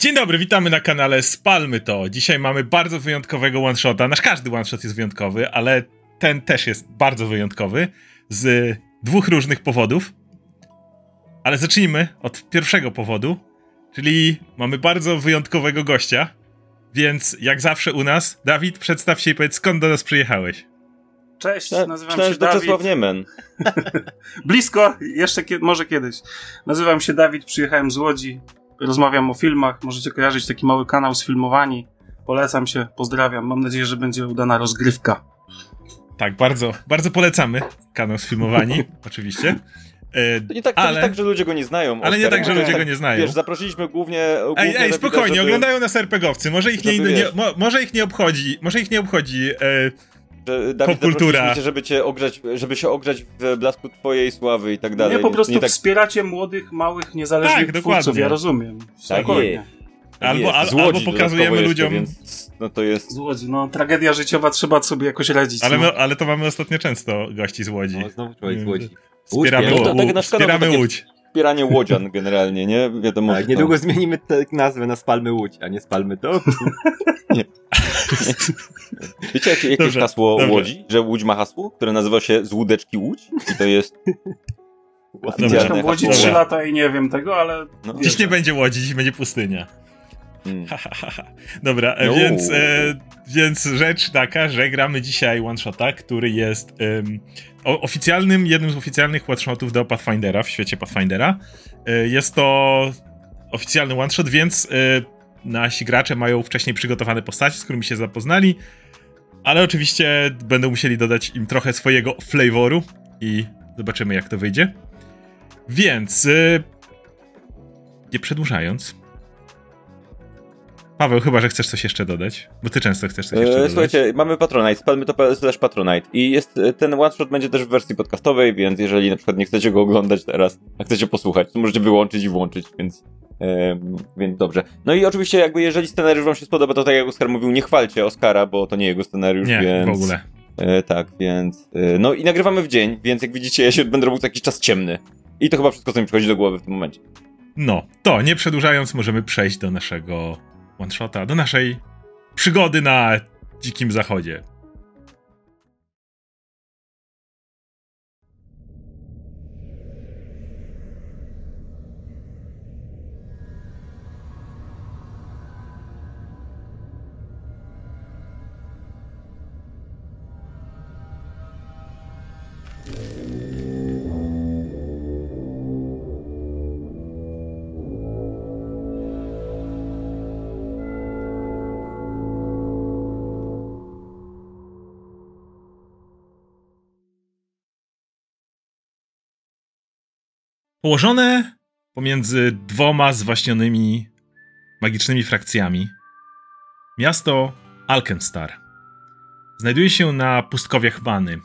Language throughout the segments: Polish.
Dzień dobry, witamy na kanale Spalmy to. Dzisiaj mamy bardzo wyjątkowego one-shota. Nasz każdy one-shot jest wyjątkowy, ale ten też jest bardzo wyjątkowy z dwóch różnych powodów. Ale zacznijmy od pierwszego powodu, czyli mamy bardzo wyjątkowego gościa. Więc jak zawsze u nas, Dawid, przedstaw się i powiedz skąd do nas przyjechałeś. Cześć, Na- nazywam się Dawid. Czesław Niemen. Blisko, jeszcze kie- może kiedyś. Nazywam się Dawid, przyjechałem z Łodzi. Rozmawiam o filmach. Możecie kojarzyć taki mały kanał z filmowani. Polecam się, pozdrawiam. Mam nadzieję, że będzie udana rozgrywka. Tak, bardzo, bardzo polecamy kanał sfilmowani, oczywiście. E, To nie tak, to Ale- nie tak, że ludzie go nie znają. Ale nie tak, że ludzie go nie znają. Wiesz, zaprosiliśmy głównie. głównie Ej, ej, spokojnie, żeby, oglądają nas RPGowcy. Może ich nie, nie, może ich nie obchodzi, może ich nie obchodzi. E, Że Dawid popkultura. cię, żeby cię ogrzać, żeby się ogrzać w blasku twojej sławy i tak dalej. nie po prostu nie tak, wspieracie młodych, małych, niezależnych Tak, twórców, dokładnie. ja rozumiem. Tak. Albo- al- albo pokazujemy ludziom- Jeszcze, więc, no to jest. Z Łodzi, no tragedia życiowa, trzeba sobie jakoś radzić. ale, no. my, ale to mamy ostatnio często gości z Łodzi. O, znowu człowiek z Łodzi. Wspieramy, Łódź, Łu- to tak wspieramy to takie- Łódź. Wspieranie łodzian generalnie, nie? Wiadomo. Tak, niedługo zmienimy tę nazwę na Spalmy Łódź, a nie Spalmy to. To... Wiecie, jakie, jakie jest Dobrze, hasło dobrze. Łodzi? Że Łódź ma hasło, które nazywa się z Łódeczki Łódź? I to jest oficjalne Mieszkam w Łodzi hasło. 3 lata i nie wiem tego, ale... No. Dziś nie będzie Łodzi, dziś będzie pustynia. Mm. Dobra, e, No. więc, e, więc rzecz taka, że gramy dzisiaj one-shota, który jest o, oficjalnym, jednym z oficjalnych one-shotów do Pathfindera w świecie Pathfindera. E, jest to oficjalny one-shot, więc e, nasi gracze mają wcześniej przygotowane postacie, z którymi się zapoznali, ale oczywiście będą musieli dodać im trochę swojego flavoru i zobaczymy jak to wyjdzie. Więc e, nie przedłużając, Paweł, chyba, że chcesz coś jeszcze dodać, bo ty często chcesz coś jeszcze E, dodać. Słuchajcie, mamy Patronite, spalmy to slash Patronite i jest, e, ten one shot będzie też w wersji podcastowej, więc jeżeli na przykład nie chcecie go oglądać teraz, a chcecie posłuchać, to możecie wyłączyć i włączyć, więc, em, więc dobrze. No i oczywiście jakby jeżeli scenariusz wam się spodoba, to tak jak Oskar mówił, nie chwalcie Oskara, bo to nie jego scenariusz, Nie, więc... w ogóle. E, tak, więc. E, no i nagrywamy w dzień, więc jak widzicie, ja się będę robił co jakiś czas ciemny. I to chyba wszystko, co mi przychodzi do głowy w tym momencie. No, to nie przedłużając, możemy przejść do naszego one-shota, do naszej przygody na Dzikim Zachodzie. Położone pomiędzy dwoma zwaśnionymi magicznymi frakcjami, miasto Alkenstar znajduje się na pustkowiach Many.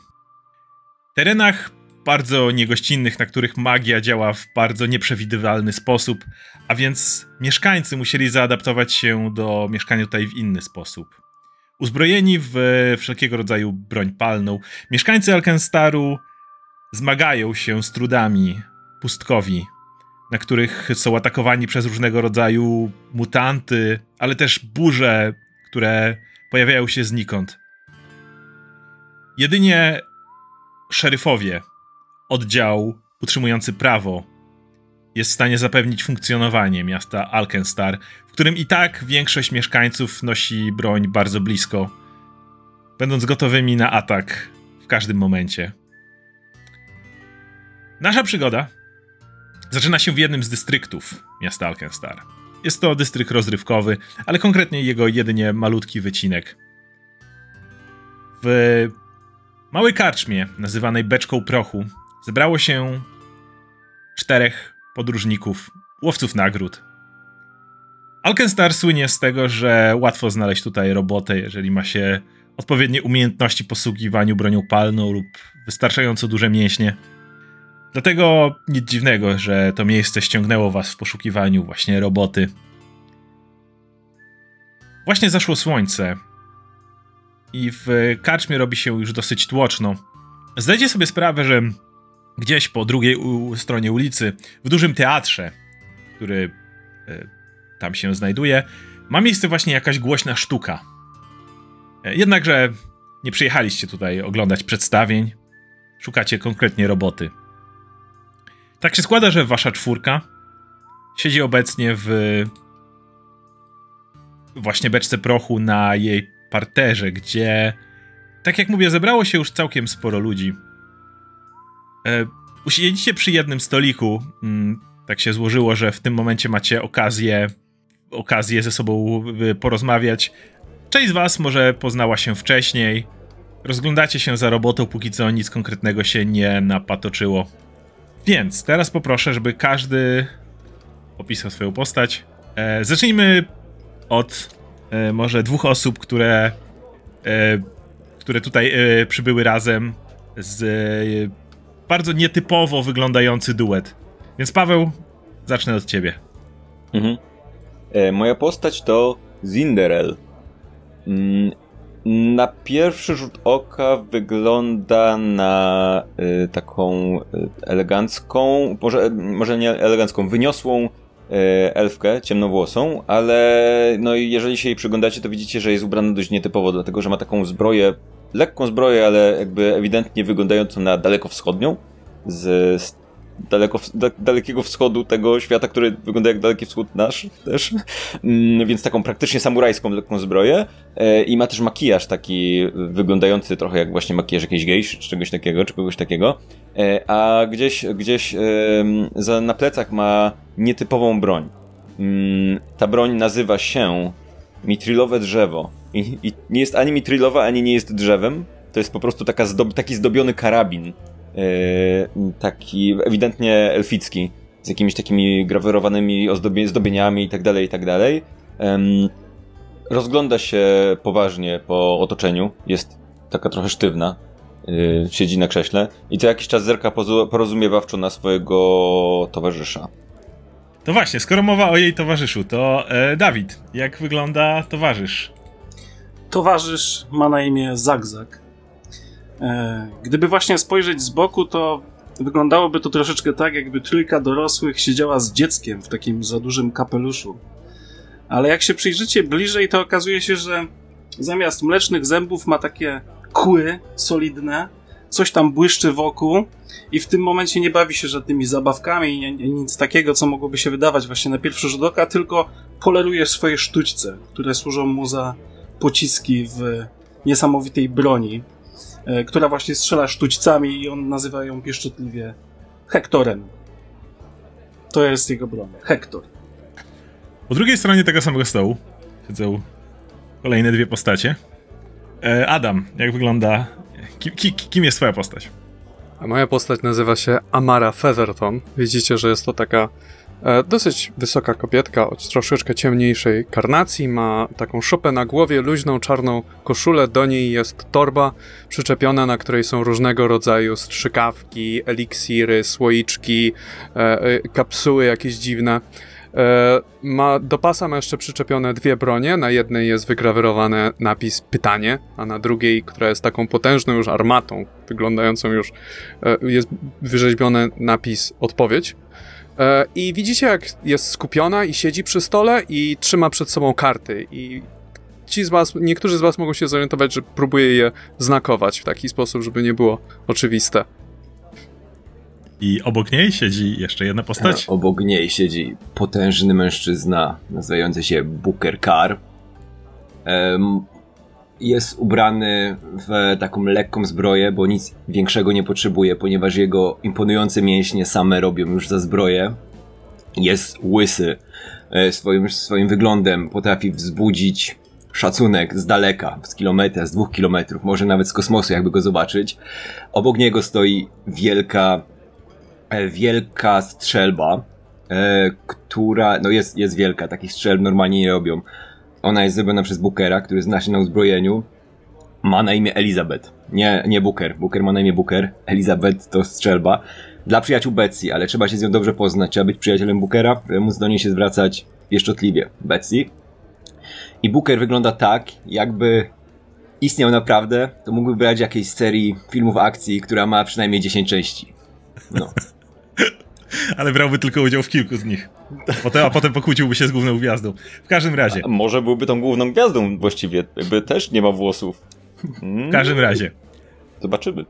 Terenach bardzo niegościnnych, na których magia działa w bardzo nieprzewidywalny sposób, a więc mieszkańcy musieli zaadaptować się do mieszkania tutaj w inny sposób. Uzbrojeni w wszelkiego rodzaju broń palną, mieszkańcy Alkenstaru zmagają się z trudami pustkowi, na których są atakowani przez różnego rodzaju mutanty, ale też burze, które pojawiają się znikąd. Jedynie szeryfowie, oddział utrzymujący prawo, jest w stanie zapewnić funkcjonowanie miasta Alkenstar, w którym i tak większość mieszkańców nosi broń bardzo blisko, będąc gotowymi na atak w każdym momencie. Nasza przygoda zaczyna się w jednym z dystryktów miasta Alkenstar. Jest to dystrykt rozrywkowy, ale konkretnie jego jedynie malutki wycinek. W małej karczmie, nazywanej Beczką Prochu, zebrało się czterech podróżników, łowców nagród. Alkenstar słynie z tego, że łatwo znaleźć tutaj robotę, jeżeli ma się odpowiednie umiejętności posługiwaniu bronią palną lub wystarczająco duże mięśnie. Dlatego nic dziwnego, że to miejsce ściągnęło was w poszukiwaniu właśnie roboty. Właśnie zaszło słońce i w karczmie robi się już dosyć tłoczno. Zdajcie sobie sprawę, że gdzieś po drugiej stronie ulicy, w dużym teatrze, który e, tam się znajduje, ma miejsce właśnie jakaś głośna sztuka. E, Jednakże nie przyjechaliście tutaj oglądać przedstawień, szukacie konkretnie roboty. Tak się składa, że wasza czwórka siedzi obecnie w właśnie beczce prochu na jej parterze, gdzie, tak jak mówię, zebrało się już całkiem sporo ludzi. E, Usiedzicie przy jednym stoliku. Mm, tak się złożyło, że w tym momencie macie okazję, okazję ze sobą y, porozmawiać. Część z was może poznała się wcześniej. Rozglądacie się za robotą, póki co nic konkretnego się nie napatoczyło. Więc teraz poproszę, żeby każdy opisał swoją postać. E, zacznijmy od e, może dwóch osób, które, e, które tutaj e, przybyły razem z e, bardzo nietypowo wyglądający duet. Więc Paweł, zacznę od ciebie. Mhm. E, moja postać to Zinderel. Mm, na pierwszy rzut oka wygląda na y, taką y, elegancką, może, może nie elegancką, wyniosłą y, elfkę ciemnowłosą, ale no jeżeli się jej przyglądacie, to widzicie, że jest ubrana dość nietypowo, dlatego że ma taką zbroję, lekką zbroję, ale jakby ewidentnie wyglądającą na dalekowschodnią, z, z daleko, da, dalekiego wschodu tego świata, który wygląda jak daleki wschód nasz też, mm, więc taką praktycznie samurajską lekką zbroję. E, i ma też makijaż taki wyglądający trochę jak właśnie makijaż jakiejś gejszy, czy czegoś takiego, czy kogoś takiego, e, a gdzieś, gdzieś za, na plecach ma nietypową broń. Mm, ta broń nazywa się mitrilowe drzewo. I, i nie jest ani mitrilowa, ani nie jest drzewem, to jest po prostu taka zdob taki zdobiony karabin, taki ewidentnie elficki, z jakimiś takimi grawerowanymi ozdobie, zdobieniami i tak dalej, i tak dalej. Rozgląda się poważnie po otoczeniu, jest taka trochę sztywna, yy, siedzi na krześle i co jakiś czas zerka porozumiewawczo na swojego towarzysza. To właśnie, skoro mowa o jej towarzyszu, to e, Dawid, jak wygląda towarzysz? Towarzysz ma na imię Zagzag. E, gdyby właśnie spojrzeć z boku, to wyglądałoby to troszeczkę tak, jakby trójka dorosłych siedziała z dzieckiem w takim za dużym kapeluszu. Ale jak się przyjrzycie bliżej, to okazuje się, że zamiast mlecznych zębów ma takie kły solidne, coś tam błyszczy wokół i w tym momencie nie bawi się żadnymi zabawkami i nic takiego, co mogłoby się wydawać właśnie na pierwszy rzut oka, tylko poleruje swoje sztućce, które służą mu za pociski w niesamowitej broni. E, która właśnie strzela sztućcami i on nazywa ją pieszczotliwie Hektorem. To jest jego broń. Hektor. Po drugiej stronie tego samego stołu siedzą kolejne dwie postacie. E, Adam, jak wygląda... Kim, kim, kim jest twoja postać? A moja postać nazywa się Amara Featherton. Widzicie, że jest to taka dosyć wysoka kobietka o troszeczkę ciemniejszej karnacji, ma taką szopę na głowie, luźną czarną koszulę, do niej jest torba przyczepiona, na której są różnego rodzaju strzykawki, eliksiry, słoiczki, e, e, kapsuły jakieś dziwne. Ma, do pasa ma jeszcze przyczepione dwie bronie. Na jednej jest wygrawerowany napis pytanie, a na drugiej, która jest taką potężną już armatą, wyglądającą już, jest wyrzeźbiony napis odpowiedź. E, I widzicie, jak jest skupiona i siedzi przy stole i trzyma przed sobą karty. I ci z was, niektórzy z was mogą się zorientować, że próbuje je znakować w taki sposób, żeby nie było oczywiste. I obok niej siedzi jeszcze jedna postać. A, obok niej siedzi potężny mężczyzna nazywający się Booker Carr. Um, jest ubrany w taką lekką zbroję, bo nic większego nie potrzebuje, ponieważ jego imponujące mięśnie same robią już za zbroję. Jest łysy. E, swoim, swoim wyglądem potrafi wzbudzić szacunek z daleka, z kilometra, z dwóch kilometrów, może nawet z kosmosu, jakby go zobaczyć. Obok niego stoi wielka, e, wielka strzelba, e, która, no jest, jest wielka, takich strzelb normalnie nie robią ona jest zrobiona przez Bookera, który zna się na uzbrojeniu. Ma na imię Elizabeth. Nie, nie Booker. Booker ma na imię Booker. Elizabeth to strzelba. Dla przyjaciół Betsy, ale trzeba się z nią dobrze poznać. Trzeba być przyjacielem Bookera, móc do niej się zwracać pieszczotliwie. Betsy. I Booker wygląda tak, jakby istniał naprawdę, to mógłby brać jakiejś serii filmów akcji, która ma przynajmniej 10 części. No. Ale brałby tylko udział w kilku z nich. Potem, a potem pokłóciłby się z główną gwiazdą. W każdym razie. A może byłby tą główną gwiazdą właściwie, jakby też nie ma włosów. Mm, W każdym razie. Zobaczymy.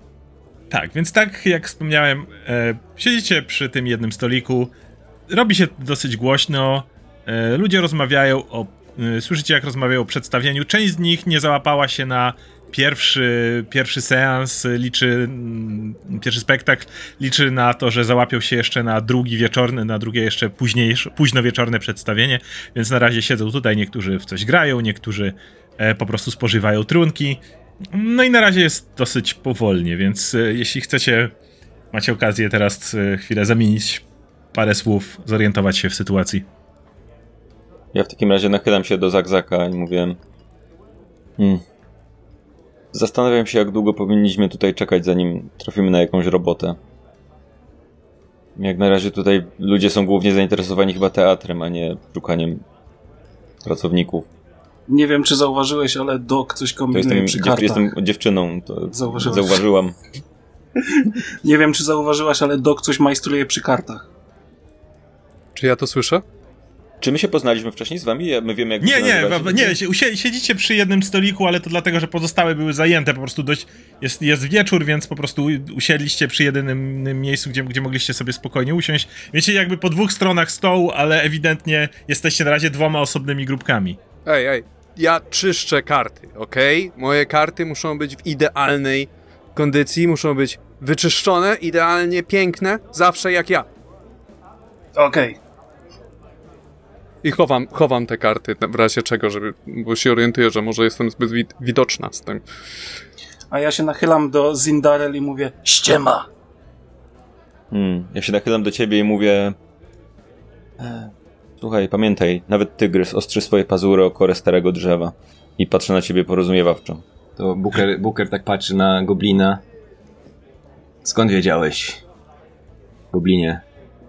Tak, więc tak jak wspomniałem, e, siedzicie przy tym jednym stoliku, robi się dosyć głośno, e, ludzie rozmawiają o, e, słyszycie jak rozmawiają o przedstawieniu, część z nich nie załapała się na pierwszy, pierwszy seans, liczy, mm, pierwszy spektakl, liczy na to, że załapią się jeszcze na drugi wieczorny, na drugie jeszcze późniejsze, późno wieczorne przedstawienie, więc na razie siedzą tutaj, niektórzy w coś grają, niektórzy e, po prostu spożywają trunki, no i na razie jest dosyć powolnie, więc e, jeśli chcecie, macie okazję teraz e, chwilę zamienić parę słów, zorientować się w sytuacji. Ja w takim razie nachylam się do Zagzaka i mówię... Hmm. Zastanawiam się, jak długo powinniśmy tutaj czekać, zanim trafimy na jakąś robotę. Jak na razie tutaj ludzie są głównie zainteresowani chyba teatrem, a nie szukaniem pracowników. Nie wiem, czy zauważyłeś, ale Doc coś To kombinuje jestem, przy dziew, kartach. jestem dziewczyną, to Zauważyłeś. zauważyłam. Nie wiem, czy zauważyłaś, ale Doc coś majstruje przy kartach. Czy ja to słyszę? Czy my się poznaliśmy wcześniej z wami? My wiemy, jak Nie, nie, wa- nie, siedzicie przy jednym stoliku, ale to dlatego, że pozostałe były zajęte, po prostu dość, jest, jest wieczór, więc po prostu usiedliście przy jedynym miejscu, gdzie, gdzie mogliście sobie spokojnie usiąść. Wiecie, jakby po dwóch stronach stołu, ale ewidentnie jesteście na razie dwoma osobnymi grupkami. Ej, ej, ja czyszczę karty, okej? Moje karty muszą być w idealnej kondycji, muszą być wyczyszczone, idealnie piękne, zawsze jak ja. Okej. I chowam, chowam te karty w razie czego, żeby, bo się orientuję, że może jestem zbyt wid- widoczna z tym. A ja się nachylam do Zindarel i mówię ściema. Hmm, ja się nachylam do ciebie i mówię... "E, Słuchaj, pamiętaj, nawet tygrys ostrzy swoje pazury o korę starego drzewa. I patrzę na ciebie porozumiewawczo. To Booker, Booker tak patrzy na goblina. Skąd wiedziałeś, goblinie,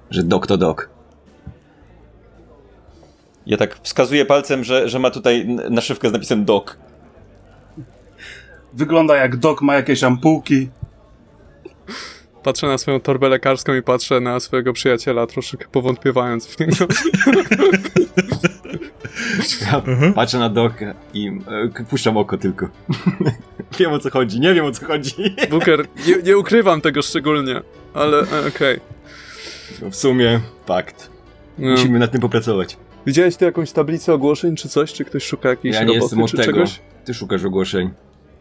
że dok to dok? Ja tak wskazuję palcem, że, że ma tutaj naszywkę z napisem dok. Wygląda jak Doc, ma jakieś ampułki. Patrzę na swoją torbę lekarską i patrzę na swojego przyjaciela, troszeczkę powątpiewając w niego. Ja patrzę na dok i e, puszczam oko tylko. wiem o co chodzi, nie wiem o co chodzi. Booker, nie, nie ukrywam tego szczególnie, ale e, okej. w sumie fakt. No. Musimy nad tym popracować. Widziałeś tu jakąś tablicę ogłoszeń czy coś? Czy ktoś szuka jakiejś Ja nie roboty jestem od czy tego. czegoś? Ty szukasz ogłoszeń.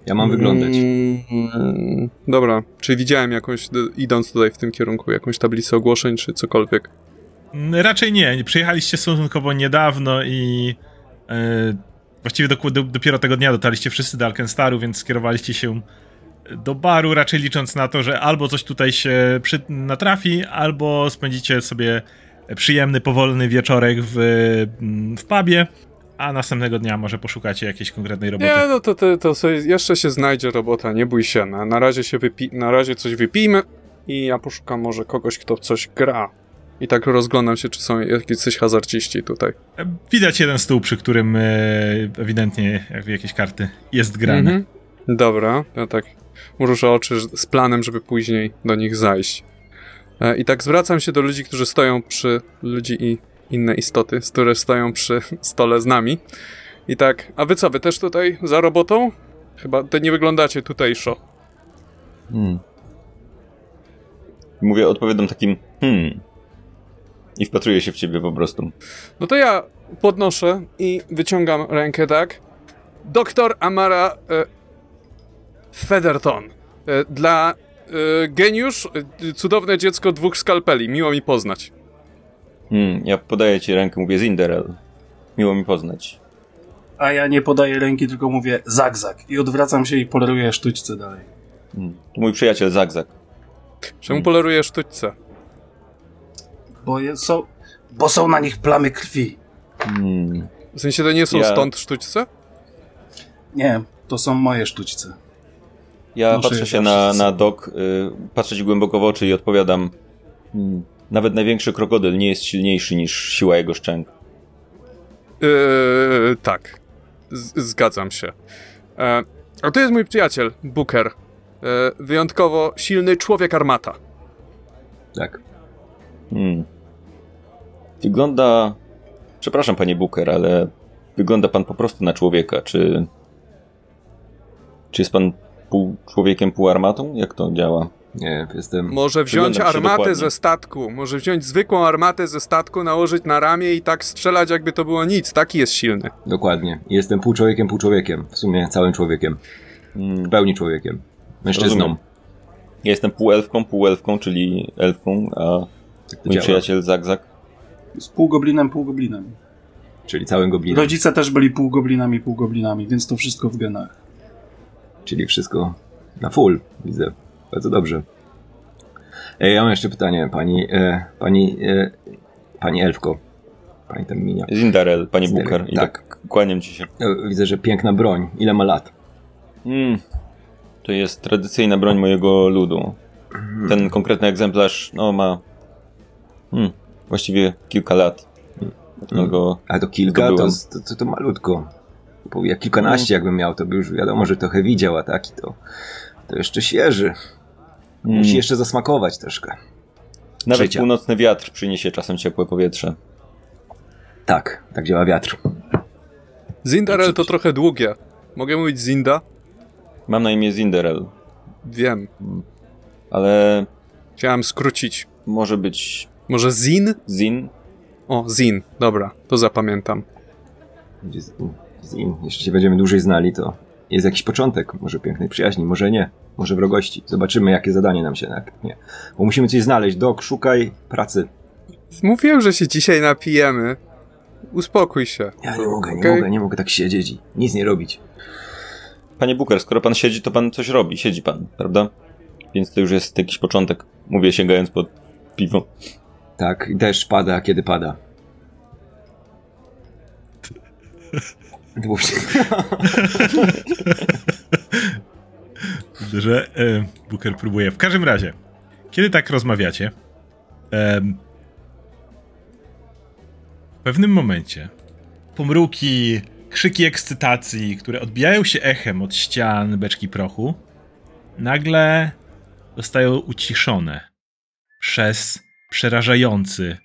Ja mam wyglądać. Mm, dobra, czy widziałem jakąś, idąc tutaj w tym kierunku, jakąś tablicę ogłoszeń, czy cokolwiek? Mm, Raczej nie. Przyjechaliście stosunkowo niedawno i e, właściwie do, do, dopiero tego dnia dotarliście wszyscy do Alkenstaru, więc skierowaliście się do baru, raczej licząc na to, że albo coś tutaj się przy, natrafi, albo spędzicie sobie przyjemny, powolny wieczorek w, w pubie, a następnego dnia może poszukacie jakiejś konkretnej roboty. Nie, no to, to, to sobie jeszcze się znajdzie robota, nie bój się. Na, na, razie się wypi- na razie coś wypijmy i ja poszukam może kogoś, kto coś gra. I tak rozglądam się, czy są jakiś hazardziści tutaj. Widać jeden stół, przy którym e, ewidentnie jakby jakieś karty jest grane. Mhm. Dobra, ja tak mrużę oczy z planem, żeby później do nich zajść. E, I tak zwracam się do ludzi, którzy stoją przy... ludzi i inne istoty, które stoją przy stole z nami. I tak, a wy co, wy też tutaj za robotą? Chyba te nie wyglądacie tutejszo. Hmm. Mówię, odpowiadam takim hmm. I wpatruję się w ciebie po prostu. No to ja podnoszę i wyciągam rękę tak. Doktor Amara e, Featherton. E, dla geniusz, e, cudowne dziecko dwóch skalpeli. Miło mi poznać. Hmm. Ja podaję ci rękę, mówię Zinderel. Miło mi poznać. A ja nie podaję ręki, tylko mówię zagzak. I odwracam się i poleruję sztućce dalej. Hmm. To mój przyjaciel Zagzak. Czemu polerujesz sztućce? Bo je, są, bo są na nich plamy krwi. Hmm. W sensie to nie są Ja- stąd sztućce? Nie, to są moje sztućce. Ja patrzę się na, na dok, y, patrzę ci głęboko w oczy i odpowiadam. Hmm. Nawet największy krokodyl nie jest silniejszy niż siła jego szczęk. Yy, tak. Z- zgadzam się. E, a to jest mój przyjaciel, Booker. E, wyjątkowo silny człowiek armata. Tak. Hmm. Wygląda. Przepraszam, panie Booker, ale wygląda pan po prostu na człowieka. Czy. Czy jest pan pół człowiekiem, pół armatą? Jak to działa? Nie, jestem... Może wziąć armatę dokładnie. ze statku. Może wziąć zwykłą armatę ze statku, nałożyć na ramię i tak strzelać, jakby to było nic. Taki jest silny. Dokładnie. Jestem pół człowiekiem, pół człowiekiem. W sumie całym człowiekiem. Hmm. W pełni człowiekiem. Mężczyzną. Rozumiem. Ja jestem półelfką, półelfką, czyli elfką, a Tak mój działa. przyjaciel Zagzag. Z pół goblinem, pół goblinem. Czyli całym goblinem. Rodzice też byli pół goblinami, pół goblinami, więc to wszystko w genach. Czyli wszystko na full, widzę. Bardzo dobrze. E, ja mam jeszcze pytanie, pani, e, pani, e, pani Elfko. Pani tam minia. Zindarel, panie Zindarel, Booker. I tak. tak. kłaniam ci się. E, widzę, że piękna broń. Ile ma lat? Mm. To jest tradycyjna broń mojego ludu. Ten konkretny egzemplarz, no ma. Hmm, właściwie kilka lat. Dlatego A to kilka, to, to, to malutko. Jak kilkanaście jakbym miał, to by już wiadomo, że trochę widział, a taki to, to jeszcze świeży. mm, Musi jeszcze zasmakować troszkę. nawet życia. północny wiatr przyniesie czasem ciepłe powietrze. Tak, tak działa wiatr. Zindarel to trochę długie. Mogę mówić Zinda? Mam na imię Zinderel, Wiem. ale Chciałem skrócić. może być Może Zin? Zin? O, Zin. Dobra, to zapamiętam. Z- nim. Jeśli się będziemy dłużej znali, to jest jakiś początek. Może pięknej przyjaźni, może nie. Może wrogości. Zobaczymy, jakie zadanie nam się nie. Bo musimy coś znaleźć. Dok, szukaj pracy. Mówiłem, że się dzisiaj napijemy. Uspokój się. Ja nie mogę, nie Okej. mogę, nie mogę tak siedzieć i nic nie robić. Panie Booker, skoro pan siedzi, to pan coś robi. Siedzi pan, prawda? Więc to już jest jakiś początek. Mówię sięgając pod piwo. Tak, i deszcz pada, kiedy pada. Dłużej. Że e, Booker próbuje. W każdym razie, kiedy tak rozmawiacie, w pewnym momencie pomruki, krzyki ekscytacji, które odbijają się echem od ścian beczki prochu, nagle zostają uciszone przez przerażający,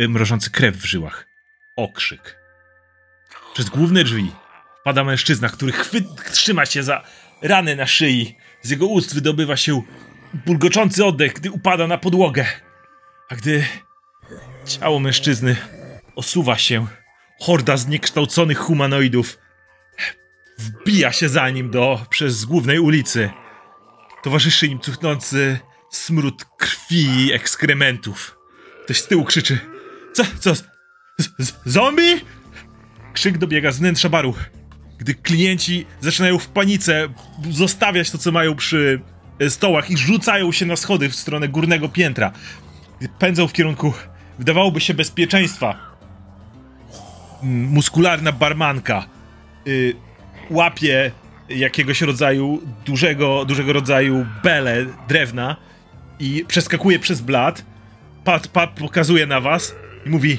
y, mrożący krew w żyłach okrzyk. Przez główne drzwi wpada mężczyzna, który chwy- trzyma się za ranę na szyi. Z jego ust wydobywa się bulgoczący oddech, gdy upada na podłogę. A gdy ciało mężczyzny osuwa się, horda zniekształconych humanoidów wbija się za nim do przez głównej ulicy. Towarzyszy im cuchnący smród krwi i ekskrementów. Ktoś z tyłu krzyczy: Co, co? Z, z, zombie? Krzyk dobiega z wnętrza baru gdy klienci zaczynają w panice zostawiać to, co mają przy e, stołach i rzucają się na schody w stronę górnego piętra. Pędzą w kierunku, wydawałoby się, bezpieczeństwa. Muskularna barmanka y, łapie jakiegoś rodzaju, dużego, dużego rodzaju belę drewna i przeskakuje przez blat. Pat, pat pokazuje na was i mówi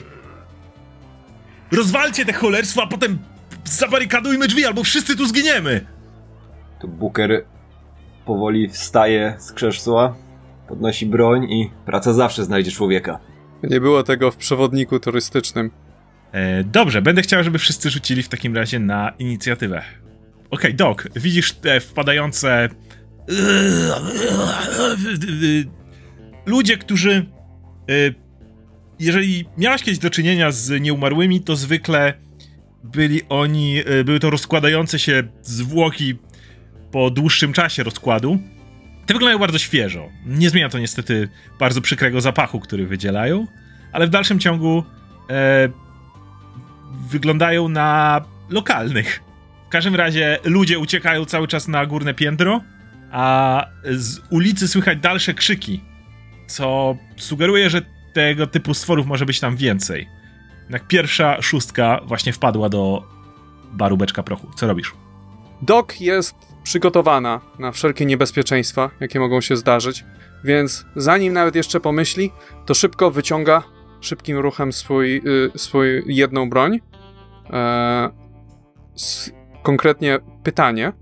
Rozwalcie te cholerstwo, a potem zabarykadujmy drzwi, albo wszyscy tu zginiemy! To Booker powoli wstaje z krzesła, podnosi broń i praca zawsze znajdzie człowieka. Nie było tego w przewodniku turystycznym. E, dobrze, będę chciał, żeby wszyscy rzucili w takim razie na inicjatywę. Okej, Doc, widzisz te wpadające. Ludzie, którzy. Jeżeli miałeś kiedyś do czynienia z nieumarłymi, to zwykle byli oni. e, Były to rozkładające się zwłoki po dłuższym czasie rozkładu. Te wyglądają bardzo świeżo. Nie zmienia to niestety bardzo przykrego zapachu, który wydzielają, ale w dalszym ciągu e, wyglądają na lokalnych. W każdym razie ludzie uciekają cały czas na górne piętro, a z ulicy słychać dalsze krzyki, co sugeruje, że tego typu stworów może być tam więcej. Jednak pierwsza szóstka właśnie wpadła do baru beczka prochu. Co robisz? Doc jest przygotowana na wszelkie niebezpieczeństwa, jakie mogą się zdarzyć, więc zanim nawet jeszcze pomyśli, to szybko wyciąga szybkim ruchem swój, y, swój jedną broń. E, s, konkretnie pytanie.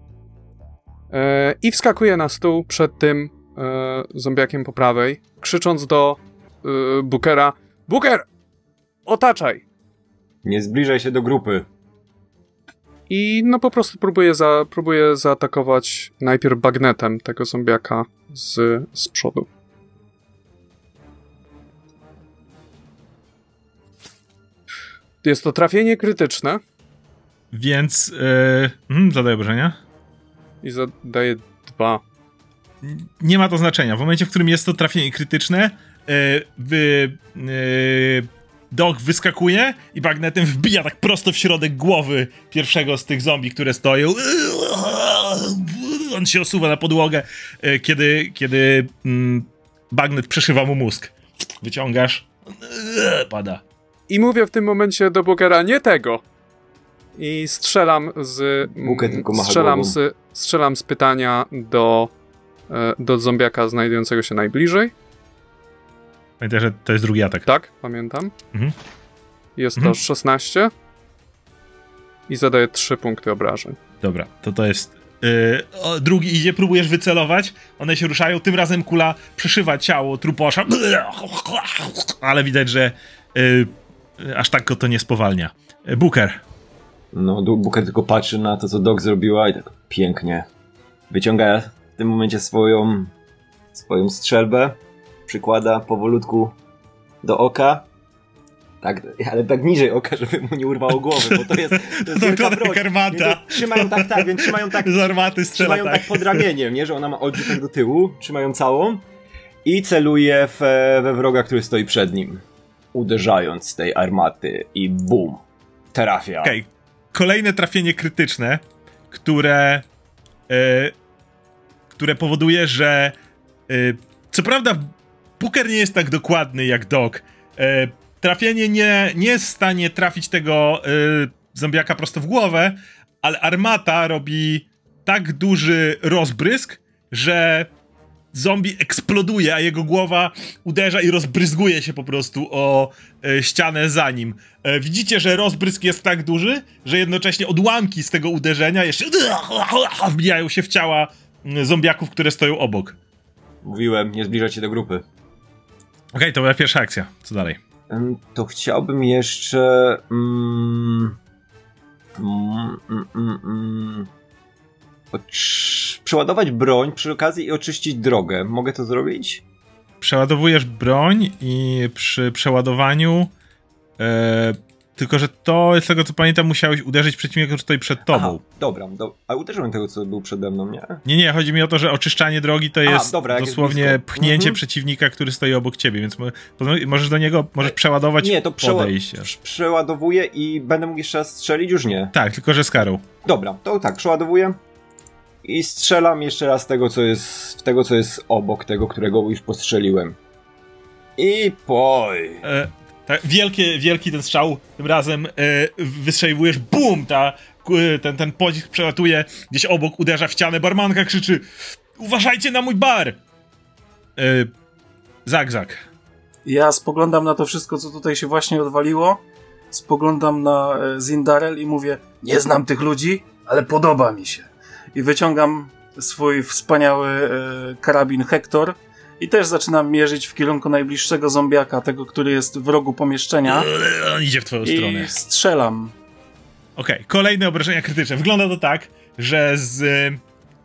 E, I wskakuje na stół przed tym e, zombiakiem po prawej, krzycząc do y, Bookera. Booker! Otaczaj! Nie zbliżaj się do grupy. I no po prostu próbuje, za, próbuje zaatakować najpierw bagnetem tego zombiaka z, z przodu. Jest to trafienie krytyczne Więc yy, mm, zadaję obrażenia. i zadaje dwa. Nie ma to znaczenia. W momencie, w którym jest to trafienie krytyczne, yy, wy, yy, Dog wyskakuje i bagnetem wbija tak prosto w środek głowy pierwszego z tych zombie, które stoją. On się osuwa na podłogę, yy, kiedy, kiedy mm, bagnet przeszywa mu mózg. Wyciągasz, pada. I mówię w tym momencie do Bookera, nie tego! I strzelam z. Booker tylko strzelam z, strzelam z pytania do, e, do zombiaka znajdującego się najbliżej. Pamiętaj, że to jest drugi atak. Tak, pamiętam. Mhm. Jest Mhm. to 16 i zadaje 3 punkty obrażeń. Dobra, to to jest. Yy, o, drugi idzie, próbujesz wycelować, one się ruszają, tym razem kula przeszywa ciało truposza, ale widać, że yy, aż tak go to nie spowalnia. Yy, Booker, No, Booker tylko patrzy na to, co Dog zrobiła i tak pięknie. Wyciąga w tym momencie swoją, swoją strzelbę, przykłada powolutku do oka. Tak, ale tak niżej oka, żeby mu nie urwało głowy, bo to jest, to jest wielka broń. armata. Trzymają tak, tak, więc trzymają tak, z armaty strzela trzymają tak. tak pod ramieniem, nie? Że ona ma odrzut tak do tyłu, trzymają całą i celuje w, we wroga, który stoi przed nim. Uderzając z tej armaty i bum. Trafia. Okej, kolejne trafienie krytyczne, które yy, które powoduje, że yy, co prawda Booker nie jest tak dokładny jak Dog. Yy, trafienie nie, nie jest w stanie trafić tego yy, zombiaka prosto w głowę, ale armata robi tak duży rozbrysk, że zombie eksploduje, a jego głowa uderza i rozbryzguje się po prostu o e, ścianę za nim. E, widzicie, że rozbrysk jest tak duży, że jednocześnie odłamki z tego uderzenia jeszcze wbijają się w ciała mm, zombiaków, które stoją obok. Mówiłem, nie zbliżać się do grupy. Okej, to była pierwsza akcja. Co dalej? To chciałbym jeszcze. Mm, mm, mm, mm, mm, przeładować broń przy okazji i oczyścić drogę. Mogę to zrobić? Przeładowujesz broń i przy przeładowaniu e, tylko, że to, z tego co pamiętam, musiałeś uderzyć przeciwnika, który stoi przed tobą. Aha, dobra, do, a uderzyłem tego, co był przede mną, nie? Nie, nie, chodzi mi o to, że oczyszczanie drogi to A, jest dobra, jak jest dosłownie blisko. pchnięcie Mhm. przeciwnika, który stoi obok ciebie, więc możesz do niego, możesz przeładować Nie, to przeła- podejście. prze- przeładowuję i będę mógł jeszcze raz strzelić? Już nie. Tak, tylko że z karą. Dobra, to tak, przeładowuję i strzelam jeszcze raz tego, co jest, tego, co jest obok tego, którego już postrzeliłem. I poj. E, tak, wielki ten strzał, tym razem e, wystrzeliwujesz, bum, ta, ten, ten pocisk przelatuje gdzieś obok, uderza w ścianę, barmanka krzyczy uważajcie na mój bar! E, zagzag. Ja spoglądam na to wszystko, co tutaj się właśnie odwaliło. Spoglądam na e, Zindarel i mówię: Nie znam tych ludzi, ale podoba mi się. I wyciągam swój wspaniały karabin Hector i też zaczynam mierzyć w kierunku najbliższego zombiaka, tego, który jest w rogu pomieszczenia. E, On idzie w twoją stronę. I strzelam. Okej, kolejne obrażenia krytyczne. Wygląda to tak, że z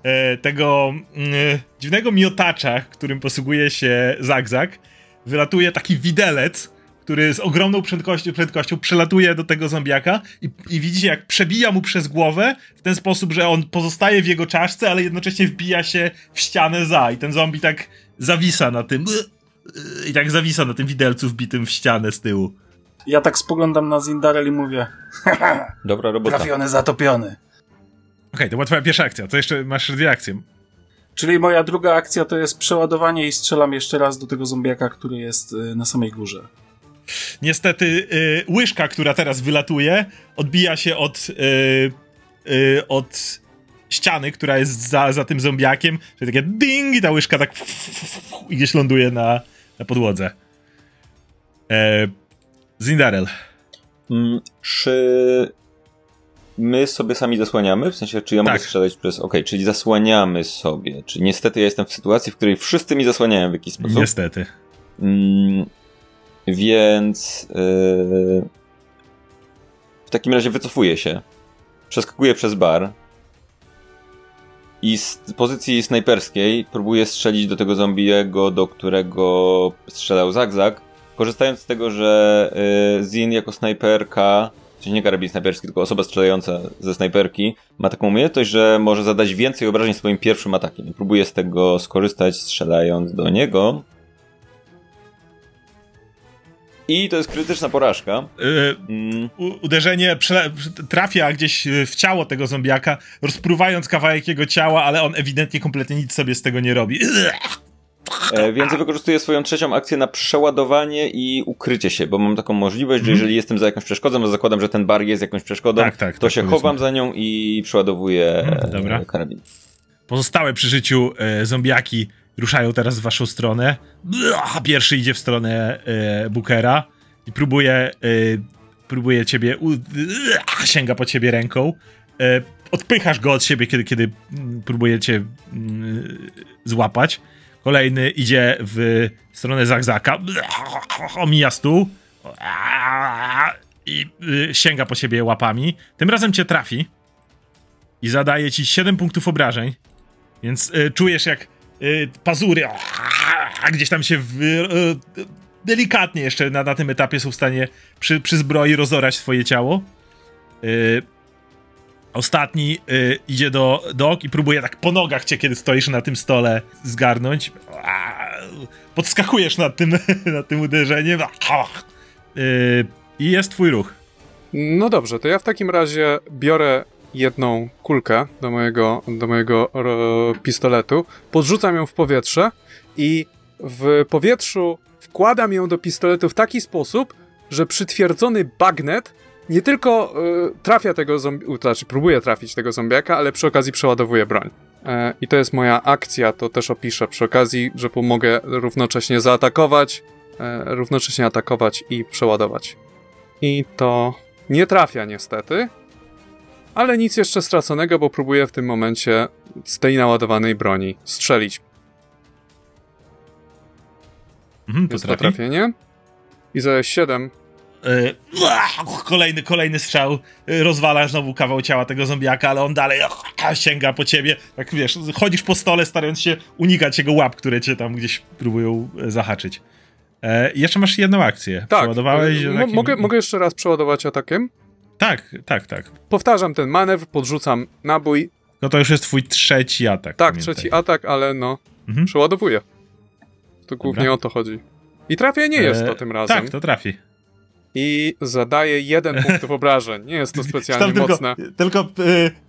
e, tego mm, dziwnego miotacza, którym posługuje się Zagzag, wylatuje taki widelec, który z ogromną prędkością, prędkością przelatuje do tego zombiaka i, i widzicie, jak przebija mu przez głowę w ten sposób, że on pozostaje w jego czaszce, ale jednocześnie wbija się w ścianę za i ten zombie tak zawisa na tym i tak zawisa na tym widelcu wbitym w ścianę z tyłu. Ja tak spoglądam na Zindarel i mówię: Dobra robota. Trafiony, zatopiony. Okej, to była twoja pierwsza akcja. Co jeszcze? Masz dwie akcje. Czyli moja druga akcja to jest przeładowanie i strzelam jeszcze raz do tego zombiaka, który jest y, na samej górze. Niestety y, łyżka, która teraz wylatuje, odbija się od, y, y, od ściany, która jest za, za tym zombiakiem, czyli takie ding i ta łyżka tak i gdzieś ląduje na, na podłodze. E, Zindarel. Mm, Czy my sobie sami zasłaniamy? W sensie, czy ja mogę Tak. strzelać przez... Okej, czyli zasłaniamy sobie. Czyli niestety ja jestem w sytuacji, w której wszyscy mi zasłaniają w jakiś sposób. Niestety. Mm, Więc yy, w takim razie wycofuję się. Przeskakuję przez bar. I z pozycji snajperskiej próbuję strzelić do tego zombiego, do którego strzelał Zagzag. Korzystając z tego, że yy, Zin jako snajperka, czyli nie karabin snajperski, tylko osoba strzelająca ze snajperki, ma taką umiejętność, że może zadać więcej obrażeń swoim pierwszym atakiem. Próbuję z tego skorzystać, strzelając do niego. I to jest krytyczna porażka. Yy, u- uderzenie trafia gdzieś y, w ciało tego zombiaka, rozpruwając kawałek jego ciała, ale on ewidentnie kompletnie nic sobie z tego nie robi. E, więc wykorzystuję swoją trzecią akcję na przeładowanie i ukrycie się, bo mam taką możliwość, że Mhm. jeżeli jestem za jakąś przeszkodą, to zakładam, że ten bar jest jakąś przeszkodą, Tak, tak, to tak, się powiedzmy. chowam za nią i przeładowuję Mhm, e, dobra. karabin. Pozostałe przy życiu e, zombiaki ruszają teraz w waszą stronę. Pierwszy idzie w stronę e, Bookera i próbuje, e, próbuje ciebie, u, sięga po ciebie ręką. E, odpychasz go od siebie, kiedy, kiedy mm, próbuje cię mm, złapać. Kolejny idzie w stronę Zagzaka, blah, omija stół i y, sięga po ciebie łapami. Tym razem cię trafi i zadaje ci 7 punktów obrażeń. Więc y, czujesz jak pazury a, gdzieś tam się w, y, delikatnie jeszcze na, na tym etapie są w stanie przy, przy zbroi rozorać twoje ciało. Y, ostatni y, idzie do dog i próbuje tak po nogach cię, kiedy stoisz na tym stole, zgarnąć. Podskakujesz nad tym, nad tym uderzeniem. Y, I jest twój ruch. No dobrze, to ja w takim razie biorę jedną kulkę do mojego, do mojego pistoletu, podrzucam ją w powietrze i w powietrzu wkładam ją do pistoletu w taki sposób, że przytwierdzony bagnet nie tylko y, trafia tego to znaczy próbuje trafić tego zombiaka, ale przy okazji przeładowuje broń. E, I to jest moja akcja, to też opiszę przy okazji, że pomogę równocześnie zaatakować, e, równocześnie atakować i przeładować. I to nie trafia niestety, ale nic jeszcze straconego, bo próbuję w tym momencie z tej naładowanej broni strzelić. Mhm, to Jest to trafi. trafienie. I za 7 Y, uah, Kolejny, kolejny strzał. y, Rozwala znowu kawał ciała tego zombiaka, ale on dalej sięga po ciebie. Tak wiesz, chodzisz po stole, starając się unikać jego łap, które cię tam gdzieś próbują e, zahaczyć. E, jeszcze masz jedną akcję. Tak. Przeładowałeś. takim- mogę, mogę jeszcze raz przeładować atakiem? Tak, tak, tak. Powtarzam ten manewr, podrzucam nabój. No to już jest twój trzeci atak. Tak, pamiętaj. trzeci atak, ale no, Mhm. przeładowuję. To głównie Dobra. o to chodzi. I trafia nie jest E, to tym razem. Tak, to trafi. I zadaje jeden punktów obrażeń. Nie jest to specjalnie tylko, mocne. tylko e,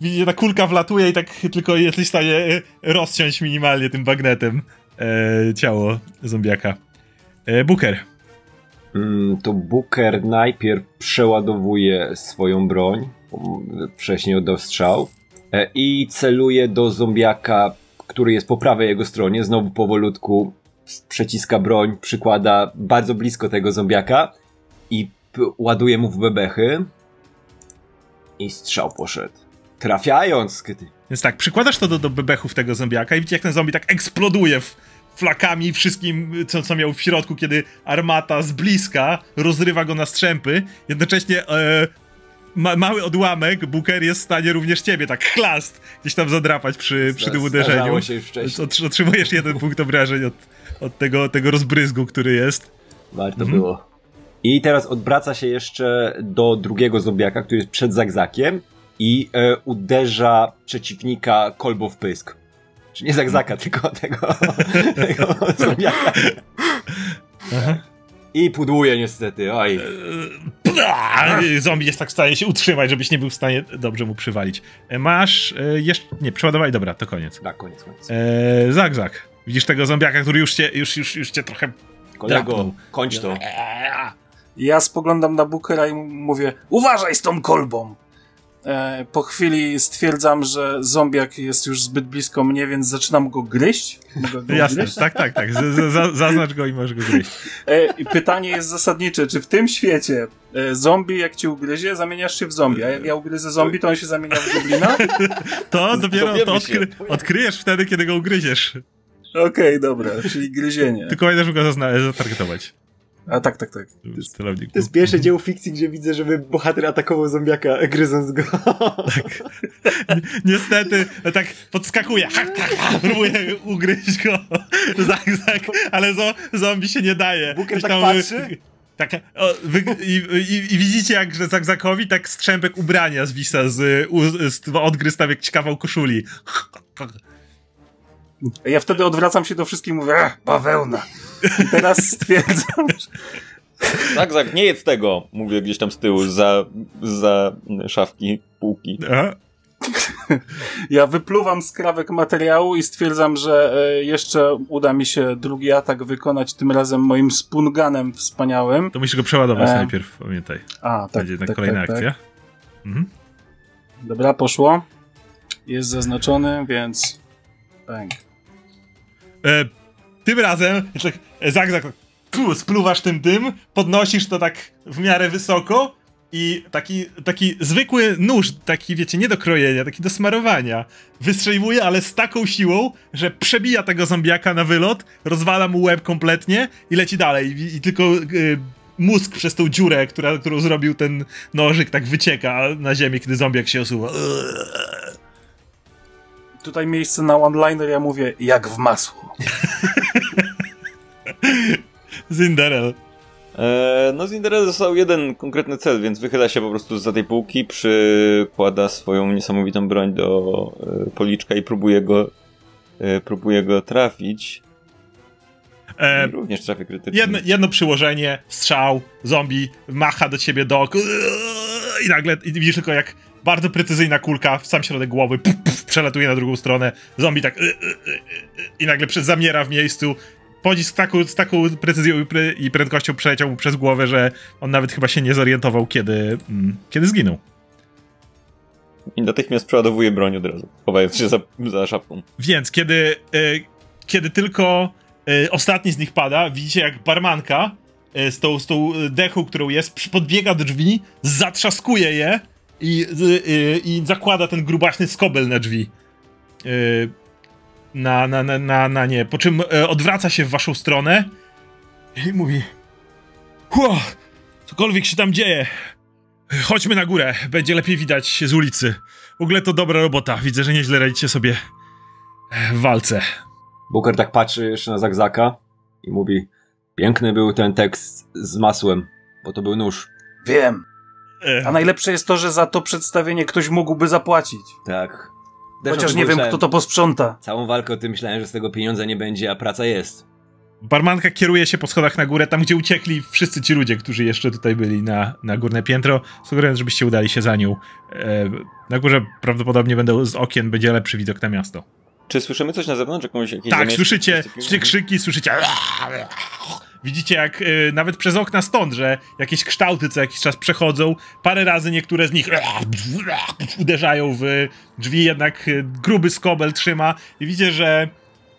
widzicie, ta kulka wlatuje i tak tylko jesteś w stanie e, rozciąć minimalnie tym bagnetem e, ciało zombiaka. E, Booker. Mm, to Booker najpierw przeładowuje swoją broń, bo wcześniej oddał strzał, e, i celuje do zombiaka, który jest po prawej jego stronie. Znowu powolutku przeciska broń, przykłada bardzo blisko tego zombiaka i ładuje mu w bebechy. I strzał poszedł. Trafiając, kiedy Więc tak, przykładasz to do, do bebechów tego zombiaka i widzicie, jak ten zombie tak eksploduje w flakami wszystkim, co, co miał w środku, kiedy armata z bliska rozrywa go na strzępy. Jednocześnie e, ma, mały odłamek, Booker jest w stanie również ciebie tak chlast gdzieś tam zadrapać przy, przy tym uderzeniu. Się już wcześniej. Otr- Otrzymujesz jeden punkt obrażeń od, od tego, tego rozbryzgu, który jest. Warto Mhm. było. I teraz odwraca się jeszcze do drugiego zombiaka, który jest przed zagzakiem i e, uderza przeciwnika kolbą w pysk. Czy nie zagzaka, tylko tego, tego zombiaka. I pudłuje niestety, oj. Pla! Zombie jest tak w stanie się utrzymać, żebyś nie był w stanie dobrze mu przywalić. E, Masz e, jeszcze. Nie, przeładowaj, dobra, to koniec. Na koniec, koniec. E, zag, zag. Widzisz tego zombiaka, który już cię, już, już, już cię trochę. Kolego, drapnął. kończ to. Ja spoglądam na Bookera i mówię, uważaj z tą kolbą! E, po chwili stwierdzam, że zombiak jest już zbyt blisko mnie, więc zaczynam go gryźć. Go Jasne, gryźć? tak, tak, tak. Z, z, za- zaznacz go i możesz go gryźć. E, i pytanie jest zasadnicze, czy w tym świecie e, zombie jak cię ugryzie, zamieniasz się w zombie, a jak ja ugryzę zombie, to on się zamienia w goblina? To dopiero to odkry, odkryjesz wtedy, kiedy go ugryziesz. Okej, dobra, czyli gryzienie. Tylko pamiętasz, żeby go zatargetować. A tak, tak, tak. Celownik To jest był- pierwszy dzieło fikcji, gdzie widzę, żeby bohater atakował zombiaka, gryząc go. Niestety, tak podskakuje, próbuje ugryźć go, zak, zak, ale zo, zombie się nie daje. Gdzieś tak patrzy. Tak, o, wy, i, i, I widzicie, jak że Zagzakowi tak strzępek ubrania zwisa z, u, z odgryz tam jak kawał koszuli. Ja wtedy odwracam się do wszystkich i mówię, "Ech, bawełna. I teraz stwierdzam, że Tak, tak, nie jedz tego, mówię gdzieś tam z tyłu, za, za szafki, półki. A? ja wypluwam skrawek materiału i stwierdzam, że e, jeszcze uda mi się drugi atak wykonać, tym razem moim spunganem wspaniałym. To musisz go przeładować E. najpierw, pamiętaj. A, tak, Będzie na tak, kolejna tak, tak. akcja. Mhm. Dobra, poszło. Jest zaznaczony, więc... Bang. E, tym razem, tak, Zagzak, tu, spluwasz tym dym, podnosisz to tak w miarę wysoko i taki, taki zwykły nóż, taki wiecie, nie do krojenia, taki do smarowania, wystrzeliwuje, ale z taką siłą, że przebija tego zombiaka na wylot, rozwala mu łeb kompletnie i leci dalej. I, i tylko e, mózg przez tą dziurę, która, którą zrobił ten nożyk, tak wycieka na ziemię, kiedy zombiak się osuwa. Tutaj miejsce na one-liner, ja mówię, jak w masło. Zinderel. E, no Zinderella został jeden konkretny cel, więc wychyla się po prostu za tej półki, przykłada swoją niesamowitą broń do e, policzka i próbuje go e, próbuje go trafić. E, I również trafię krytycznie. Jedno, jedno przyłożenie, strzał, zombie macha do ciebie do i nagle i widzisz tylko jak bardzo precyzyjna kulka w sam środek głowy puf, puf, przelatuje na drugą stronę, zombie tak i nagle zamiera w miejscu. Pocisk z taką, z taką precyzją i, pre, i prędkością przeleciał mu przez głowę, że on nawet chyba się nie zorientował, kiedy, mm, kiedy zginął. I natychmiast przeładowuje broń od razu, chowając się za, za szafką. Więc kiedy, y, kiedy tylko y, ostatni z nich pada, widzicie jak barmanka y, z, tą, z tą dechą, którą jest, podbiega do drzwi, zatrzaskuje je i, y, y, i zakłada ten grubaśny skobel na drzwi. Y, na, na, na, na, na nie. Po czym y, odwraca się w waszą stronę i mówi: Ło, cokolwiek się tam dzieje. Chodźmy na górę, będzie lepiej widać z ulicy. W ogóle to dobra robota. Widzę, że nieźle radzicie sobie w walce. Booker tak patrzy jeszcze na Zagzaka i mówi Piękny był ten tekst z masłem, bo to był nóż. Wiem. A najlepsze jest to, że za to przedstawienie ktoś mógłby zapłacić. Tak. Też Chociaż nie wiem, kto to posprząta. Całą walkę o tym myślałem, że z tego pieniądza nie będzie, a praca jest. Barmanka kieruje się po schodach na górę, tam gdzie uciekli wszyscy ci ludzie, którzy jeszcze tutaj byli na, na górne piętro, sugerując, żebyście udali się za nią. E, na górze prawdopodobnie będą z okien, będzie lepszy widok na miasto. Czy słyszymy coś na zewnątrz? Jakąś, jakieś tak, słyszycie, słyszycie krzyki, słyszycie... Widzicie jak e, nawet przez okna stąd, że jakieś kształty co jakiś czas przechodzą, parę razy niektóre z nich uderzają w drzwi, jednak e, gruby skobel trzyma i widzicie, że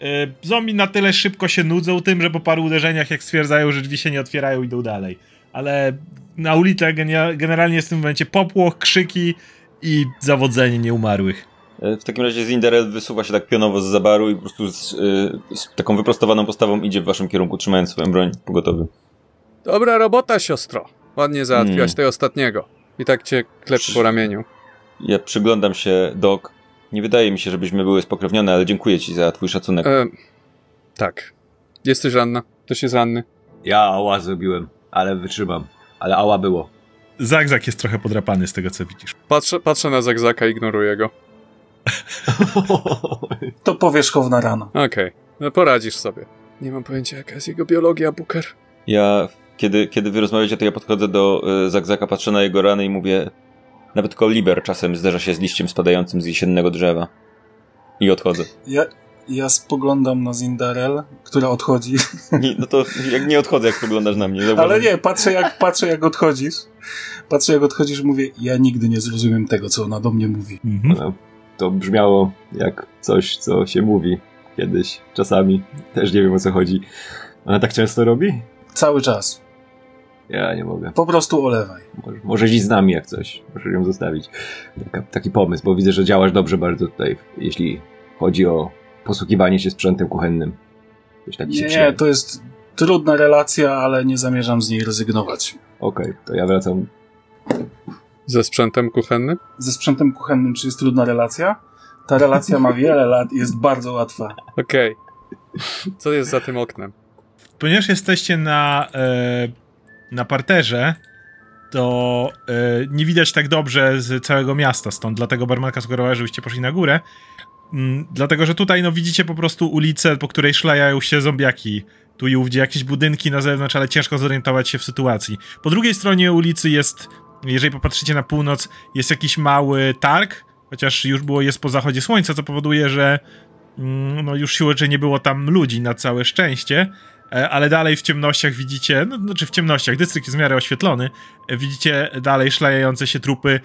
e, zombie na tyle szybko się nudzą tym, że po paru uderzeniach jak stwierdzają, że drzwi się nie otwierają, idą dalej. Ale na genia- generalnie jest w tym momencie popłoch, krzyki i zawodzenie nieumarłych. E, W takim razie Zinderel wysuwa się tak pionowo z zabaru i po prostu z, y, z taką wyprostowaną postawą idzie w waszym kierunku, trzymając swoją broń pogotowy. Dobra robota, siostro. Ładnie załatwiłaś Mm. tego ostatniego. I tak cię klepie po ramieniu. Ja przyglądam się, Doc. Nie wydaje mi się, żebyśmy były spokrewnione, ale dziękuję ci za twój szacunek. E, tak. Jesteś ranna. To się z ranny. Ja ała zrobiłem, ale wytrzymam. Ale ała było. Zagzak jest trochę podrapany z tego, co widzisz. Patrzę, patrzę na Zagzaka, ignoruję go. To powierzchowna rana. Okej, no poradzisz sobie. Nie mam pojęcia, jaka jest jego biologia, Booker. Ja, kiedy, kiedy wy rozmawiacie, to ja podchodzę do y, Zagzaka, patrzę na jego rany i mówię nawet koliber czasem zderza się z liściem spadającym z jesiennego drzewa. I odchodzę. Ja, ja spoglądam na Zindarel, która odchodzi. Nie, no to jak nie odchodzę, jak spoglądasz na mnie. Ale nie, patrzę jak, patrzę jak odchodzisz. Patrzę jak odchodzisz i mówię, ja nigdy nie zrozumiem tego, co ona do mnie mówi. Mhm. To brzmiało jak coś, co się mówi kiedyś, czasami. Też nie wiem o co chodzi. Ona tak często robi? Cały czas. Ja nie mogę. Po prostu olewaj. Może, może iść z nami jak coś. Może ją zostawić. Taka, taki pomysł, bo widzę, że działasz dobrze bardzo tutaj, jeśli chodzi o posługiwanie się sprzętem kuchennym. Tak Nie, to jest, trudna relacja, ale nie zamierzam z niej rezygnować. Okej, to ja wracam. Ze sprzętem kuchennym? Ze sprzętem kuchennym, czy jest trudna relacja? Ta relacja ma wiele lat i jest bardzo łatwa. Okej. Co jest za tym oknem? Ponieważ jesteście na, e, na parterze, to e, nie widać tak dobrze z całego miasta stąd, dlatego barmanka sugerowała, żebyście poszli na górę. Mm, dlatego, że tutaj no widzicie po prostu ulicę, po której szlajają się zombiaki. Tu i ówdzie jakieś budynki na zewnątrz, ale ciężko zorientować się w sytuacji. Po drugiej stronie ulicy jest, jeżeli popatrzycie na północ, jest jakiś mały targ, chociaż już było jest po zachodzie słońca, co powoduje, że mm, no już siłą rzeczy nie było tam ludzi na całe szczęście, E, ale dalej w ciemnościach widzicie, no znaczy w ciemnościach, dystrykt jest w miarę oświetlony, e, widzicie dalej szlajające się trupy.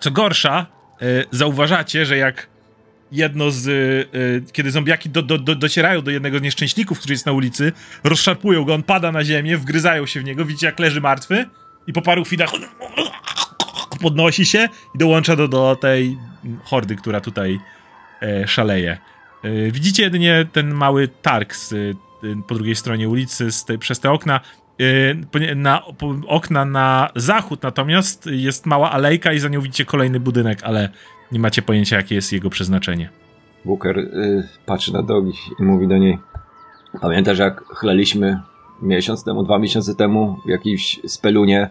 Co gorsza, e, zauważacie, że jak jedno z. Kiedy zombiaki do, do, do, docierają do jednego z nieszczęśników, który jest na ulicy, rozszarpują go, on pada na ziemię, wgryzają się w niego, widzicie jak leży martwy i po paru chwilach podnosi się i dołącza do, do tej hordy, która tutaj szaleje. Widzicie jedynie ten mały targ z Y, po drugiej stronie ulicy te, przez te okna. Y, na, okna na zachód natomiast jest mała alejka i za nią widzicie kolejny budynek, ale nie macie pojęcia jakie jest jego przeznaczenie. Booker y, patrzy na Dogi i mówi do niej Pamiętasz jak chlaliśmy miesiąc temu, dwa miesiące temu w jakiejś spelunie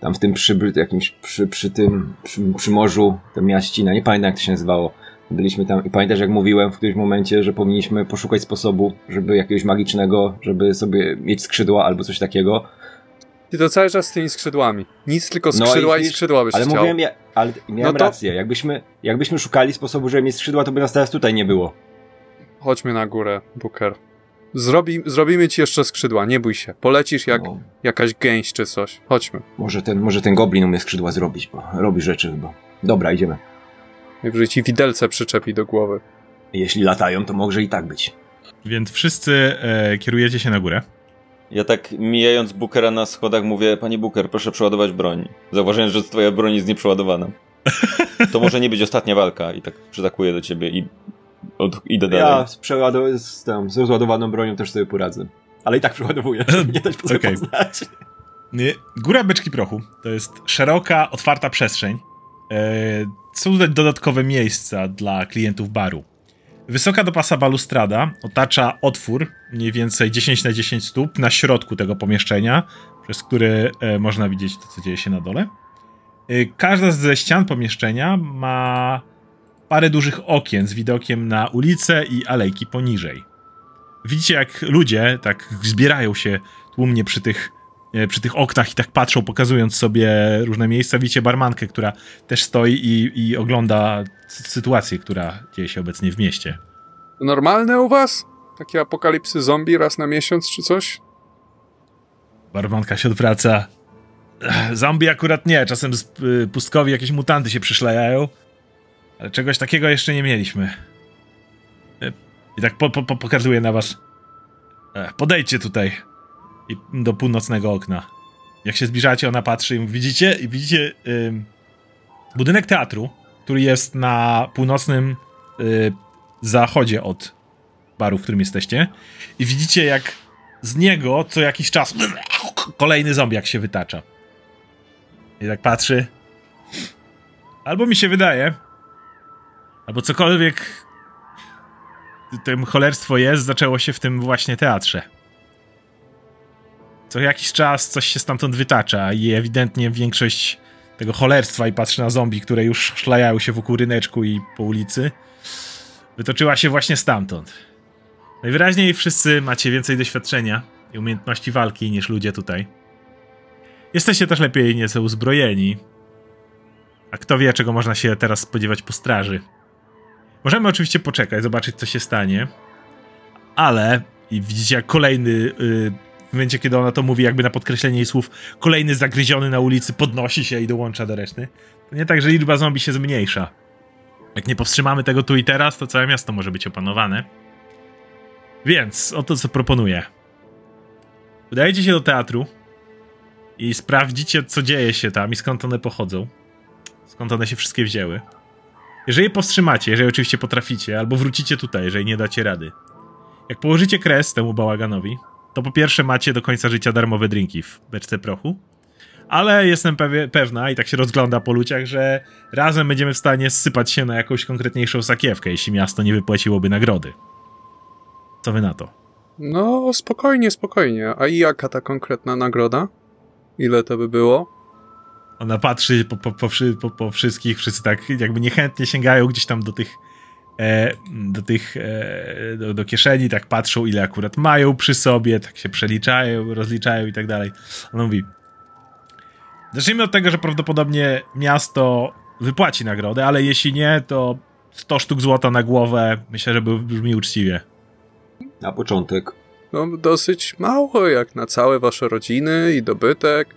tam w tym przy, jakimś przy, przy tym, przy, przy morzu, ta miaścina, nie pamiętam jak to się nazywało Byliśmy tam i pamiętasz jak mówiłem w którymś momencie, że powinniśmy poszukać sposobu, żeby jakiegoś magicznego, żeby sobie mieć skrzydła albo coś takiego. Ty to cały czas z tymi skrzydłami. Nic tylko no skrzydła no i, i skrzydła byś Ale chciał. mówiłem, ja, ale miałem no to... rację. Jakbyśmy, jakbyśmy szukali sposobu, żeby mieć skrzydła, to by nas teraz tutaj nie było. Chodźmy na górę, Booker. Zrobi, zrobimy ci jeszcze skrzydła, nie bój się. Polecisz jak no. jakaś gęś czy coś. Chodźmy. Może ten, może ten goblin umie skrzydła zrobić, bo robi rzeczy chyba. Dobra, idziemy. Najwyżej ci widelce przyczepi do głowy. Jeśli latają, to może i tak być. Więc wszyscy e, kierujecie się na górę. Ja tak mijając Bookera na schodach mówię, panie Booker, proszę przeładować broń. Zauważając, że twoja broń jest nieprzeładowana. To może nie być ostatnia walka i tak przytakuję do ciebie i od, idę dalej. Ja z, przeładow- z, tam, z rozładowaną bronią też sobie poradzę. Ale i tak przeładowuję, żeby nie dać okay. poznać. Góra Beczki Prochu to jest szeroka, otwarta przestrzeń. E, są tutaj dodatkowe miejsca dla klientów baru. Wysoka do pasa balustrada otacza otwór, mniej więcej 10 na 10 stóp, na środku tego pomieszczenia, przez który e, można widzieć to, co dzieje się na dole. E, każda ze ścian pomieszczenia ma parę dużych okien z widokiem na ulicę i alejki poniżej. Widzicie, jak ludzie tak zbierają się tłumnie przy tych E, przy tych oknach i tak patrzą, pokazując sobie różne miejsca. Widzicie barmankę, która też stoi i, i ogląda sytuację, która dzieje się obecnie w mieście. Normalne u was? Takie apokalipsy zombie raz na miesiąc czy coś? Barmanka się odwraca. Zombie akurat nie, czasem z y, pustkowi jakieś mutanty się przyszlejają, ale czegoś takiego jeszcze nie mieliśmy. E, I tak po, po, pokazuje na was. Podejdźcie tutaj i do północnego okna. Jak się zbliżacie, ona patrzy i widzicie, i widzicie yy, budynek teatru, który jest na północnym yy, zachodzie od baru, w którym jesteście. I widzicie, jak z niego co jakiś czas kolejny zombiak się wytacza. I tak patrzy. Albo mi się wydaje, albo cokolwiek tym cholerstwo jest, zaczęło się w tym właśnie teatrze. Co jakiś czas coś się stamtąd wytacza i ewidentnie większość tego cholerstwa i patrzy na zombie, które już szlajają się wokół ryneczku i po ulicy, wytoczyła się właśnie stamtąd. Najwyraźniej wszyscy macie więcej doświadczenia i umiejętności walki niż ludzie tutaj. Jesteście też lepiej nieco uzbrojeni. A kto wie, czego można się teraz spodziewać po straży. Możemy oczywiście poczekać, zobaczyć, co się stanie. Ale, i widzicie, jak kolejny y, w momencie, kiedy ona to mówi, jakby na podkreślenie jej słów, kolejny zagryziony na ulicy podnosi się i dołącza do reszty. To nie tak, że liczba zombie się zmniejsza. Jak nie powstrzymamy tego tu i teraz, to całe miasto może być opanowane. Więc oto co proponuję. Udajecie się do teatru i sprawdzicie, co dzieje się tam i skąd one pochodzą. Skąd one się wszystkie wzięły. Jeżeli je powstrzymacie, jeżeli oczywiście potraficie, albo wrócicie tutaj, jeżeli nie dacie rady. Jak położycie kres temu bałaganowi, to po pierwsze macie do końca życia darmowe drinki w beczce prochu, ale jestem pewie, pewna i tak się rozgląda po ludziach, że razem będziemy w stanie zsypać się na jakąś konkretniejszą sakiewkę, jeśli miasto nie wypłaciłoby nagrody. Co wy na to? No, spokojnie, spokojnie. A jaka ta konkretna nagroda? Ile to by było? Ona patrzy po, po, po, po, po wszystkich, wszyscy tak jakby niechętnie sięgają gdzieś tam do tych e, do tych e, do, do kieszeni, tak patrzą ile akurat mają przy sobie, tak się przeliczają, rozliczają i tak dalej. Ona mówi zacznijmy od tego, że prawdopodobnie miasto wypłaci nagrodę, ale jeśli nie, to 100 sztuk złota na głowę myślę, że brzmi uczciwie. Na początek. No, dosyć mało, jak na całe wasze rodziny i dobytek.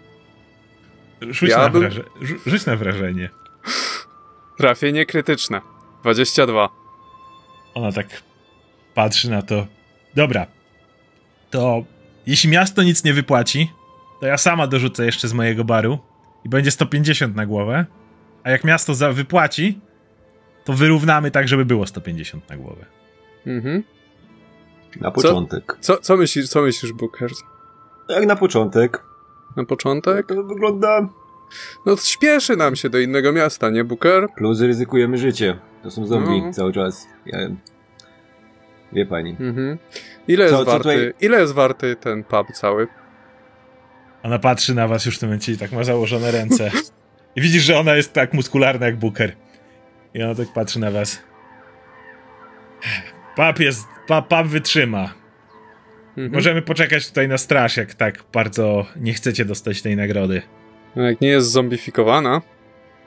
Rzuć, Ja na, bym- wraże- rzu- rzuć na wrażenie. Trafienie krytyczne. 22. Ona tak patrzy na to. Dobra. To jeśli miasto nic nie wypłaci, to ja sama dorzucę jeszcze z mojego baru i będzie 150 na głowę. A jak miasto za wypłaci, to wyrównamy tak, żeby było 150 na głowę. Mhm. Na początek. Co, co myślisz, co myślisz, Booker? Jak na początek. Na początek? To wygląda. No, śpieszy nam się do innego miasta, nie, Booker? Plus ryzykujemy życie. To są zombie No. cały czas. Ja... Wie pani. Mhm. Ile Co- jest co warty, tutaj- ile jest warty ten pub cały? Ona patrzy na was już w tym momencie i tak ma założone ręce. I widzisz, że ona jest tak muskularna jak Booker. I ona tak patrzy na was. Pap jest, pap, pap wytrzyma. Mhm. Możemy poczekać tutaj na straż, jak tak bardzo nie chcecie dostać tej nagrody. No, Jak nie jest zombifikowana,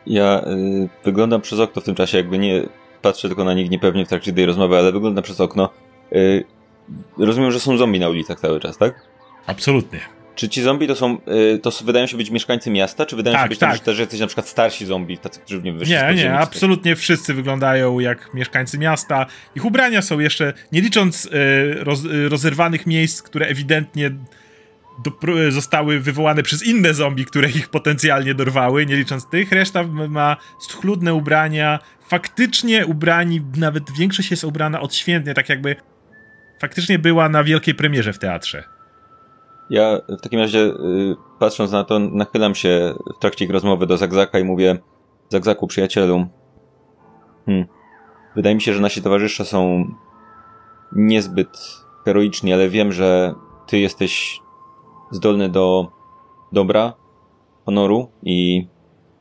Ja y, wyglądam przez okno w tym czasie, jakby nie patrzę tylko na nich niepewnie w trakcie tej rozmowy, ale wyglądam przez okno. Y, rozumiem, że są zombie na ulicach cały czas, tak? Absolutnie. Czy ci zombie to są, y, to wydają się być mieszkańcy miasta, czy wydają Tak, się być tak. też, jacyś na przykład starsi zombie, tacy, którzy w nim wyszli Nie, nie, absolutnie wszyscy wyglądają jak mieszkańcy miasta. Ich ubrania są jeszcze, nie licząc e, roz, e, rozerwanych miejsc, które ewidentnie zostały wywołane przez inne zombie, które ich potencjalnie dorwały, nie licząc tych, reszta ma schludne ubrania, faktycznie ubrani, nawet większość jest ubrana odświętnie, tak jakby faktycznie była na wielkiej premierze w teatrze. Ja w takim razie, y, patrząc na to, nachylam się w trakcie ich rozmowy do Zagzaka i mówię Zagzaku, przyjacielu, hmm, wydaje mi się, że nasi towarzysze są niezbyt heroiczni, ale wiem, że ty jesteś zdolny do dobra, honoru i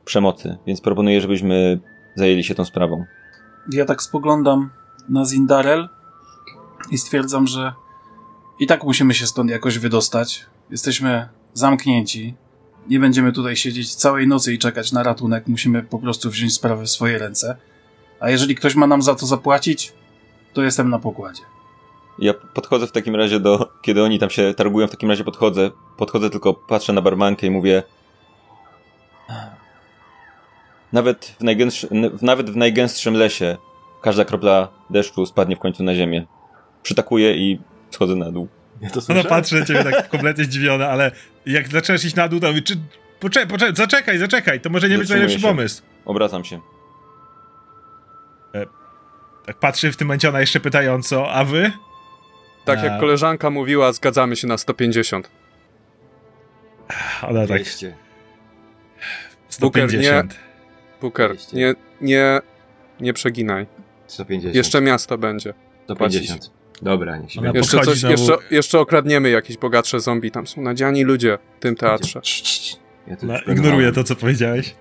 przemocy, więc proponuję, żebyśmy zajęli się tą sprawą. Ja tak spoglądam na Zindarel i stwierdzam, że i tak musimy się stąd jakoś wydostać. Jesteśmy zamknięci. Nie będziemy tutaj siedzieć całej nocy i czekać na ratunek. Musimy po prostu wziąć sprawę w swoje ręce. A jeżeli ktoś ma nam za to zapłacić, to jestem na pokładzie. Ja podchodzę w takim razie do, kiedy oni tam się targują, w takim razie podchodzę, podchodzę tylko, patrzę na barmankę i mówię nawet w, najgęstszy, w, nawet w najgęstszym lesie każda kropla deszczu spadnie w końcu na ziemię. Przytakuję i schodzę na dół. Ja to Ona patrzy na ciebie tak kompletnie zdziwiona, ale jak zaczęłaś iść na dół, to mówi, czy... Poczekaj, poczekaj, zaczekaj, zaczekaj, to może nie być najlepszy się. pomysł. Obracam się. Tak patrzy w tym momencie ona jeszcze pytająco, a wy? tak A. jak koleżanka mówiła, zgadzamy się na 150. Ona tak, 200. 150. Booker, 200. nie, nie, nie przeginaj. 150. Jeszcze miasto będzie. 150. Dobra, niech się Ona. Jeszcze, coś, znowu. jeszcze, jeszcze okradniemy jakieś bogatsze zombie. Tam są nadziani ludzie w tym teatrze. Cii, cii, cii. Ja to ignoruje planowałem. to, co powiedziałeś.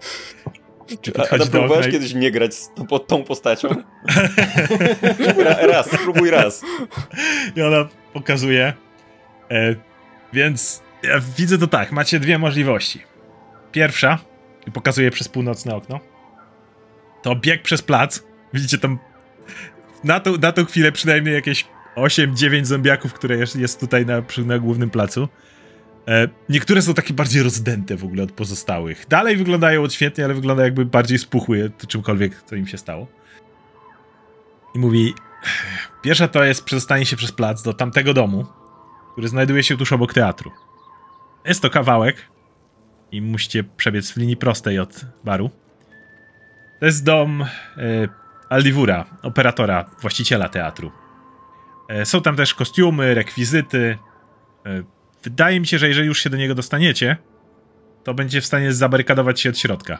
Czy A, próbowałeś i- kiedyś nie grać z tą, pod tą postacią? Ra, raz, spróbuj raz. I ona pokazuje. E, więc ja widzę to tak, macie dwie możliwości. Pierwsza, i pokazuje przez północne okno, to bieg przez plac. Widzicie tam na tą, na tą chwilę przynajmniej jakieś 8-9 zombiaków, które jest, tutaj na, na głównym placu. E, niektóre są takie bardziej rozdęte w ogóle od pozostałych. Dalej wyglądają odświętnie, ale wygląda jakby bardziej spuchły czymkolwiek, co im się stało. I mówi, Pierwsza to jest przedostanie się przez plac do tamtego domu, który znajduje się tuż obok teatru. Jest to kawałek i musicie przebiec w linii prostej od baru. To jest dom e, Aldivura, operatora, właściciela teatru. E, są tam też kostiumy, rekwizyty. E, Wydaje mi się, że jeżeli już się do niego dostaniecie, to będzie w stanie zabarykadować się od środka.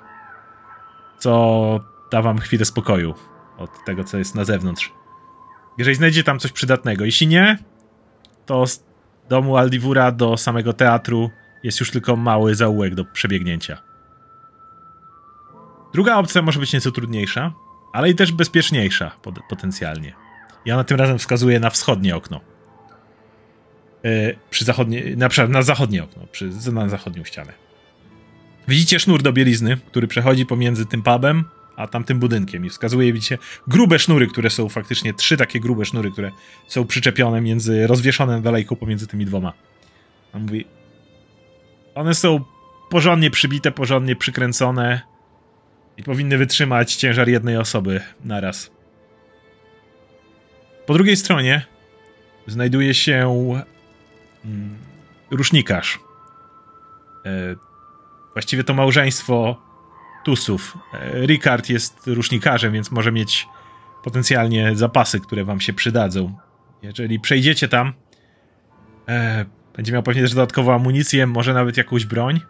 Co da wam chwilę spokoju od tego, co jest na zewnątrz. Jeżeli znajdzie tam coś przydatnego. Jeśli nie, to z domu Aldivura do samego teatru jest już tylko mały zaułek do przebiegnięcia. Druga opcja może być nieco trudniejsza, ale i też bezpieczniejsza potencjalnie. I ona tym razem wskazuje na wschodnie okno. Yy, przy zachodnie, na na zachodnie okno, przy, na zachodnią ścianę. Widzicie sznur do bielizny, który przechodzi pomiędzy tym pubem a tamtym budynkiem i wskazuje, widzicie, grube sznury, które są faktycznie trzy takie grube sznury, które są przyczepione między, rozwieszone na dalejku pomiędzy tymi dwoma. On mówi, one są porządnie przybite, porządnie przykręcone i powinny wytrzymać ciężar jednej osoby naraz. Po drugiej stronie znajduje się mm, rusznikarz. E, właściwie to małżeństwo Tusów. E, Ricard jest rusznikarzem, więc może mieć potencjalnie zapasy, które wam się przydadzą. Jeżeli przejdziecie tam, e, będzie miał pewnie też dodatkową amunicję, może nawet jakąś broń.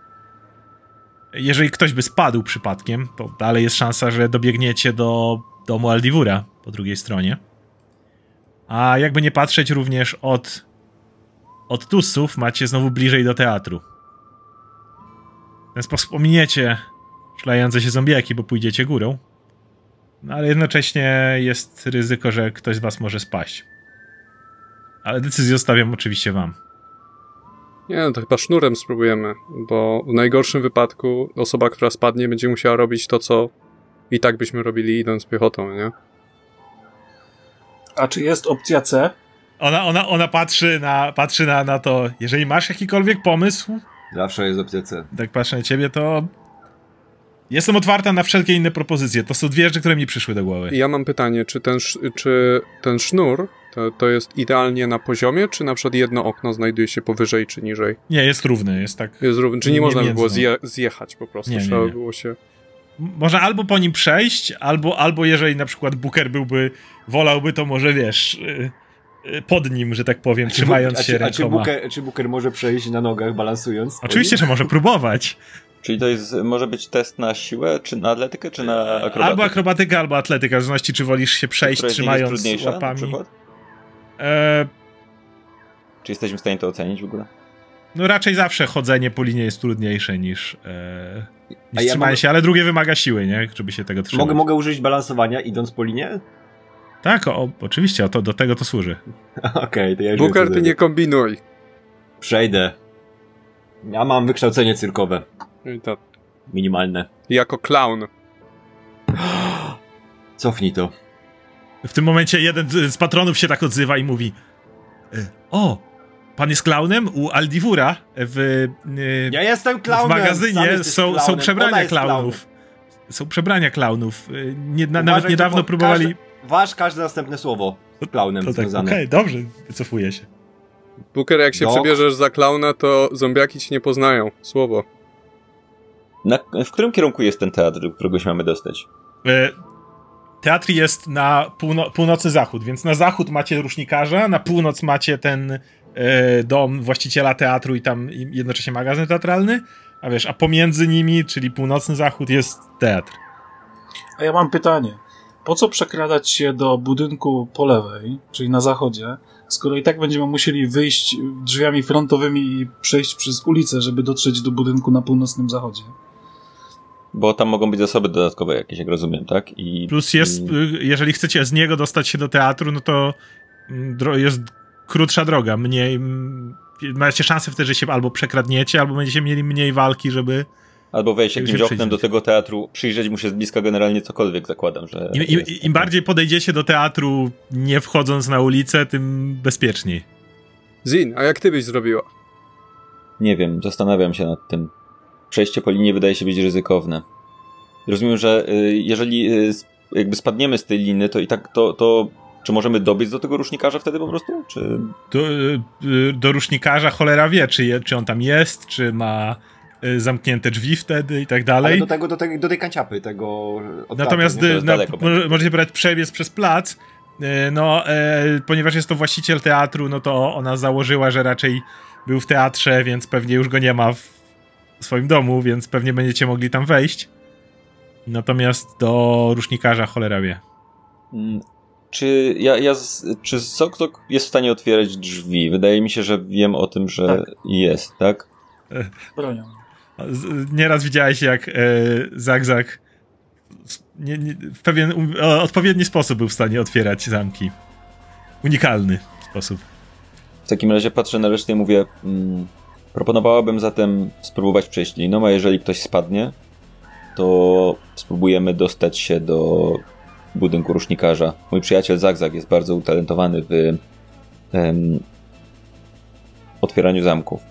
Jeżeli ktoś by spadł przypadkiem, to dalej jest szansa, że dobiegniecie do domu Aldivura po drugiej stronie. A jakby nie patrzeć, również od, od Tusów macie znowu bliżej do teatru. W ten sposób ominiecie szlające się zombiaki, bo pójdziecie górą. No ale jednocześnie jest ryzyko, że ktoś z was może spaść. Ale decyzję zostawiam oczywiście wam. Nie, no to chyba sznurem spróbujemy, bo w najgorszym wypadku osoba, która spadnie, będzie musiała robić to, co i tak byśmy robili idąc piechotą, nie? A czy jest opcja C? Ona, ona, ona patrzy, na, patrzy na, na to, jeżeli masz jakikolwiek pomysł, Zawsze jest opcja C. tak patrzę na ciebie, to jestem otwarta na wszelkie inne propozycje. To są dwie rzeczy, które mi przyszły do głowy. I ja mam pytanie, czy ten, czy ten sznur to, to jest idealnie na poziomie, czy na przykład jedno okno znajduje się powyżej czy niżej? Nie, jest równy, jest tak... Jest równy, czy nie, Nie można by było zje, zjechać po prostu, Nie, nie, trzeba nie. było się... Można albo po nim przejść, albo, albo jeżeli na przykład Booker byłby, wolałby, to może wiesz, y, y, pod nim, że tak powiem, trzymając a się czy, a czy, rękoma. Booker, czy Booker może przejść na nogach balansując? Oczywiście, że może próbować. Czyli to jest, może być test na siłę, czy na atletykę, czy na akrobatykę? Albo akrobatyka, albo atletyka, w zależności czy wolisz się przejść trzymając trudniejsza, na łapami. przykład? E, Czy jesteśmy w stanie to ocenić w ogóle? No raczej zawsze chodzenie po linie jest trudniejsze niż, e, niż ja trzymanie mogę- się, ale drugie wymaga siły, nie? Żeby się tego trzymać. Mogę, mogę użyć balansowania idąc po linie? Tak, o, oczywiście, o to, do tego to służy. Okej, to ja już Booker, ty nie kombinuj. Przejdę. Ja mam wykształcenie cyrkowe. I to, Minimalne. jako clown. Cofnij to. W tym momencie jeden z z patronów się tak odzywa i mówi e, o, pan jest klaunem u Aldivura w, e, Ja jestem w klaunem! sam magazynie są, są klaunem, ona przebrania klaunów. Są przebrania klaunów. Nie, na, Uważaj, nawet to niedawno po- próbowali... Każde, waż każde następne słowo z klaunem To tak, okej, związane. dobrze, wycofuję się. Booker, jak się Dok. przebierzesz za klauna, to zombiaki ci nie poznają. Słowo. Na, w którym kierunku jest ten teatr, do którego się mamy dostać? E, Teatr jest na półno- północy zachód, więc na zachód macie rusznikarza, na północ macie ten dom właściciela teatru i tam jednocześnie magazyn teatralny, a wiesz, a pomiędzy nimi, czyli północny zachód jest teatr. A ja mam pytanie. Po co przekradać się do budynku po lewej, czyli na zachodzie, skoro i tak będziemy musieli wyjść drzwiami frontowymi i przejść przez ulicę, żeby dotrzeć do budynku na północnym zachodzie? Bo tam mogą być zasoby dodatkowe jakieś, jak rozumiem, tak? I, Plus jest, i- y, jeżeli chcecie z niego dostać się do teatru, no to mm, jest krótsza droga, mniej... Macie szansę wtedy, że się albo przekradniecie, albo będziecie mieli mniej walki, żeby... Albo wejść Jak jakimś oknem do tego teatru, przyjrzeć mu się z bliska generalnie cokolwiek, zakładam, że... Im, im, Im bardziej podejdziecie do teatru, nie wchodząc na ulicę, tym bezpieczniej. Zin, a jak ty byś zrobiła? Nie wiem, zastanawiam się nad tym. Przejście po linii wydaje się być ryzykowne. Rozumiem, że y, jeżeli y, jakby spadniemy z tej liny, to i tak to, to czy możemy dobiec do tego rusznikarza wtedy po prostu? Czy... Do, y, do rusznikarza cholera wie, czy, je, czy on tam jest, czy ma y, zamknięte drzwi wtedy i tak Ale dalej. do, tego, do, tej, do tej kanciapy, tego... od Natomiast na, będzie. możecie brać przebiec przez plac. y, No, e, ponieważ jest to właściciel teatru, no to ona założyła, że raczej był w teatrze, więc pewnie już go nie ma w swoim domu, więc pewnie będziecie mogli tam wejść. Natomiast do rusznikarza cholera wie. Czy ja, ja czy Sok jest w stanie otwierać drzwi? Wydaje mi się, że wiem o tym, że Tak. jest, tak? Bronią. Z- Nieraz widziałeś, jak e, Zagzag nie, nie, w pewien um, odpowiedni sposób był w stanie otwierać zamki. Unikalny sposób. W takim razie patrzę na resztę i mówię, mm, proponowałabym zatem spróbować przejść liną, a jeżeli ktoś spadnie, to spróbujemy dostać się do budynku rusznikarza. Mój przyjaciel Zagzag jest bardzo utalentowany w em, otwieraniu zamków.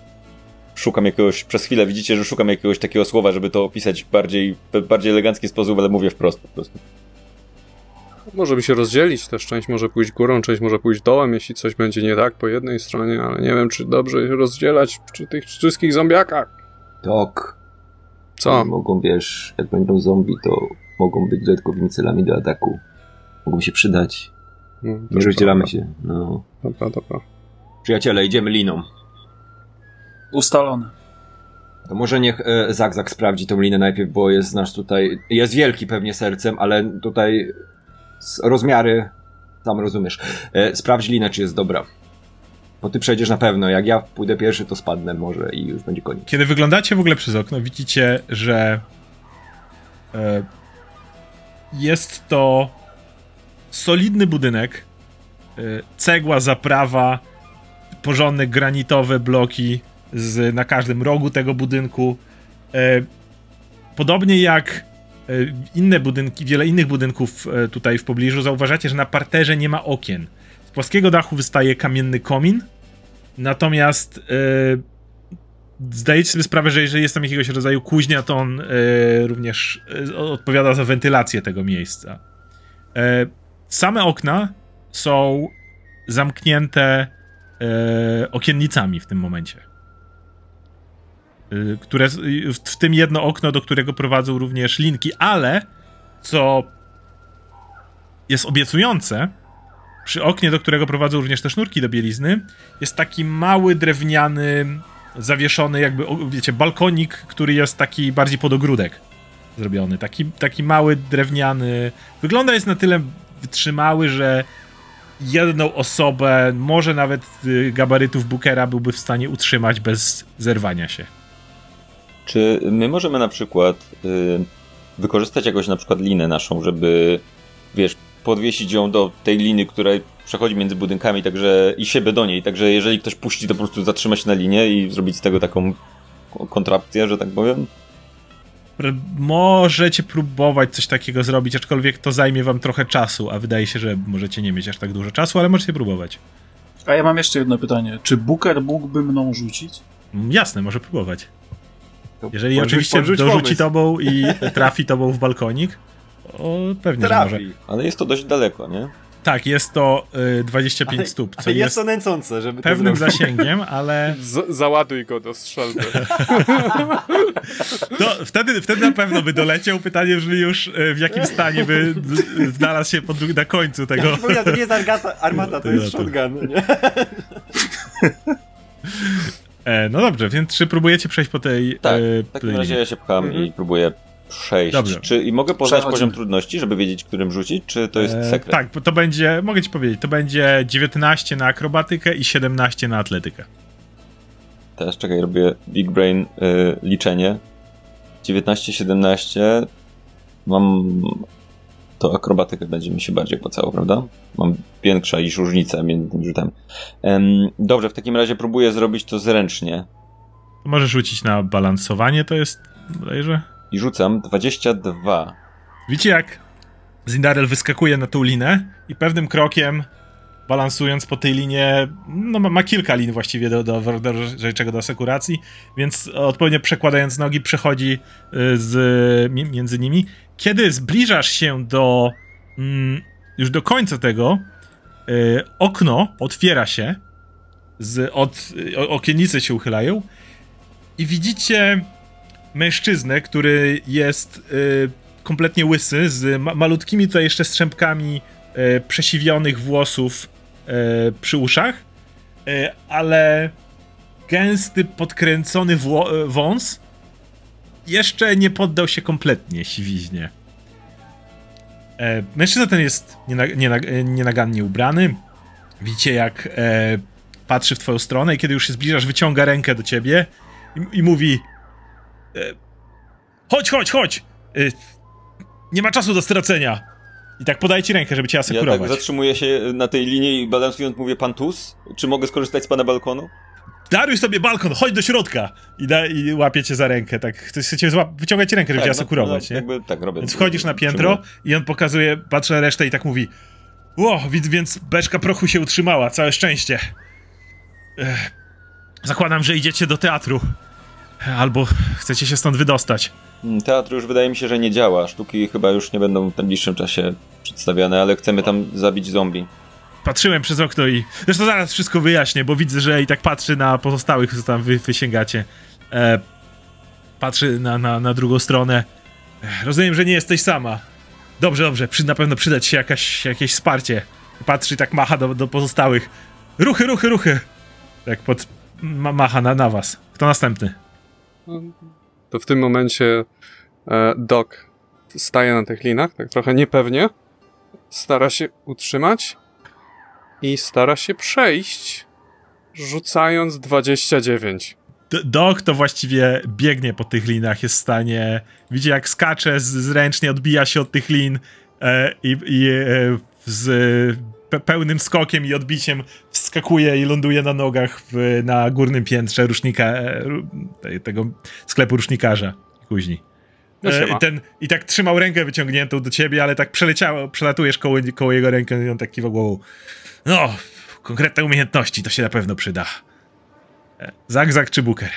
Szukam jakiegoś, przez chwilę widzicie, że szukam jakiegoś takiego słowa, żeby to opisać bardziej, w bardziej elegancki sposób, ale mówię wprost po prostu. Możemy się rozdzielić, też część może pójść górą, część może pójść dołem, jeśli coś będzie nie tak po jednej stronie, ale nie wiem, czy dobrze się rozdzielać przy tych wszystkich zombiakach. Tok. Co? Mogą, wiesz, jak będą zombie, to mogą być dodatkowymi celami do ataku. Mogą się przydać. No, Nie rozdzielamy się. No. Dobra, dobra. Przyjaciele, idziemy liną. Ustalone. To może niech e, Zagzag sprawdzi tą linę najpierw, bo jest nasz tutaj. Jest wielki pewnie sercem, ale tutaj z rozmiary sam rozumiesz. E, sprawdź linę, czy jest dobra. Bo ty przejdziesz na pewno. Jak ja pójdę pierwszy, to spadnę może i już będzie koniec. Kiedy wyglądacie w ogóle przez okno, widzicie, że e, jest to solidny budynek. E, cegła, zaprawa, porządne granitowe bloki z, na każdym rogu tego budynku. E, podobnie jak e, inne budynki, wiele innych budynków tutaj w pobliżu, zauważacie, że na parterze nie ma okien. Z płaskiego dachu wystaje kamienny komin, natomiast zdajecie sobie sprawę, że jeżeli jest tam jakiegoś rodzaju kuźnia, to on e, również e, odpowiada za wentylację tego miejsca. E, same okna są zamknięte okiennicami w tym momencie. Które, w, w tym jedno okno, do którego prowadzą również linki, ale co jest obiecujące, przy oknie, do którego prowadzą również te sznurki do bielizny, jest taki mały drewniany zawieszony jakby, wiecie, balkonik, który jest taki bardziej pod ogródek zrobiony. Taki, taki mały, drewniany. Wygląda jest na tyle wytrzymały, że jedną osobę, może nawet y, gabarytów Bookera byłby w stanie utrzymać bez zerwania się. Czy my możemy na przykład y, wykorzystać jakoś na przykład linę naszą, żeby, wiesz, podwiesić ją do tej liny, która przechodzi między budynkami, także i siebie do niej, także jeżeli ktoś puści, to po prostu zatrzymać na linie i zrobić z tego taką ko- kontrapcję, że tak powiem? Możecie próbować coś takiego zrobić, aczkolwiek to zajmie wam trochę czasu, a wydaje się, że możecie nie mieć aż tak dużo czasu, ale możecie próbować. A ja mam jeszcze jedno pytanie. Czy Booker mógłby mną rzucić? Mm, Jasne, może próbować. To Jeżeli oczywiście dorzuci pomysł. tobą i trafi tobą w balkonik, o, pewnie, że może. Trafi. Ale jest to dość daleko, nie? Tak, jest to y, 25 Ale- stóp, co Ale jest jest to nęcące, żeby pewnym zasięgiem, ale Z- załaduj go do strzelby. to wtedy, wtedy na pewno by doleciał. Pytanie brzmi już, y, w jakim stanie by znalazł się po dru- na końcu tego. Przypomniał, to nie jest argata, armata, to jest to- shotgun, nie? E, no dobrze, więc czy próbujecie przejść po tej Tak, e, w takim razie ja się pcham Mhm. i próbuję przejść. Dobrze. Czy i mogę poznać Przechodzimy. poziom trudności, żeby wiedzieć, którym rzucić, czy to jest E, sekret? Tak, bo to będzie, mogę ci powiedzieć, to będzie 19 na akrobatykę i 17 na atletykę. Teraz czekaj, robię Big Brain y, liczenie. 19, 17. Mam. To akrobatykę będzie mi się bardziej opłacało, prawda? Mam większa niż różnica między tym rzutem. Em, dobrze, w takim razie próbuję zrobić to zręcznie. Możesz rzucić na balansowanie, to jest bodajże. I rzucam 22. Widzicie jak Zindarel wyskakuje na tą linę i pewnym krokiem, balansując po tej linie, no ma, ma kilka lin właściwie do, do, do, do, do asekuracji, więc odpowiednio przekładając nogi przechodzi y, z, mi- między nimi. Kiedy zbliżasz się do mm, już do końca tego, y, okno otwiera się, z, od, o, okiennice się uchylają i widzicie mężczyznę, który jest y, kompletnie łysy, z ma malutkimi tutaj jeszcze strzępkami y, przesiwionych włosów y, przy uszach, y, ale gęsty, podkręcony wło- wąs jeszcze nie poddał się kompletnie siwiźnie. E, mężczyzna ten jest niena, niena, nienagannie ubrany. Widzicie, jak e, patrzy w twoją stronę i kiedy już się zbliżasz, wyciąga rękę do ciebie i, i mówi chodź, chodź, chodź! E, nie ma czasu do stracenia. I tak podaj ci rękę, żeby cię Ja asekurować. tak zatrzymuję się na tej linii i balansując mówię pan Tus, czy mogę skorzystać z pana balkonu? Daruj sobie balkon, chodź do środka! I, da, i łapie cię za rękę, tak. Chcecie złap- wyciągać ci rękę, żeby cię no, asekurować, no, nie? Jakby, tak, robię. Więc wchodzisz na piętro i on pokazuje, patrzy na resztę i tak mówi Ło, więc, więc beczka prochu się utrzymała, całe szczęście. Ech, zakładam, że idziecie do teatru. Albo chcecie się stąd wydostać. Mm, Teatr już wydaje mi się, że nie działa. Sztuki chyba już nie będą w najbliższym czasie przedstawiane, ale chcemy tam zabić zombie. Patrzyłem przez okno i... Zresztą zaraz wszystko wyjaśnię, bo widzę, że i tak patrzy na pozostałych, co tam wy, wysięgacie. E, patrzy na, na, na drugą stronę. Ech, rozumiem, że nie jesteś sama. Dobrze, dobrze, przy, na pewno przydać się jakaś, jakieś wsparcie. Patrzy i tak macha do, do pozostałych. Ruchy, ruchy, ruchy! Tak pod... Ma, macha na, na was. Kto następny? To w tym momencie e, Doc staje na tych linach, tak trochę niepewnie, stara się utrzymać i stara się przejść, rzucając 29. D- Dok to właściwie biegnie po tych linach, jest w stanie. Widzi jak skacze, zręcznie odbija się od tych lin e, i, i e, z pe- pełnym skokiem i odbiciem wskakuje i ląduje na nogach w, na górnym piętrze rusznika, e, tego sklepu rusznikarza kuźni. No E, ten, I tak trzymał rękę wyciągniętą do ciebie, ale tak przeleciało, przelatujesz koło, koło jego ręki i on tak kiwa głową. No, konkretne umiejętności, to się na pewno przyda. E, Zak czy Booker?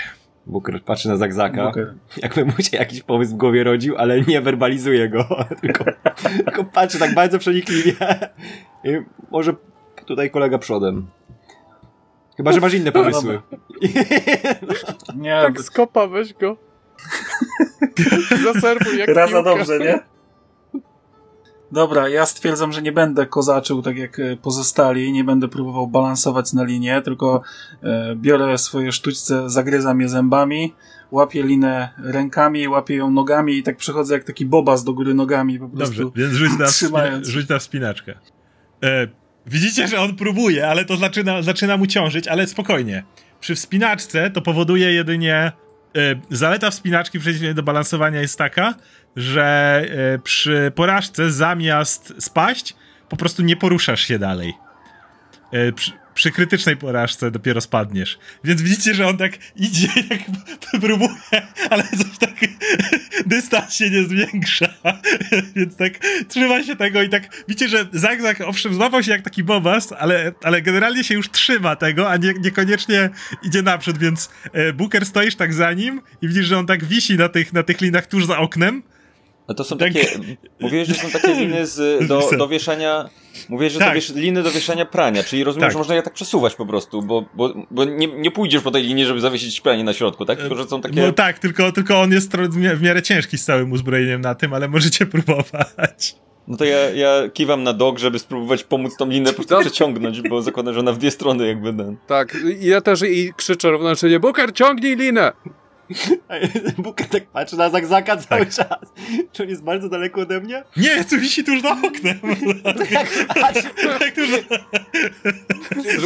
Booker patrzy na Zagzaka, Booker. jakby mu się jakiś pomysł w głowie rodził, ale nie werbalizuje go, tylko, tylko patrzy tak bardzo przenikliwie. I może tutaj kolega przodem. Chyba, że masz inne pomysły. Nie, Tak skopa, weź go. Zaserwuj jak raz za piłkę. dobrze, nie? Dobra, ja stwierdzam, że nie będę kozaczył tak jak e, pozostali, nie będę próbował balansować na linię, tylko e, biorę swoje sztućce, zagryzam je zębami, łapię linę rękami, łapię ją nogami i tak przechodzę jak taki bobas do góry nogami po prostu. Dobrze, więc rzuć na, trzymając. rzuć na wspinaczkę. E, widzicie, że on próbuje, ale to zaczyna, zaczyna mu ciążyć, ale spokojnie. Przy wspinaczce to powoduje jedynie... E, zaleta wspinaczki w przeciwieństwie do balansowania jest taka, że e, przy porażce zamiast spaść, po prostu nie poruszasz się dalej. Przy, przy krytycznej porażce dopiero spadniesz. Więc widzicie, że on tak idzie, jak próbuje, ale coś tak dystans się nie zwiększa. Więc tak trzyma się tego i tak widzicie, że Zagzag owszem złapał się jak taki bobas, ale, ale generalnie się już trzyma tego, a nie, niekoniecznie idzie naprzód, więc e, Booker stoisz tak za nim i widzisz, że on tak wisi na tych, na tych linach tuż za oknem. A to są Tak. takie. Mówiłeś, że są takie liny z, do, do wieszania. Mówiłeś, że to Tak. wiesz, liny do wieszania prania, czyli rozumiem, Tak. że można je tak przesuwać po prostu, bo, bo, bo nie, nie pójdziesz po tej linii, żeby zawiesić pranie na środku, tak? Tylko, że są takie. No tak, tylko, tylko on jest w mi- w miarę ciężki z całym uzbrojeniem na tym, ale możecie próbować. No to ja, ja kiwam na dog, żeby spróbować pomóc tą linę po prostu Dobrze. przeciągnąć, bo zakładam, że ona w dwie strony jakby ten. Tak, i ja też i krzyczę równocześnie, Booker, ciągnij linę! Booker tak patrzy na Zagzaka cały Tak. czas. Czy on jest bardzo daleko ode mnie? Nie, tu wisi tuż za oknem. Tak, tak tuż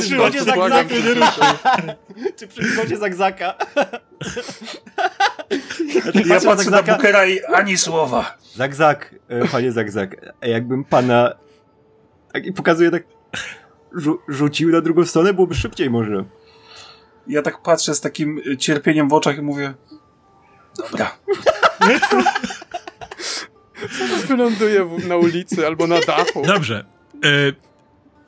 co błagam, Zagzaka, czy przy Zagzaka? Ja patrzę na Bookera i ani słowa. Zagzak, e, panie Zagzak, jakbym pana tak i pokazuje tak rzu rzucił na drugą stronę, byłoby szybciej może. Ja tak patrzę z takim y, cierpieniem w oczach i mówię dobra. Wyląduję na ulicy albo na dachu. Dobrze. E,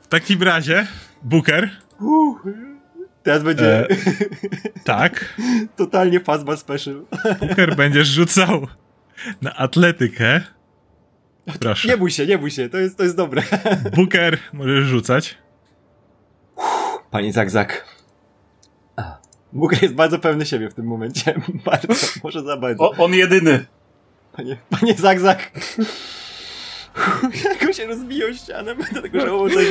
w takim razie, Booker, Uff, teraz będzie E. tak, totalnie fastball special. Booker będziesz rzucał na atletykę. Proszę. Nie bój się, nie bój się, to jest, to jest dobre. Booker, możesz rzucać. Panie Zagzak. Booker jest bardzo pewny siebie w tym momencie. Bardzo, może za bardzo. O, on jedyny. Panie, panie Zagzak. Jak on się rozbija o ścianę, będę tego żałował.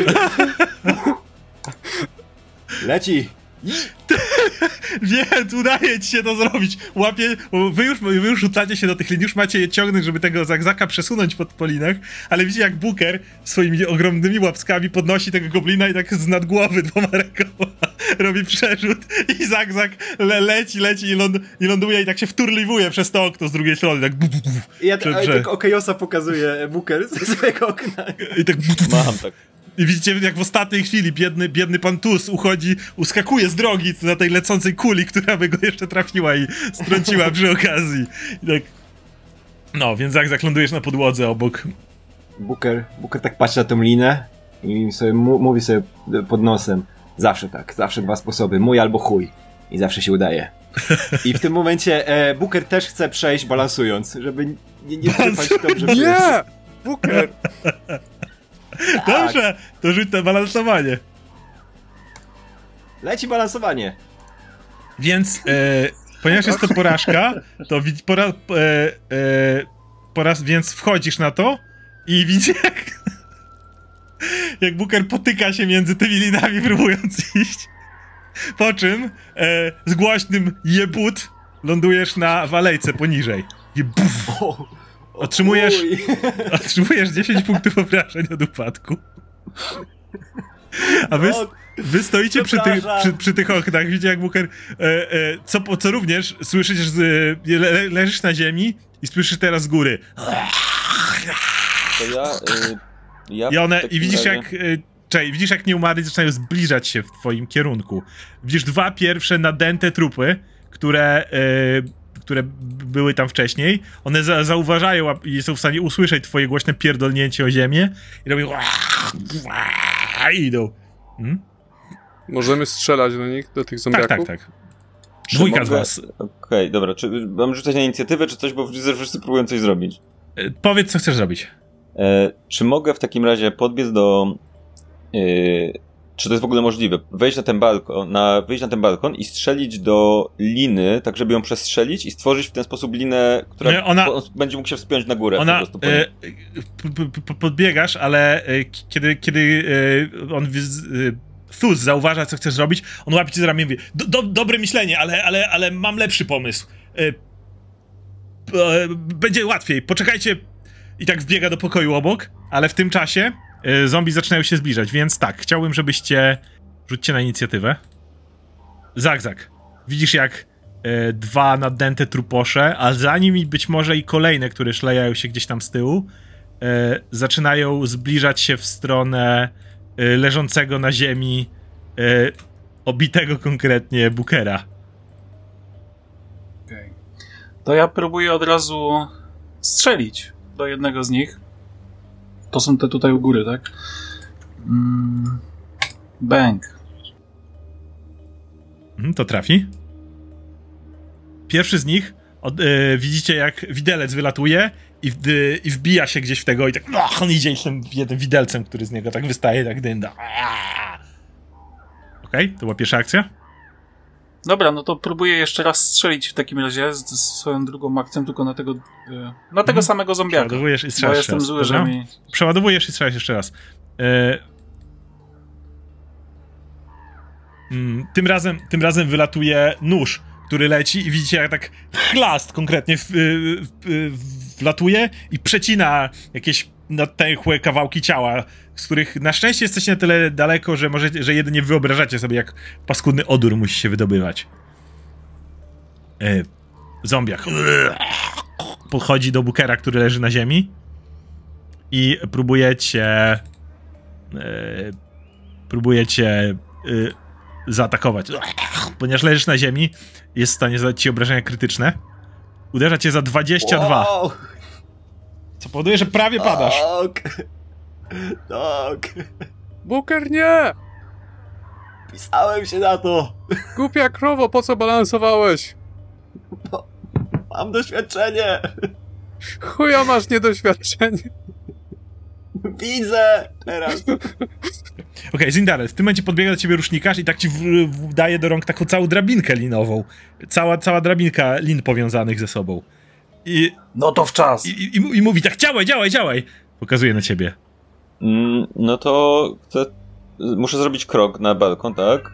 Leci! Więc udaje ci się to zrobić. Łapie, wy już, wy już rzucacie się do tych linii, już macie je ciągnąć, żeby tego zagzaka przesunąć pod polinach, ale widzicie jak Booker swoimi ogromnymi łapskami podnosi tego goblina i tak z nad głowy dwoma rękoma robi przerzut i zagzak le, leci, leci i, ląd, i ląduje i tak się wturliwuje przez to okno z drugiej strony, tak bu, bu, bu, I ja tak, prze- tak Okejosa pokazuje Booker ze swojego okna. i tak bu, bu, bu. Mam tak. I widzicie, jak w ostatniej chwili biedny, biedny pan Tus uchodzi, uskakuje z drogi na tej lecącej kuli, która by go jeszcze trafiła i strąciła przy okazji. I tak... No, więc jak zaklądujesz na podłodze obok... Booker, Booker tak patrzy na tą linę i sobie mówi sobie pod nosem zawsze tak, zawsze dwa sposoby, mój albo chuj. I zawsze się udaje. I w tym momencie e, Booker też chce przejść balansując, żeby nie, nie wczypać dobrze Nie! Booker! Dobrze, to rzuć na balansowanie. Leci balansowanie. Więc, e, ponieważ jest to porażka, to widz, pora, e, e, poraz, więc wchodzisz na to i widzisz jak, jak Booker potyka się między tymi linami, próbując iść. Po czym e, z głośnym jebut lądujesz na walejce poniżej. Otrzymujesz- otrzymujesz 10 punktów obrażeń od upadku. A wy, O, Wy stoicie przy, tych przy, przy tych oknach, widzicie jak Booker, e, e, co, co również słyszysz, z, e, le, leżysz na ziemi i słyszysz teraz z góry. To ja... Y, ja I one, i widzisz razie- jak, e, czekaj, widzisz jak nieumarli zaczynają zbliżać się w twoim kierunku. Widzisz dwa pierwsze nadęte trupy, które, e, które były tam wcześniej. One za, zauważają i są w stanie usłyszeć twoje głośne pierdolnięcie o ziemię i robią i idą. Hmm? Możemy strzelać do nich, do tych Tak, zombiaków? tak, tak. Czy Dwójka z mogę- was. Okej, dobra. Czy mam rzucać na inicjatywę, czy coś, bo widzę, że wszyscy próbują coś zrobić. E, Powiedz, co chcesz zrobić. E, czy mogę w takim razie podbiec do... E, czy to jest w ogóle możliwe? Wejść na ten balkon, na, wyjść na ten balkon i strzelić do liny, tak żeby ją przestrzelić i stworzyć w ten sposób linę, która ona- będzie mógł się wspiąć na górę. po Ona, prostu po e, podbiegasz, ale e, kiedy, kiedy e, on e, Thus zauważa, co chcesz zrobić, on łapie cię za ramię i mówi, do, do, dobre myślenie, ale, ale, ale mam lepszy pomysł. E, e, będzie łatwiej, poczekajcie. I tak wbiega do pokoju obok, ale w tym czasie zombie zaczynają się zbliżać, więc tak, chciałbym, żebyście rzućcie na inicjatywę. Zagzak. Widzisz jak e, dwa nadęte truposze, a za nimi być może i kolejne, które szlejają się gdzieś tam z tyłu, e, zaczynają zbliżać się w stronę e, leżącego na ziemi, e, obitego konkretnie Bookera. Okej. To ja próbuję od razu strzelić do jednego z nich. To są te tutaj u góry, tak? Mm. Bang. Mhm, to trafi. Pierwszy z nich, od, e, widzicie jak widelec wylatuje i, w, i wbija się gdzieś w tego i tak no, on idzie tym jednym widelcem, który z niego tak wystaje, tak dynda. Okej, to była pierwsza akcja. Dobra, no to próbuję jeszcze raz strzelić w takim razie z, z swoją drugą akcją, tylko na tego, e, na tego Mhm. samego zombiaka. Przeładowujesz i strzelasz jeszcze jestem raz. zły, Dobra? mi... Przeładowujesz i strzelasz jeszcze raz. E... Mm, tym, razem, tym razem wylatuje nóż, który leci i widzicie jak tak chlast konkretnie w, w, w, wlatuje i przecina jakieś natęchłe kawałki ciała, z których na szczęście jesteście na tyle daleko, że możecie, że jedynie wyobrażacie sobie jak paskudny odór musi się wydobywać. E... Zombiak podchodzi do Bookera, który leży na ziemi i próbujecie e, próbujecie e, zaatakować. Ponieważ leżysz na ziemi, jest w stanie zadać ci obrażenia krytyczne. Uderza cię za 22, Wow, co powoduje, że prawie padasz. Tak. Tak. Booker, nie! Pisałem się na to. Głupia krowo, po co balansowałeś? Mam doświadczenie. Chuja masz niedoświadczenie. Widzę teraz. Okej, Zindarel, w tym momencie podbiega do ciebie rusznikarz i tak ci w, w, daje do rąk taką całą drabinkę linową. Cała, cała drabinka lin powiązanych ze sobą. I, No to w czas. i, i, i mówi tak, działaj, działaj, działaj. Pokazuje na ciebie. Mm, no to chcę, muszę zrobić krok na balkon, tak?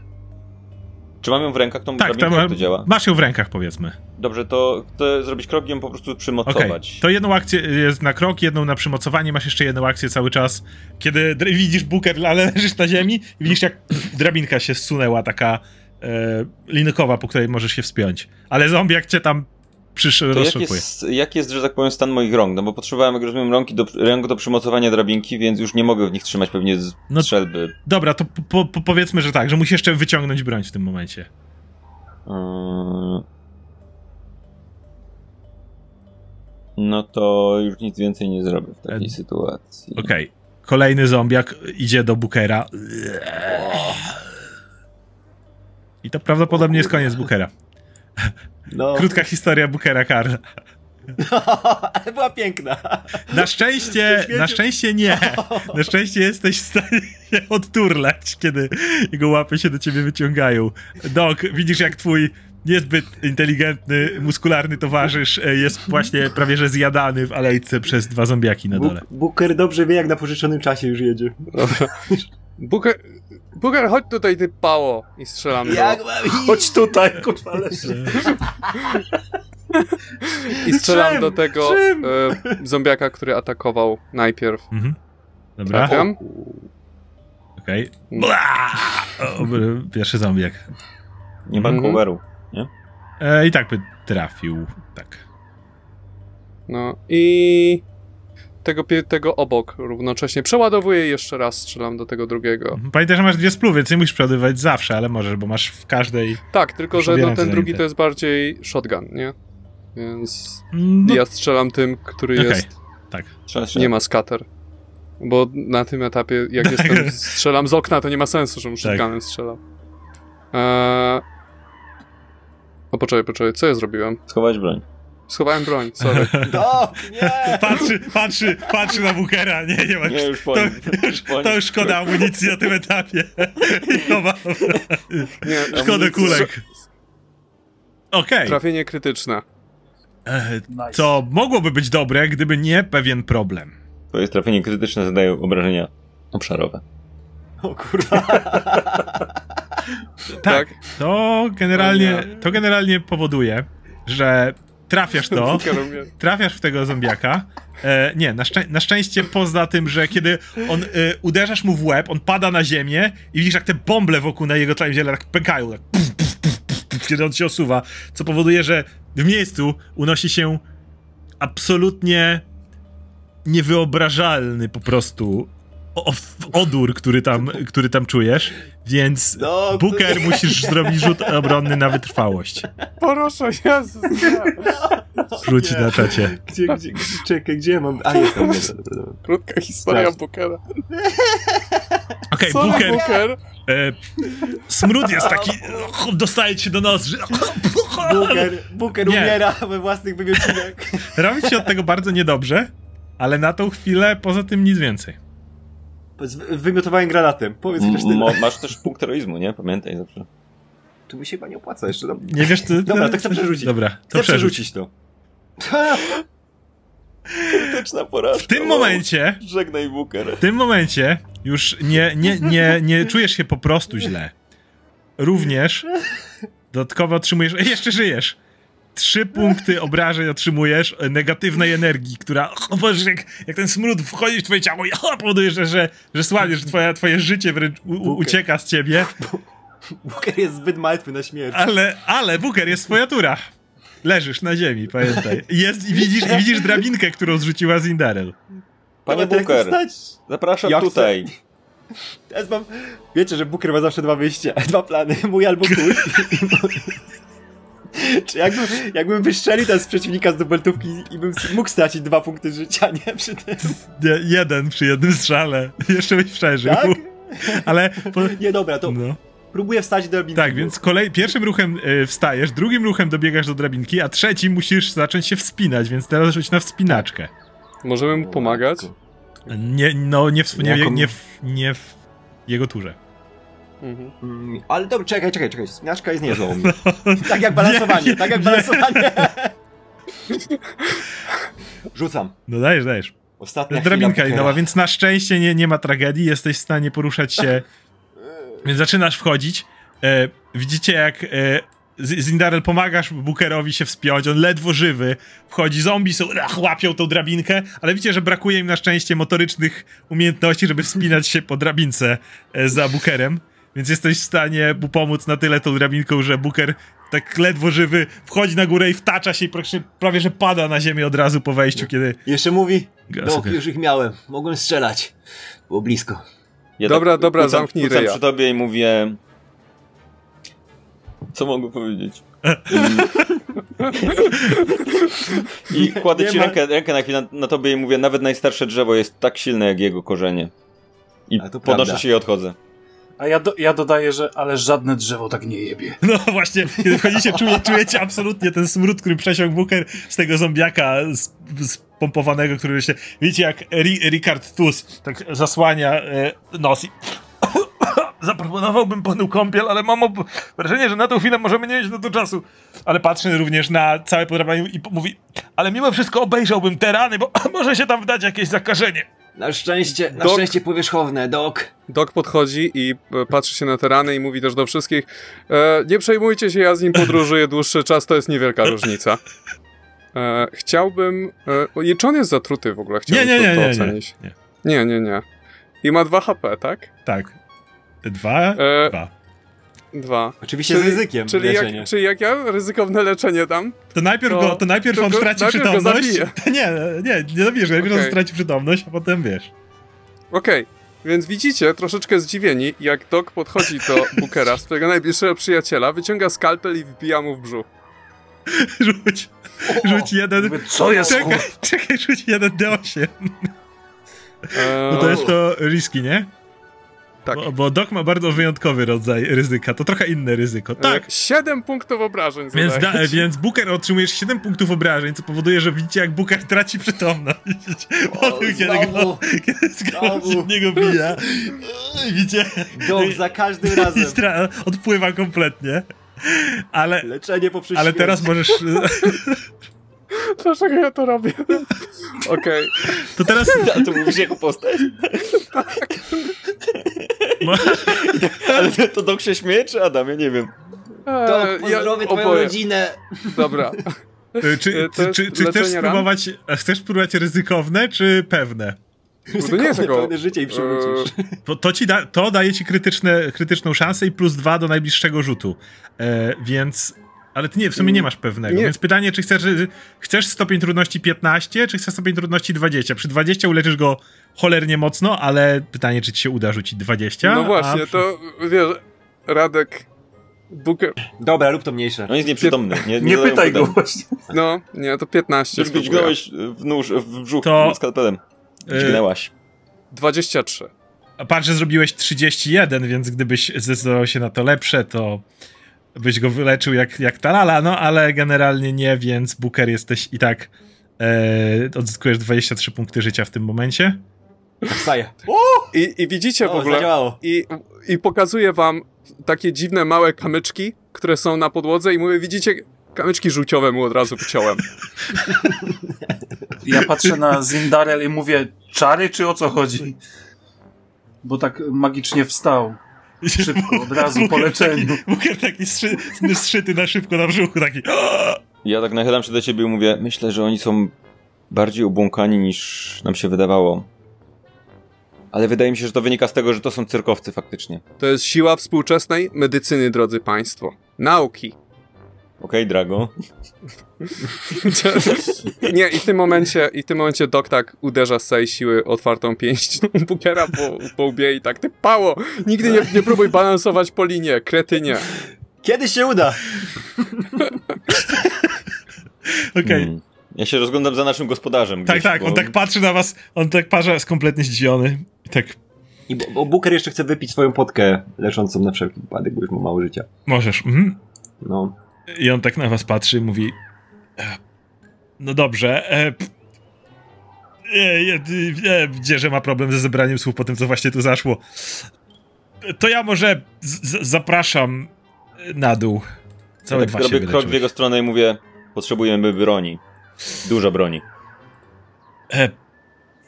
Czy mam ją w rękach, tą Tak, to jak to działa? masz ją w rękach, powiedzmy. Dobrze, to chcę zrobić krok i ją po prostu przymocować. to jedną akcję jest na krok, jedną na przymocowanie, masz jeszcze jedną akcję cały czas, kiedy widzisz buker, ale leżysz na ziemi i widzisz jak drabinka się zsunęła, taka e, linkowa, po której możesz się wspiąć. Ale zombiak cię tam przysz, To jak jest, jak jest, że tak powiem, stan moich rąk? No bo potrzebowałem, jak rozumiem, rąki do, rąk do przymocowania drabinki, więc już nie mogę w nich trzymać pewnie z No- strzelby. Dobra, to po, po, powiedzmy, że tak, że musisz jeszcze wyciągnąć broń w tym momencie. Yy... No to już nic więcej nie zrobię w takiej E, sytuacji. Okej. Kolejny zombiak idzie do Bookera. I to prawdopodobnie jest koniec Bookera. No, Krótka historia Bookera Karla. ale była piękna. Na szczęście, na szczęście nie. Na szczęście jesteś w stanie się odturlać, kiedy jego łapy się do ciebie wyciągają. Dok, widzisz jak twój niezbyt inteligentny, muskularny towarzysz e, jest właśnie prawie że zjadany w alejce przez dwa zombiaki na dole. Booker dobrze wie, jak na pożyczonym czasie już jedzie. Booker, Booker, chodź tutaj, ty pało! I strzelam do... Jak mam iść? Chodź tutaj, kurwa, leży. I strzelam Czym? do tego Czym? e, zombiaka, który atakował najpierw. Mhm. Dobra, Trafiam? okej. Bla! O, Pierwszy zombiak. Nie mam Mhm. coveru. E, I tak by trafił. Tak. No i tego, tego obok równocześnie przeładowuję i jeszcze raz strzelam do tego drugiego. Pamiętaj, że masz dwie spluwy, więc nie musisz przeładowywać zawsze, ale możesz, bo masz w każdej. Tak, tylko że no, ten drugi to jest bardziej shotgun, nie? Więc No, ja strzelam tym, który Okej. jest, tak. Nie ma scatter. Bo na tym etapie, jak jestem, strzelam z okna, to nie ma sensu, żebym Tak. shotgunem strzelał. Eee... O, poczekaj, poczekaj, co ja zrobiłem? Schować broń. Schowałem broń, sorry. No, nie! Patrzy, patrzy, patrzy na Bookera. Nie, nie ma. Nie, już po to, już, to już szkoda amunicji na tym etapie. Chowa. Nie, Szkoda kulek. Okej. Trafienie krytyczne. Nice. Co mogłoby być dobre, gdyby nie pewien problem. To jest trafienie krytyczne, zadaje obrażenia obszarowe. O kurwa. Tak. To generalnie, to generalnie powoduje, że trafiasz to. Trafiasz w tego zombiaka. E, nie, na, szczę- na szczęście poza tym, że kiedy on e, uderzasz mu w łeb, on pada na ziemię i widzisz jak te bąble wokół na jego całym ciele tak pękają, tak puf, puf, puf, kiedy on się osuwa, co powoduje, że w miejscu unosi się absolutnie niewyobrażalny po prostu odór, który tam, który tam czujesz, więc No, Booker musisz zrobić rzut obronny na wytrwałość. Proszę, Jezus. nie. Rzuć Nie. na czacie. Gdzie, gdzie, gdzie, czekaj, gdzie mam... A, jest tam. Krótka historia. Bookera. Okej, Sorry, Booker, Booker. E, smród jest taki, dostaje ci do nosa, że Booker, Booker Nie. umiera we własnych wymiotniach. robi ci od tego bardzo niedobrze, ale na tą chwilę poza tym nic więcej. Z wymiotowaniem granatem. Powiedz chociaż tyle. mo- masz też punkt heroizmu, nie? Pamiętaj zawsze. Tu mi się chyba nie opłaca jeszcze. No. Nie wiesz, ty... Dobra, to chcę przerzucić. Dobra, to Chcę przerzucić to. Krytyczna porażka. W tym momencie, Żegnaj Booker. w tym momencie już nie, nie, nie, nie czujesz się po prostu źle. Również dodatkowo otrzymujesz, e, jeszcze żyjesz. Trzy punkty obrażeń otrzymujesz, e, negatywnej energii, która, o Boże, jak, jak ten smród wchodzi w twoje ciało i o, powoduje, że, że, że słaniesz, że twoje, twoje życie wręcz u, u, ucieka z ciebie. Booker jest zbyt martwy na śmierć. Ale, ale, Booker, jest twoja tura. Leżysz na ziemi, pamiętaj. Jest, i, widzisz, I widzisz drabinkę, którą zrzuciła Zindarel. Panie Dobra, chcę Booker, zapraszam Ja chcę- tutaj. Teraz mam... Wiecie, że Booker ma zawsze dwa wyjścia, dwa plany, mój albo twój. Czy jakbym, jakbym wystrzelił teraz z przeciwnika z dubeltówki i bym mógł stracić dwa punkty życia, nie? Przy tym, Nie, jeden przy jednym strzale. Jeszcze byś przeżył. tak? Ale. Po, Nie, dobra, to no. próbuję wstać do drabinki. Tak, więc kolej, pierwszym ruchem y, wstajesz, drugim ruchem dobiegasz do drabinki, a trzecim musisz zacząć się wspinać, więc teraz rzuć na wspinaczkę. Możemy mu pomagać? Nie, no, nie w, nie, nie, w, nie w jego turze. Mhm. Mm, Ale dobra, czekaj, czekaj, czekaj. Spinaczka jest niezła u mnie. Tak jak balansowanie, Nie, tak jak nie. balansowanie. Rzucam. No dajesz, dajesz. Ostatnia Drabinka Bookera. więc na szczęście nie, nie ma tragedii, jesteś w stanie poruszać się. Więc zaczynasz wchodzić. E, widzicie, jak e, Zindarel pomagasz Bookerowi się wspiąć, on ledwo żywy, wchodzi, zombie są, ach, łapią tą drabinkę, ale widzicie, że brakuje im na szczęście motorycznych umiejętności, żeby wspinać się po drabince e, za Bookerem, więc jesteś w stanie mu pomóc na tyle tą drabinką, że Booker tak ledwo żywy wchodzi na górę i wtacza się i praktycznie prawie, że pada na ziemię od razu po wejściu, kiedy... Jeszcze mówi, dok, okej. już ich miałem, mogłem strzelać. Było blisko. Ja Dobra, dobra, kucam, zamknij kucam ryja. przy tobie i mówię... Co mogę powiedzieć? I, kładę Nie ci ma- rękę, rękę na chwilę na, na tobie i mówię, nawet najstarsze drzewo jest tak silne jak jego korzenie. I podnoszę prawda. się i odchodzę. A ja, do, ja dodaję, że ale żadne drzewo tak nie jebie. No właśnie, kiedy wchodzicie, czuje, czujecie absolutnie ten smród, który przesiąkł Booker z tego zombiaka z- spompowanego, który się... Widzicie, jak Ri Ricard Tus tak zasłania e, nos i... Zaproponowałbym panu kąpiel, ale mam wrażenie, że na tą chwilę możemy nie mieć na to czasu. Ale patrzy również na całe podrapanie i mówi, ale mimo wszystko obejrzałbym te rany, bo może się tam wdać jakieś zakażenie. Na szczęście, na Dok- szczęście powierzchowne, dok. Dok podchodzi i e, patrzy się na te rany i mówi też do wszystkich e, nie przejmujcie się, ja z nim podróżuję dłuższy czas, to jest niewielka różnica. E, chciałbym... E, czy on jest zatruty w ogóle? Chciałbym Nie, nie, to, nie, to nie, nie, ocenić. nie. Nie, nie, nie. I ma 2 HP, tak? Tak. Dwa? E, Dwa. Dwa. Oczywiście Czyli- z ryzykiem Czyli leczenie. jak, czyli jak ja ryzykowne leczenie dam, To najpierw, To- go, to najpierw to on go- straci najpierw przytomność. Nie, nie, nie zabijesz go. Najpierw on Okej. straci przytomność, a potem wiesz. Okej, więc widzicie, troszeczkę zdziwieni, jak Doc podchodzi do Bookera, swojego najbliższego przyjaciela, wyciąga skalpel i wbija mu w brzuch. Rzuć, rzuć jeden. Co jest, Czekaj, kur... czekaj, rzuć jeden D8. Eee, No to jest to risky, nie? Tak. Bo, bo Doc ma bardzo wyjątkowy rodzaj ryzyka. To trochę inne ryzyko. Tak. Tak. 7 punktów obrażeń Więc, da, więc Booker otrzymujesz 7 punktów obrażeń, co powoduje, że widzicie, jak Booker traci przytomność. O, kiedy go, znowu, kiedy skoro znowu. się w niego bija. Widzicie? dok za każdym razem. stra- odpływa kompletnie. Ale, Leczenie poprzez ale śmierć. teraz możesz. Dlaczego ja to robię? Okej. To teraz. A to mówisz jako postać? Mo- Ale to, to Dok się śmieje, czy Adam? Ja nie wiem. Eee, Dok, pozdrowię twoją oboje. rodzinę. Dobra. Y, Czy, to czy, czy, czy chcesz spróbować. Chcesz spróbować ryzykowne, czy pewne? To nie jest. Pełne życie i przewrócisz. To, to, ci da, to daje ci krytyczne, krytyczną szansę i plus dwa do najbliższego rzutu. E, więc. Ale ty nie, w sumie nie masz pewnego. Nie. Więc pytanie, czy chcesz, chcesz stopień trudności 15, czy chcesz stopień trudności 20? Przy 20 uleczysz go cholernie mocno, ale pytanie, czy ci się uda rzucić 20? No właśnie, przy- to wiesz, Radek... Booker... Dobra, rób to mniejsze. On jest nieprzytomny. Nie, Nie zadają pytaj go właśnie. No, nie, to 15 Już spróbuję. dźgnąłeś w nóż, w brzuch To- skalpelem. Y, Dźgnęłaś. 23. A patrz, że zrobiłeś 31, więc gdybyś zdecydował się na to lepsze, to byś go wyleczył jak, jak talala, no ale generalnie nie, więc Booker jesteś i tak e, odzyskujesz 23 punkty życia w tym momencie. Wstaję. I, I widzicie w O, ogóle... zadziałało. I, I pokazuję wam takie dziwne małe kamyczki, które są na podłodze i mówię, widzicie, kamyczki żółciowe mu od razu wyciąłem. Ja patrzę na Zindarel i mówię, czary czy o co chodzi? Bo tak magicznie wstał. Szybko, od razu, po leczeniu. Booker taki zszy, zszyty na szybko na brzuchu, taki Ja tak nachylam się do ciebie i mówię, myślę, że oni są bardziej obłąkani niż nam się wydawało. Ale wydaje mi się, że to wynika z tego, że to są cyrkowcy faktycznie. To jest siła współczesnej medycyny, drodzy państwo. Nauki. Okej, Drago. Nie, i w tym momencie, i w tym momencie Dok tak uderza z całej siły otwartą pięść Bookera po, po łbie i tak, ty pało, nigdy nie, nie próbuj balansować po linie, kretynie. Kiedy się uda? okej. Hmm. Ja się rozglądam za naszym gospodarzem. Tak, gdzieś, tak, bo- on tak patrzy na was, on tak patrzy, jest kompletnie zdziwiony. I tak, I bo, bo Booker jeszcze chce wypić swoją potkę leczącą na wszelki wypadek, bo już ma mało życia. możesz, mhm. No. I on tak na was patrzy i mówi: "E, No dobrze. E, Widzę, że ma problem ze zebraniem słów po tym, co właśnie tu zaszło. To ja może zapraszam na dół. Całe tak dwa się robię krok w jego stronę i mówię, potrzebujemy broni. Dużo broni. E,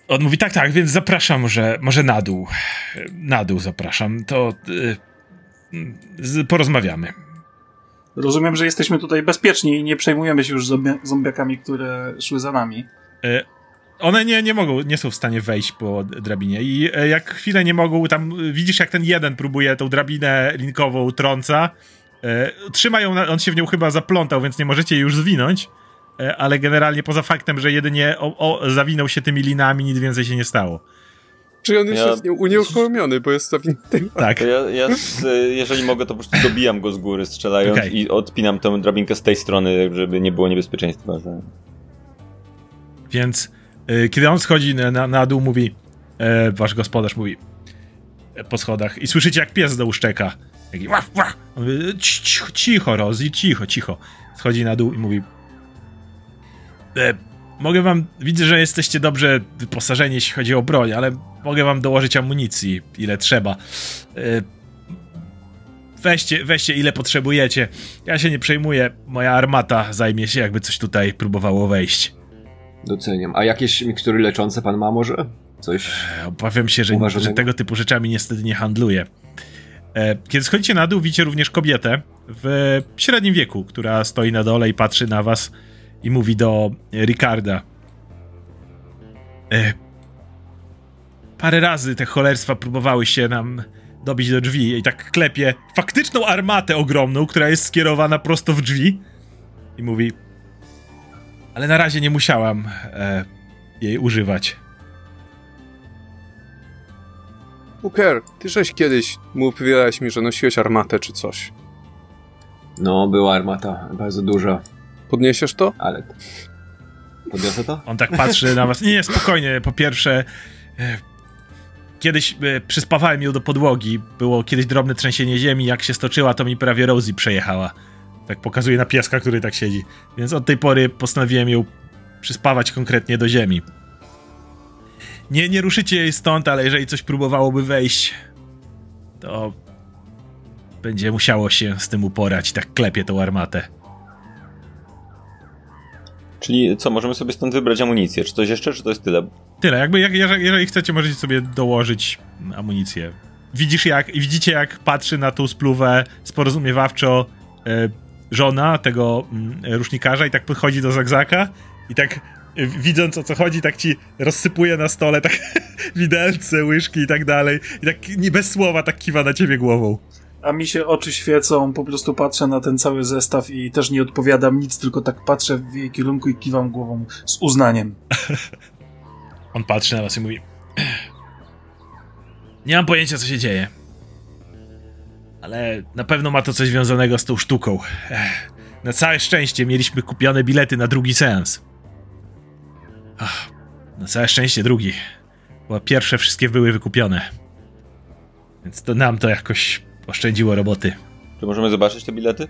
On mówi: Tak, tak, więc zapraszam, może, może na dół. E, Na dół zapraszam. To. e, porozmawiamy. Rozumiem, że jesteśmy tutaj bezpieczni i nie przejmujemy się już zombie- zombiakami, które szły za nami. E, one nie, nie mogą, nie są w stanie wejść po drabinie i e, jak chwilę nie mogą, tam e, widzisz jak ten jeden próbuje tą drabinę linkową trąca, e, trzymają, on się w nią chyba zaplątał, więc nie możecie jej już zwinąć, e, ale generalnie poza faktem, że jedynie o, o, zawinął się tymi linami, nic więcej się nie stało. Czyli on już Ja- jest nie- unieruchomiony, bo jest zawinięty. Tak. To ja, ja z, jeżeli mogę, to po prostu dobijam go z góry strzelając Okej. i odpinam tę drabinkę z tej strony, żeby nie było niebezpieczeństwa. Że... Więc y, kiedy on schodzi na, na, na dół, mówi, e, wasz gospodarz mówi e, po schodach i słyszycie jak pies do uszczeka. Taki łaf, łaf. On mówi, "Ci- cicho, cicho, Rozi, cicho, cicho. Schodzi na dół i mówi, e, mogę wam, widzę, że jesteście dobrze wyposażeni, jeśli chodzi o broń, ale mogę wam dołożyć amunicji, ile trzeba. E, weźcie, weźcie, ile potrzebujecie. Ja się nie przejmuję, moja armata zajmie się, jakby coś tutaj próbowało wejść. Doceniam. A jakieś mikstury leczące pan ma może? Coś? E, Obawiam się, że, Uważanego? że tego typu rzeczami niestety nie handluję. E, Kiedy schodzicie na dół, widzicie również kobietę w średnim wieku, która stoi na dole i patrzy na was i mówi do Ricarda. E, Parę razy te cholerstwa próbowały się nam dobić do drzwi i tak klepie faktyczną armatę ogromną, która jest skierowana prosto w drzwi i mówi ale na razie nie musiałam e, jej używać. Booker, ty żeś kiedyś mówiłeś mi, że nosiłeś armatę czy coś. No, była armata, bardzo duża, Podniesiesz to? ale... Podniosę to? On tak patrzy na was. Nie, nie, spokojnie. Po pierwsze, e, kiedyś e, przyspawałem ją do podłogi. Było kiedyś drobne trzęsienie ziemi. Jak się stoczyła, to mi prawie Rosie przejechała. Tak pokazuje na pieska, który tak siedzi. Więc od tej pory postanowiłem ją przyspawać konkretnie do ziemi. Nie, nie ruszycie jej stąd, ale jeżeli coś próbowałoby wejść, to będzie musiało się z tym uporać. Tak klepie tą armatę. Czyli co, możemy sobie stąd wybrać amunicję? Czy coś jeszcze, czy to jest tyle? Tyle, jakby jak, jeżeli, chcecie, możecie sobie dołożyć amunicję. Widzisz jak, widzicie jak patrzy na tą spluwę sporozumiewawczo e, żona tego mm, rusznikarza i tak podchodzi do zagzaka i tak e, widząc o co chodzi, tak ci rozsypuje na stole tak widelce, łyżki i tak dalej i tak nie bez słowa tak kiwa na ciebie głową. A mi się oczy świecą, po prostu patrzę na ten cały zestaw i też nie odpowiadam nic, tylko tak patrzę w jej kierunku i kiwam głową z uznaniem. On patrzy na was i mówi Nie mam pojęcia co się dzieje. Ale na pewno ma to coś związanego z tą sztuką. Na całe szczęście mieliśmy kupione bilety na drugi seans. Na całe szczęście drugi. Bo pierwsze wszystkie były wykupione. Więc to nam to jakoś oszczędziło roboty. Czy możemy zobaczyć te bilety?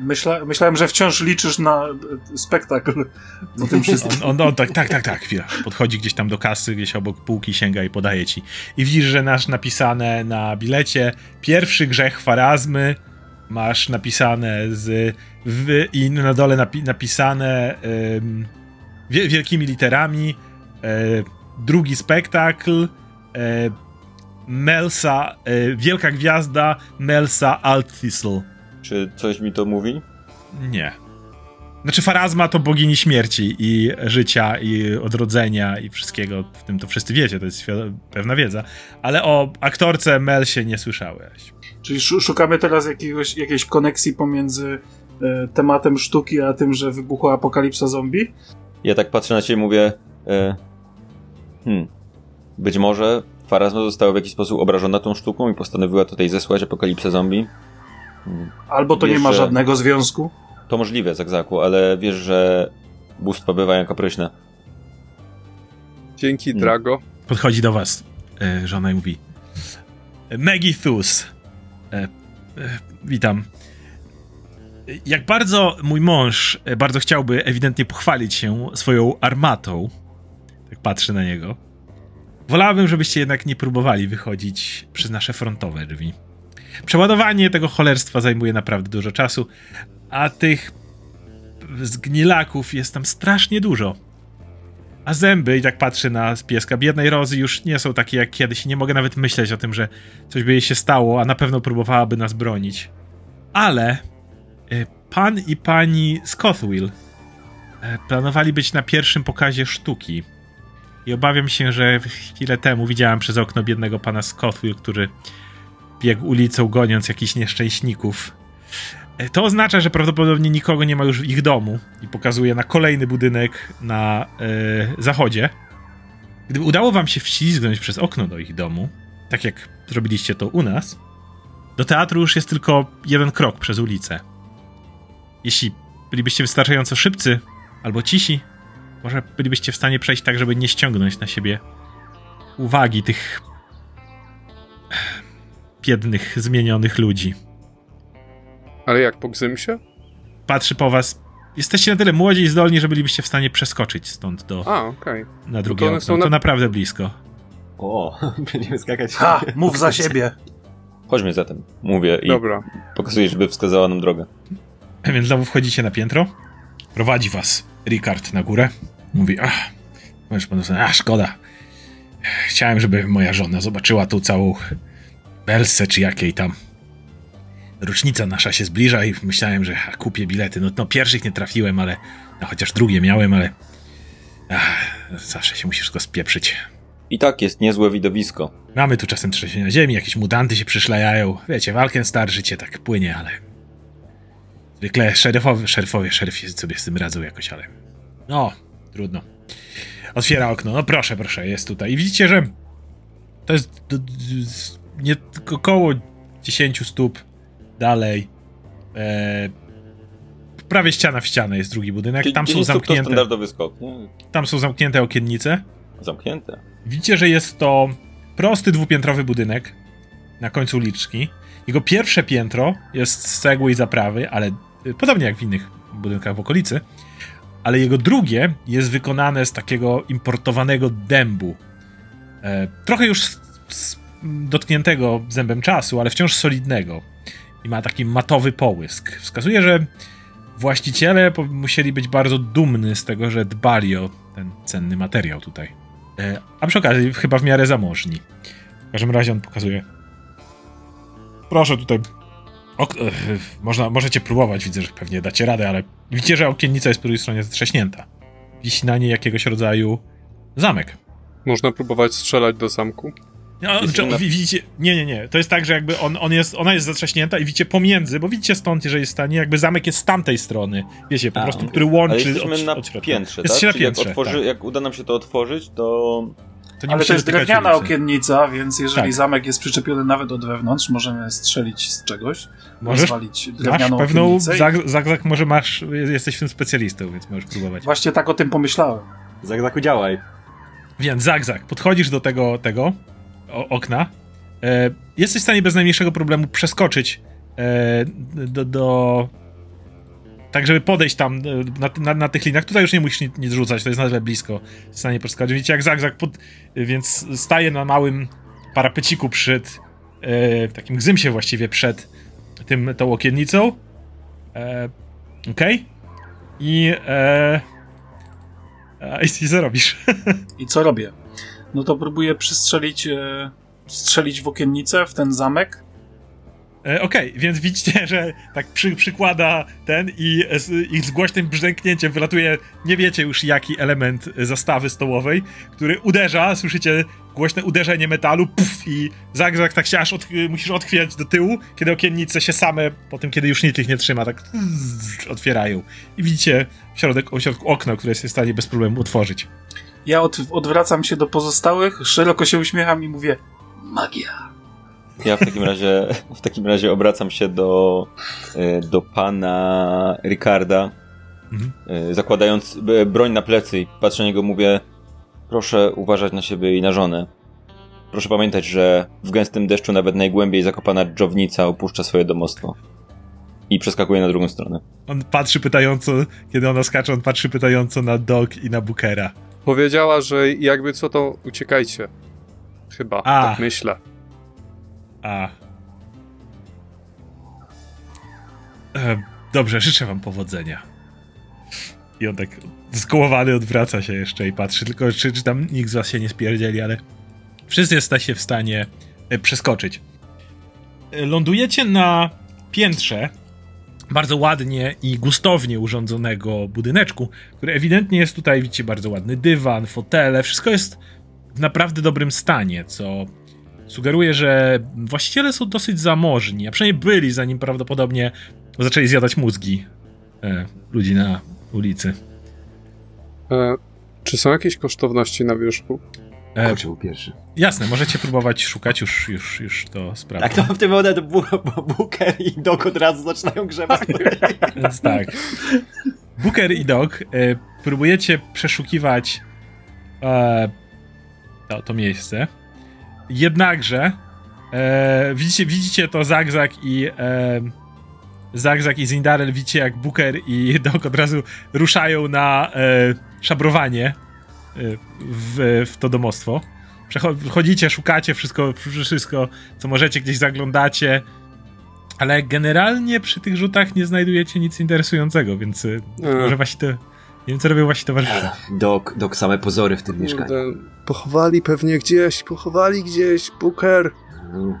Myśla, myślałem, że wciąż liczysz na e, spektakl po tym wszystkim. On, on, on tak, tak, tak, tak, chwila. Podchodzi gdzieś tam do kasy, gdzieś obok półki sięga i podaje ci. I widzisz, że masz napisane na bilecie pierwszy grzech farazmy, masz napisane z w, i na dole napi, napisane ym, wie, wielkimi literami e, drugi spektakl e, Melsa, e, wielka gwiazda Melsa Althistle. Czy coś mi to mówi? Nie. Znaczy Farazma to bogini śmierci i życia i odrodzenia i wszystkiego, w tym to wszyscy wiecie, to jest pewna wiedza, ale o aktorce Mel się nie słyszałeś. Czyli szu- szukamy teraz jakiegoś, jakiejś koneksji pomiędzy e, tematem sztuki, a tym, że wybuchła apokalipsa zombie? Ja tak patrzę na ciebie i mówię... E, hmm, być może Farazma została w jakiś sposób obrażona tą sztuką i postanowiła tutaj zesłać apokalipsę zombie. Albo to nie Wiesz, ma że- żadnego związku? To możliwe, Zagzaku, ale wiesz, że bóstwa bywają kapryśne. Dzięki, Hmm. Drago. Podchodzi do was e, żona i mówi Maggie Thus. E, e, witam. Jak bardzo mój mąż bardzo chciałby ewidentnie pochwalić się swoją armatą, tak patrzę na niego, wolałabym, żebyście jednak nie próbowali wychodzić przez nasze frontowe drzwi. Przeładowanie tego cholerstwa zajmuje naprawdę dużo czasu, a tych zgnilaków jest tam strasznie dużo. A zęby, i tak patrzy na pieska, biednej Rozy już nie są takie jak kiedyś nie mogę nawet myśleć o tym, że coś by jej się stało, a na pewno próbowałaby nas bronić. Ale y, pan i pani Scothwill y, planowali być na pierwszym pokazie sztuki. I obawiam się, że chwilę temu widziałem przez okno biednego pana Scothwill, który biegł ulicą goniąc jakichś nieszczęśników. E, To oznacza, że prawdopodobnie nikogo nie ma już w ich domu i pokazuje na kolejny budynek na e, zachodzie. Gdyby udało wam się wślizgnąć przez okno do ich domu, tak jak zrobiliście to u nas, do teatru już jest tylko jeden krok przez ulicę. Jeśli bylibyście wystarczająco szybcy albo cisi, może bylibyście w stanie przejść tak, żeby nie ściągnąć na siebie uwagi tych biednych, zmienionych ludzi. Ale jak, po Gzymsie? Patrzy po was. Jesteście na tyle młodzi i zdolni, że bylibyście w stanie przeskoczyć stąd do, A, okej. na drugie one okno. na- To naprawdę blisko. O, będziemy skakać. Ha! Mów za siebie. Chodźmy zatem, mówię i Dobra. pokazuję, żeby wskazała nam drogę. Więc znowu wchodzicie na piętro. Prowadzi was Ricard na górę. Mówi, ach, pan a szkoda. Chciałem, żeby moja żona zobaczyła tu całą Belsę, czy jakiej tam. Rocznica nasza się zbliża i myślałem, że kupię bilety. No, no pierwszych nie trafiłem, ale no, chociaż drugie miałem, ale ach, zawsze się musisz tylko spieprzyć. I tak jest niezłe widowisko. Mamy tu czasem trzęsienia ziemi, jakieś mutanty się przyszlajają. Wiecie, Walkenstar życie tak płynie, ale... Zwykle szeryfowie, szeryfowie, szeryfi sobie z tym radzą jakoś, ale... No, trudno. Otwiera okno, no proszę, proszę, jest tutaj. I widzicie, że to jest d- d- z- nie około 10 stóp dalej. E, prawie ściana w ścianę jest drugi budynek. Tam są 10 stóp to zamknięte, standardowy skok. Tam są zamknięte okiennice. Zamknięte. Widzicie, że jest to prosty dwupiętrowy budynek na końcu uliczki. Jego pierwsze piętro jest z cegły i zaprawy, ale podobnie jak w innych budynkach w okolicy. Ale jego drugie jest wykonane z takiego importowanego dębu. E, trochę już dotkniętego zębem czasu, ale wciąż solidnego. I ma taki matowy połysk. Wskazuje, że właściciele musieli być bardzo dumni z tego, że dbali o ten cenny materiał tutaj. E, A przy okazji, chyba w miarę zamożni. W każdym razie on pokazuje. Proszę tutaj. Ok e, można, możecie próbować, widzę, że pewnie dacie radę, ale widzicie, że okiennica jest po drugiej stronie zatrzaśnięta. Wisi na niej jakiegoś rodzaju zamek. Można próbować strzelać do zamku. No, Jest czy, widzicie, nie, nie, nie. To jest tak, że jakby on, on jest, ona jest zatrzaśnięta i widzicie pomiędzy, bo widzicie stąd, że jest w stanie, jakby zamek jest z tamtej strony. Wiecie, po A, prostu, który Ale łączy jesteśmy od, na od piętrze, tak? Jesteście na Czyli piętrze, jak, otworzy, tak. jak uda nam się to otworzyć, to... To nie Ale to jest drewniana ulicy. okiennica, więc jeżeli Tak. zamek jest przyczepiony nawet od wewnątrz, możemy strzelić z czegoś. Możesz? Rozwalić Masz drewnianą pewną, okiennicę. i- zag, zagzak może masz, jesteś w tym specjalistą, więc możesz próbować. Właśnie tak o tym pomyślałem. Zagzaku działaj. Więc zagzak, podchodzisz do tego, tego o, okna, e, jesteś w stanie bez najmniejszego problemu przeskoczyć e, do, do tak, żeby podejść tam e, na, na, na tych liniach. Tutaj już nie musisz nic, nic rzucać, to jest na tyle blisko. W stanie przeskoczyć. Widzicie, jak zagzak, pod, więc staje na małym parapeciku przed e, takim gzymsie właściwie przed tym, tą okiennicą. E, Okej. I, e, i, i co robisz? I co robię? No to próbuję przystrzelić, e, strzelić w okiennicę, w ten zamek. E, Okej, więc widzicie, że tak przy, przykłada ten i, z, i z głośnym brzęknięciem wylatuje, nie wiecie już jaki element zastawy stołowej, który uderza, słyszycie głośne uderzenie metalu, puf, i zagzak tak się aż od, musisz odchwiać do tyłu, kiedy okiennice się same, po tym kiedy już nikt ich nie trzyma, tak otwierają. I widzicie w, środek, w środku okno, które jest w stanie bez problemu otworzyć. Ja od, odwracam się do pozostałych, szeroko się uśmiecham i mówię magia. Ja w takim razie, w takim razie obracam się do, e, do pana Ricarda, Mhm. e, zakładając e, broń na plecy i patrzę na niego, mówię proszę uważać na siebie i na żonę. Proszę pamiętać, że w gęstym deszczu nawet najgłębiej zakopana dżownica opuszcza swoje domostwo. I przeskakuje na drugą stronę. On patrzy pytająco, kiedy ona skacze, on patrzy pytająco na Dog i na Bookera. Powiedziała, że jakby co to uciekajcie. Chyba, A. tak myślę. A. E, dobrze, życzę wam powodzenia. I on tak zkołowany odwraca się jeszcze i patrzy, tylko czy, czy tam nikt z was się nie spierdzieli, ale wszyscy jesteście w stanie e, przeskoczyć. E, Lądujecie na piętrze bardzo ładnie i gustownie urządzonego budyneczku, który ewidentnie jest tutaj, widzicie, bardzo ładny dywan, fotele, wszystko jest w naprawdę dobrym stanie, co sugeruje, że właściciele są dosyć zamożni, a przynajmniej byli, zanim prawdopodobnie zaczęli zjadać mózgi e, ludzi na ulicy. E, czy są jakieś kosztowności na wierzchu? E, był pierwszy. jasne, możecie próbować szukać, już, już, już to sprawdzę. Jak to w tym momencie Booker i Dog od razu zaczynają grzebać. Więc tak. Booker i Dog, e, próbujecie przeszukiwać e, to, to miejsce. Jednakże e, widzicie, widzicie to Zagzag i e, Zagzag i Zindarel widzicie jak Booker i Dog od razu ruszają na e, szabrowanie e, w, w to domostwo. Przechodzicie, szukacie wszystko, wszystko, co możecie, gdzieś zaglądacie. Ale generalnie przy tych rzutach nie znajdujecie nic interesującego, więc y, E. może właśnie to. Nie wiem, co robią właśnie towarzysze. Dok, dok, same pozory w tym mieszkaniu. Pochowali pewnie gdzieś, pochowali gdzieś, Booker. Mm.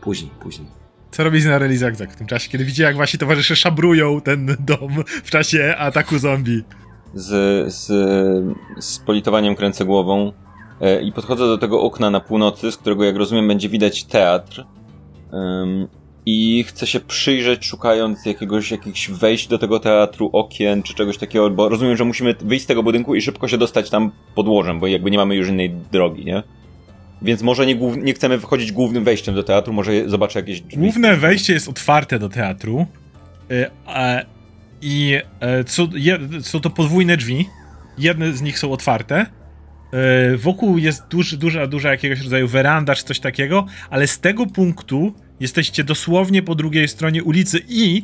Później, później. Co robi Zinarel i Zagzag w tym czasie, kiedy widzicie, jak wasi towarzysze szabrują ten dom w czasie ataku zombie? z, z, z politowaniem kręcę głową e, i podchodzę do tego okna na północy, z którego jak rozumiem będzie widać teatr. I chcę się przyjrzeć, szukając jakiegoś jakichś wejść do tego teatru, okien czy czegoś takiego, bo rozumiem, że musimy wyjść z tego budynku i szybko się dostać tam podłożem, bo jakby nie mamy już innej drogi, nie? Więc może nie, głów- nie chcemy wchodzić głównym wejściem do teatru, może zobaczę jakieś drzwi. Główne wejście jest otwarte do teatru. y, I e, je, są to podwójne drzwi. Jedne z nich są otwarte. E, Wokół jest duży, duża, duża jakiegoś rodzaju weranda czy coś takiego, ale z tego punktu jesteście dosłownie po drugiej stronie ulicy i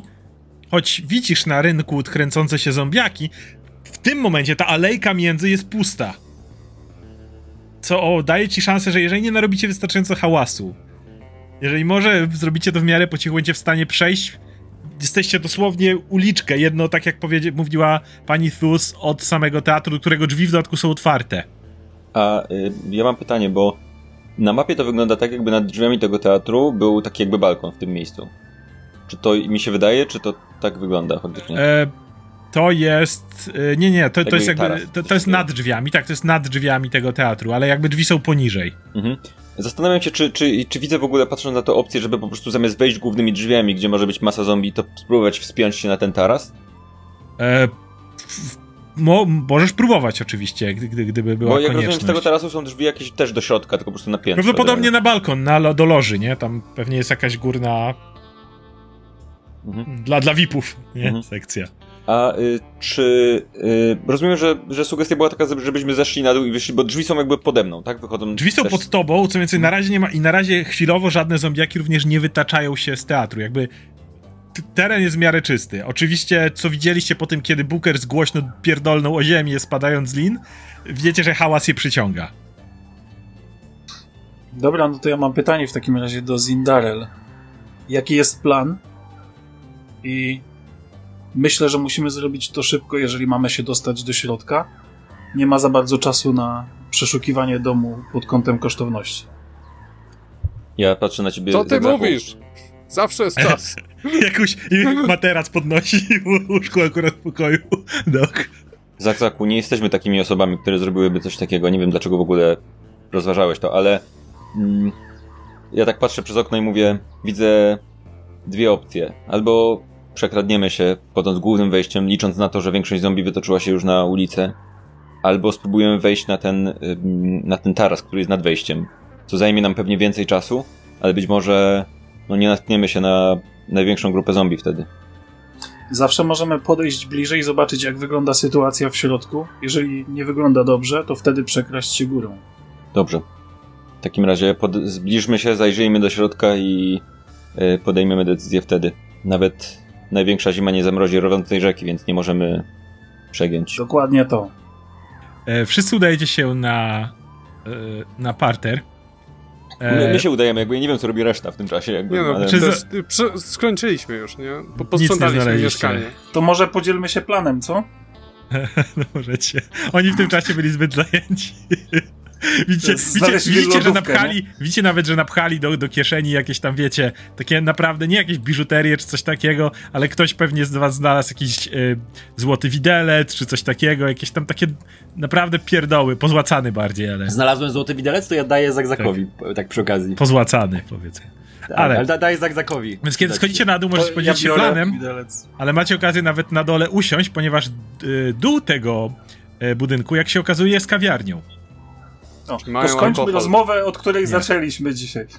choć widzisz na rynku kręcące się zombiaki, w tym momencie ta alejka między jest pusta. Co o, daje ci szansę, że jeżeli nie narobicie wystarczająco hałasu, jeżeli może zrobicie to w miarę po cichu, będziecie w stanie przejść, jesteście dosłownie uliczkę, jedno, tak jak powiedzie, mówiła pani Thus, od samego teatru, którego drzwi w dodatku są otwarte. A y, ja mam pytanie, bo na mapie to wygląda tak, jakby nad drzwiami tego teatru był taki jakby balkon w tym miejscu. Czy to mi się wydaje, czy to tak wygląda faktycznie? E, to jest. E, nie, nie, to, to jest jakby. taras, To, to jest nad drzwiami, tak, to jest nad drzwiami tego teatru, ale jakby drzwi są poniżej. Mhm. Zastanawiam się, czy, czy, czy widzę w ogóle, patrząc na to opcję, żeby po prostu zamiast wejść głównymi drzwiami, gdzie może być masa zombie, to spróbować wspiąć się na ten taras? E, mo, możesz próbować oczywiście, gdy, gdy, gdyby była Bo jak konieczność. rozumiem, z tego tarasu są drzwi jakieś też do środka, tylko po prostu na piętrze. Prawdopodobnie na balkon, na, do loży, nie? Tam pewnie jest jakaś górna. Mhm. Dla, dla VIP-ów, nie? Mhm. Sekcja. A y, czy... Y, rozumiem, że, że sugestia była taka, żebyśmy zeszli na dół i wyszli, bo drzwi są jakby pode mną, tak? Wychodzą Drzwi są też- pod tobą, co więcej, na razie nie ma. I na razie chwilowo żadne zombiaki również nie wytaczają się z teatru. Jakby. Teren jest w miarę czysty. Oczywiście, co widzieliście po tym, kiedy Booker głośno pierdolnął o ziemię, spadając z lin, wiecie, że hałas je przyciąga. Dobra, no to ja mam pytanie w takim razie do Zindarel. Jaki jest plan? I myślę, że musimy zrobić to szybko, jeżeli mamy się dostać do środka. Nie ma za bardzo czasu na przeszukiwanie domu pod kątem kosztowności. Ja patrzę na ciebie... Co ty Zagzachu. mówisz? Zawsze jest czas. Jakoś materac podnosi łóżku akurat w pokoju. Dok. Zakzaku, nie jesteśmy takimi osobami, które zrobiłyby coś takiego. Nie wiem, dlaczego w ogóle rozważałeś to, ale mm, ja tak patrzę przez okno i mówię, widzę dwie opcje. Albo przekradniemy się, wchodząc głównym wejściem, licząc na to, że większość zombie wytoczyła się już na ulicę, albo spróbujemy wejść na ten, na ten taras, który jest nad wejściem, co zajmie nam pewnie więcej czasu, ale być może no, nie natkniemy się na największą grupę zombie wtedy. Zawsze możemy podejść bliżej i zobaczyć, jak wygląda sytuacja w środku. Jeżeli nie wygląda dobrze, to wtedy przekraść się górą. Dobrze. W takim razie pod, zbliżmy się, zajrzyjmy do środka i y, podejmiemy decyzję wtedy. Nawet największa zima nie zamrozi rodzącej rzeki, więc nie możemy przegiąć. Dokładnie to. E, wszyscy udajecie się na, e, na parter. E, My, my się udajemy, jakby ja nie wiem, co robi reszta w tym czasie. Jakby, Nie no, ale... czy- też, skończyliśmy już, nie? Nie posprzątaliśmy znaleźliście. mieszkanie. To może podzielmy się planem, co? no możecie. Oni w tym czasie byli zbyt zajęci. Widzicie, widzicie, widzicie że napchali, widzicie nawet, że napchali do, do kieszeni jakieś tam, wiecie, takie naprawdę, nie jakieś biżuterię czy coś takiego, ale ktoś pewnie z was znalazł jakiś y, złoty widelec czy coś takiego, jakieś tam takie naprawdę pierdoły, pozłacany bardziej, ale Znalazłem złoty widelec, to ja daję Zagzakowi, tak, przy okazji. pozłacany powiedzmy. Tak, ale- ale da, daję Zagzakowi. Więc kiedy schodzicie na dół, możecie podzielić się planem, widelec. ale macie okazję nawet na dole usiąść, ponieważ y, dół tego y, budynku, jak się okazuje, jest kawiarnią. O, mają to skończmy alkohol? rozmowę, od której zaczęliśmy dzisiaj.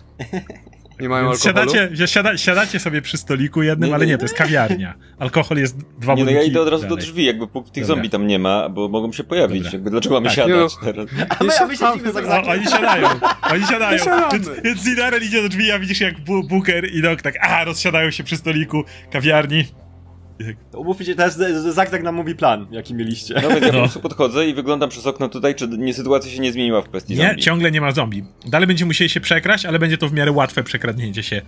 Nie mają Więc alkoholu? siadacie, siada, siadacie sobie przy stoliku jednym, Nie, ale nie. nie, to jest kawiarnia. Alkohol jest dwa Nie, no ja idę od razu do dalej. drzwi, jakby póki tych Dobra. zombie tam nie ma, bo mogą się pojawić. Dobra. Jakby dlaczego mamy Tak, siadać nie teraz? A my, a my siedzimy O, Zagzakiem. oni siadają, oni siadają. Więc, więc Zinaren idzie do drzwi, a widzisz jak Bu- Booker i Dok tak, a rozsiadają się przy stoliku kawiarni. To Umówmy się, teraz Zagzak nam mówi plan, jaki mieliście. No więc ja po No. prostu podchodzę i wyglądam przez okno tutaj, czy nie, sytuacja się nie zmieniła w kwestii Nie, zombie. ciągle nie ma zombie. Dalej będziecie musieli się przekraść, ale będzie to w miarę łatwe przekradnięcie się.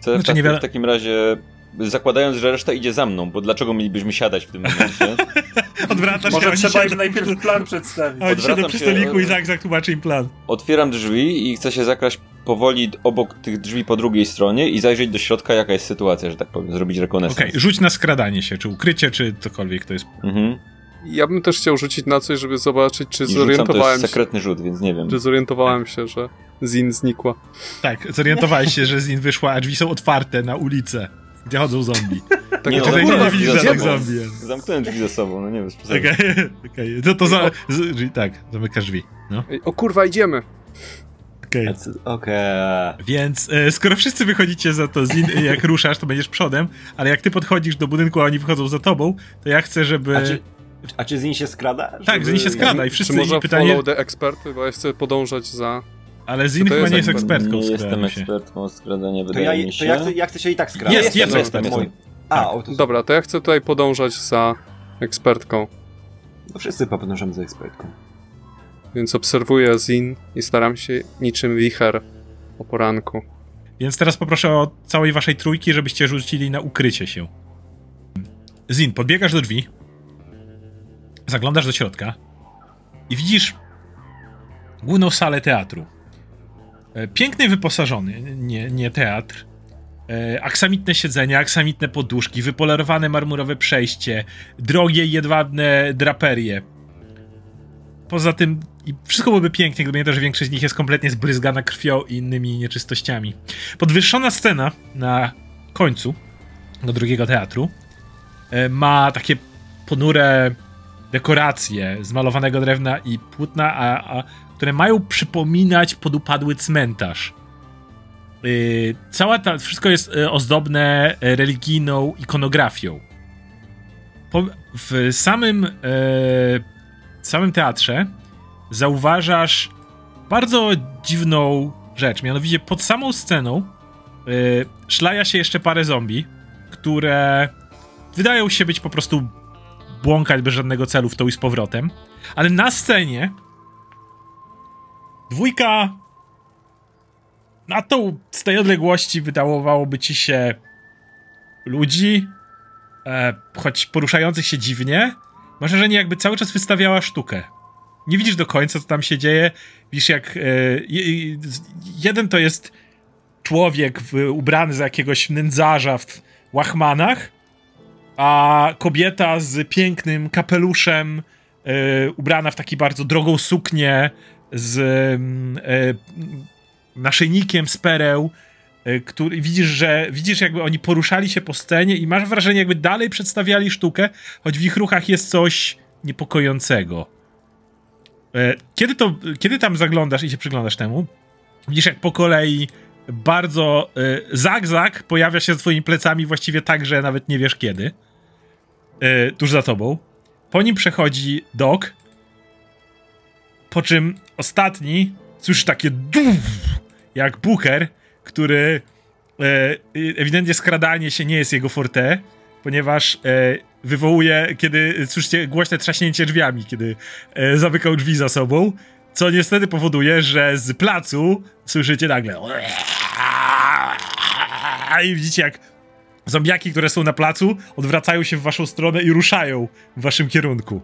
Co w, Znaczy, tak, nie w takim razie, zakładając, że reszta idzie za mną, bo dlaczego mielibyśmy siadać w tym momencie? Odwracasz Może się, trzeba im najpierw plan przedstawić. Oni siedzą Odwracam przy się, stoliku i Zak tłumaczy im plan. Otwieram drzwi i chcę się zakraść powoli obok tych drzwi po drugiej stronie i zajrzeć do środka, jaka jest sytuacja, że tak powiem, zrobić rekonesans. Okej, rzuć na skradanie się, czy ukrycie, czy cokolwiek to jest. Mhm. Ja bym też chciał rzucić na coś, żeby zobaczyć, czy I rzucam, to zorientowałem jest się, sekretny rzut, więc nie wiem. czy zorientowałem się, że Zin znikła. Tak, zorientowałeś się, że z nim wyszła, a drzwi są otwarte na ulicę, gdzie chodzą zombie. Tak, Nie, no, Tutaj nie, zamknąłem nie drzwi widzisz żadnych sobą. zombie. Zamknąłem drzwi za sobą, no nie wiem. Okej, okej. No to za, z, tak, zamykasz drzwi. No, O kurwa, idziemy! okej. Co- Okej. Więc e, skoro wszyscy wychodzicie za to, Zin, e, jak ruszasz, to będziesz przodem, ale jak ty podchodzisz do budynku, a oni wychodzą za tobą, to ja chcę, żeby... A czy, a czy Zin się skrada? Tak, Żeby- Zin się skrada i wszyscy Czy może pytanie... follow the expert, bo ja chcę podążać za... Ale Zin To chyba jest nie jest ekspert. ekspertką Nie w jestem ekspertką od skradania, To wydaje ja, mi to się. ja, chcę, ja chcę się i tak skradać. Jest, jest Jestem ekspert, mój-. A, o, to Dobra, to ja chcę tutaj podążać za ekspertką. No wszyscy podążamy za ekspertką. Więc obserwuję Zin i staram się niczym wicher o poranku. Więc teraz poproszę o całej waszej trójki, żebyście rzucili na ukrycie się. Zin, podbiegasz do drzwi, zaglądasz do środka i widzisz główną salę teatru. E, Piękny wyposażony, nie, nie teatr. E, Aksamitne siedzenia, aksamitne poduszki, wypolerowane marmurowe przejście, drogie jedwabne draperie. Poza tym i wszystko byłoby pięknie, gdyby nie to, że większość z nich jest kompletnie zbryzgana krwią i innymi nieczystościami. Podwyższona scena na końcu do drugiego teatru e, ma takie ponure dekoracje z malowanego drewna i płótna, a, a, które mają przypominać podupadły cmentarz. Yy, cała ta, wszystko jest e, ozdobne e, religijną ikonografią. Po, w samym, e, samym teatrze zauważasz bardzo dziwną rzecz. Mianowicie pod samą sceną yy, szlaja się jeszcze parę zombie, które wydają się być po prostu błąkać bez żadnego celu w tą i z powrotem. Ale na scenie dwójka. Na tą z tej odległości wydawałoby ci się ludzi, e, choć poruszających się dziwnie, masz wrażenie jakby cały czas wystawiała sztukę. Nie widzisz do końca, co tam się dzieje. Widzisz, jak e, je- jeden to jest człowiek w, ubrany za jakiegoś nędzarza w łachmanach, a kobieta z pięknym kapeluszem, e, ubrana w taki bardzo drogą suknię, z mm, e, naszyjnikiem z pereł, e, który widzisz, że widzisz, jakby oni poruszali się po scenie i masz wrażenie, jakby dalej przedstawiali sztukę, choć w ich ruchach jest coś niepokojącego. E, Kiedy, to, kiedy tam zaglądasz i się przyglądasz temu, widzisz jak po kolei bardzo e, zag-zag pojawia się za twoimi plecami właściwie tak, że nawet nie wiesz kiedy. E, tuż za tobą. Po nim przechodzi Doc, po czym ostatni słyszy takie duf, jak Booker, który e, ewidentnie skradanie się nie jest jego forte, ponieważ e, wywołuje, kiedy słyszycie głośne trzaśnięcie drzwiami, kiedy e, zamykał drzwi za sobą, co niestety powoduje, że z placu słyszycie nagle i widzicie jak zombiaki, które są na placu, odwracają się w waszą stronę i ruszają w waszym kierunku.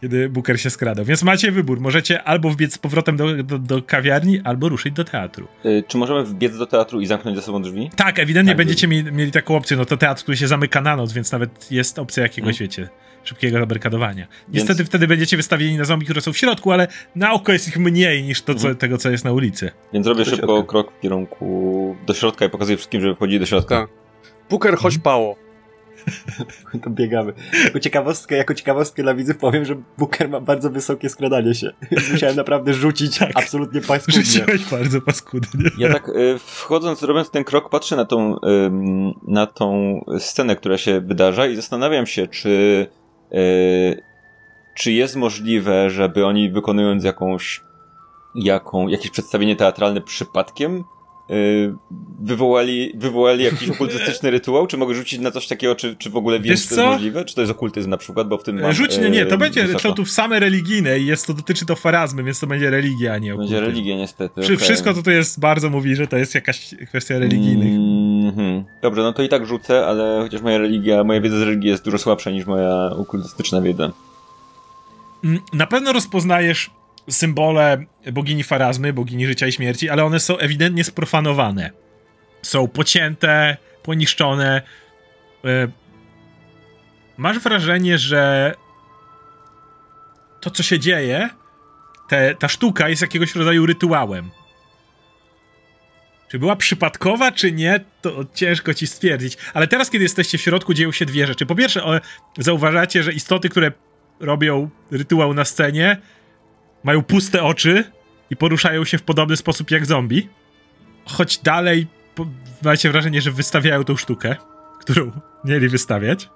Kiedy Booker się skradał. Więc macie wybór. Możecie albo wbiec z powrotem do, do, do kawiarni, albo ruszyć do teatru. Y, czy możemy wbiec do teatru i zamknąć za sobą drzwi? Tak, ewidentnie Tak, będziecie mieli, mieli taką opcję. No to teatr, który się zamyka na noc, więc nawet jest opcja jakiegoś, Mhm. wiecie, szybkiego zabarkadowania. Niestety wtedy będziecie wystawieni na zombie, które są w środku, ale na oko jest ich mniej niż to, co, Mhm. tego, co jest na ulicy. Więc robię szybko krok w kierunku do środka i pokazuję wszystkim, żeby wchodzili do środka. Tak. Booker, chodź pało. To biegamy. Jako ciekawostkę, jako ciekawostkę dla widzów powiem, że Booker ma bardzo wysokie skradanie się. Musiałem naprawdę rzucić Tak. absolutnie paskudnie. Rzuciłeś bardzo paskudnie. Ja tak y, wchodząc, robiąc ten krok, patrzę na tą, na tą scenę, która się wydarza i zastanawiam się, czy, y, czy jest możliwe, żeby oni wykonując jakąś, jaką, jakieś przedstawienie teatralne przypadkiem wywołali, wywołali jakiś okultystyczny rytuał? Czy mogę rzucić na coś takiego, czy, czy w ogóle wiem, czy to jest możliwe? Czy to jest okultyzm na przykład, bo w tym mam, Rzuć, nie, nie, to y, będzie kształtów same religijne i jest to, dotyczy to farazmy, więc to będzie religia, a nie Będzie okultyzm. religia niestety. Przy, okej. Wszystko to, to jest, bardzo mówi, że to jest jakaś kwestia religijnych. Mhm. Dobrze, no to i tak rzucę, ale chociaż moja religia, moja wiedza z religii jest dużo słabsza niż moja okultystyczna wiedza. Mm, Na pewno rozpoznajesz symbole bogini Farazmy, bogini życia i śmierci, ale one są ewidentnie sprofanowane. Są pocięte, poniszczone. E, Masz wrażenie, że to, co się dzieje, te, ta sztuka jest jakiegoś rodzaju rytuałem. Czy była przypadkowa, czy nie, to ciężko ci stwierdzić. Ale teraz, kiedy jesteście w środku, dzieją się dwie rzeczy. Po pierwsze, zauważacie, że istoty, które robią rytuał na scenie, mają puste oczy i poruszają się w podobny sposób jak zombie. Choć dalej po, macie wrażenie, że wystawiają tą sztukę, którą mieli wystawiać.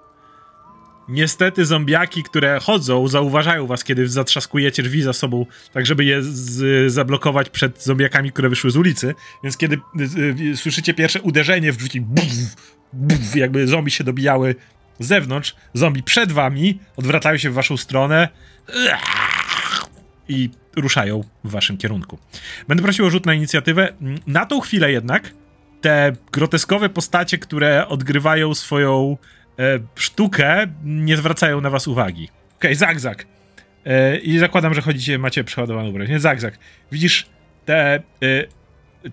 Niestety zombiaki, które chodzą, zauważają was, kiedy zatrzaskujecie drzwi za sobą, tak żeby je z, zablokować przed zombiakami, które wyszły z ulicy. Więc kiedy y, y, słyszycie pierwsze uderzenie w drzwi, buf, buf, jakby zombie się dobijały z zewnątrz, zombie przed wami, odwracają się w waszą stronę i ruszają w waszym kierunku. Będę prosił o rzut na inicjatywę. Na tą chwilę jednak te groteskowe postacie, które odgrywają swoją e, sztukę, nie zwracają na was uwagi. Okej, okay, Zagzag. E, I zakładam, że chodzicie, macie przeładowaną broń. Nie, Zagzag. Widzisz te, e,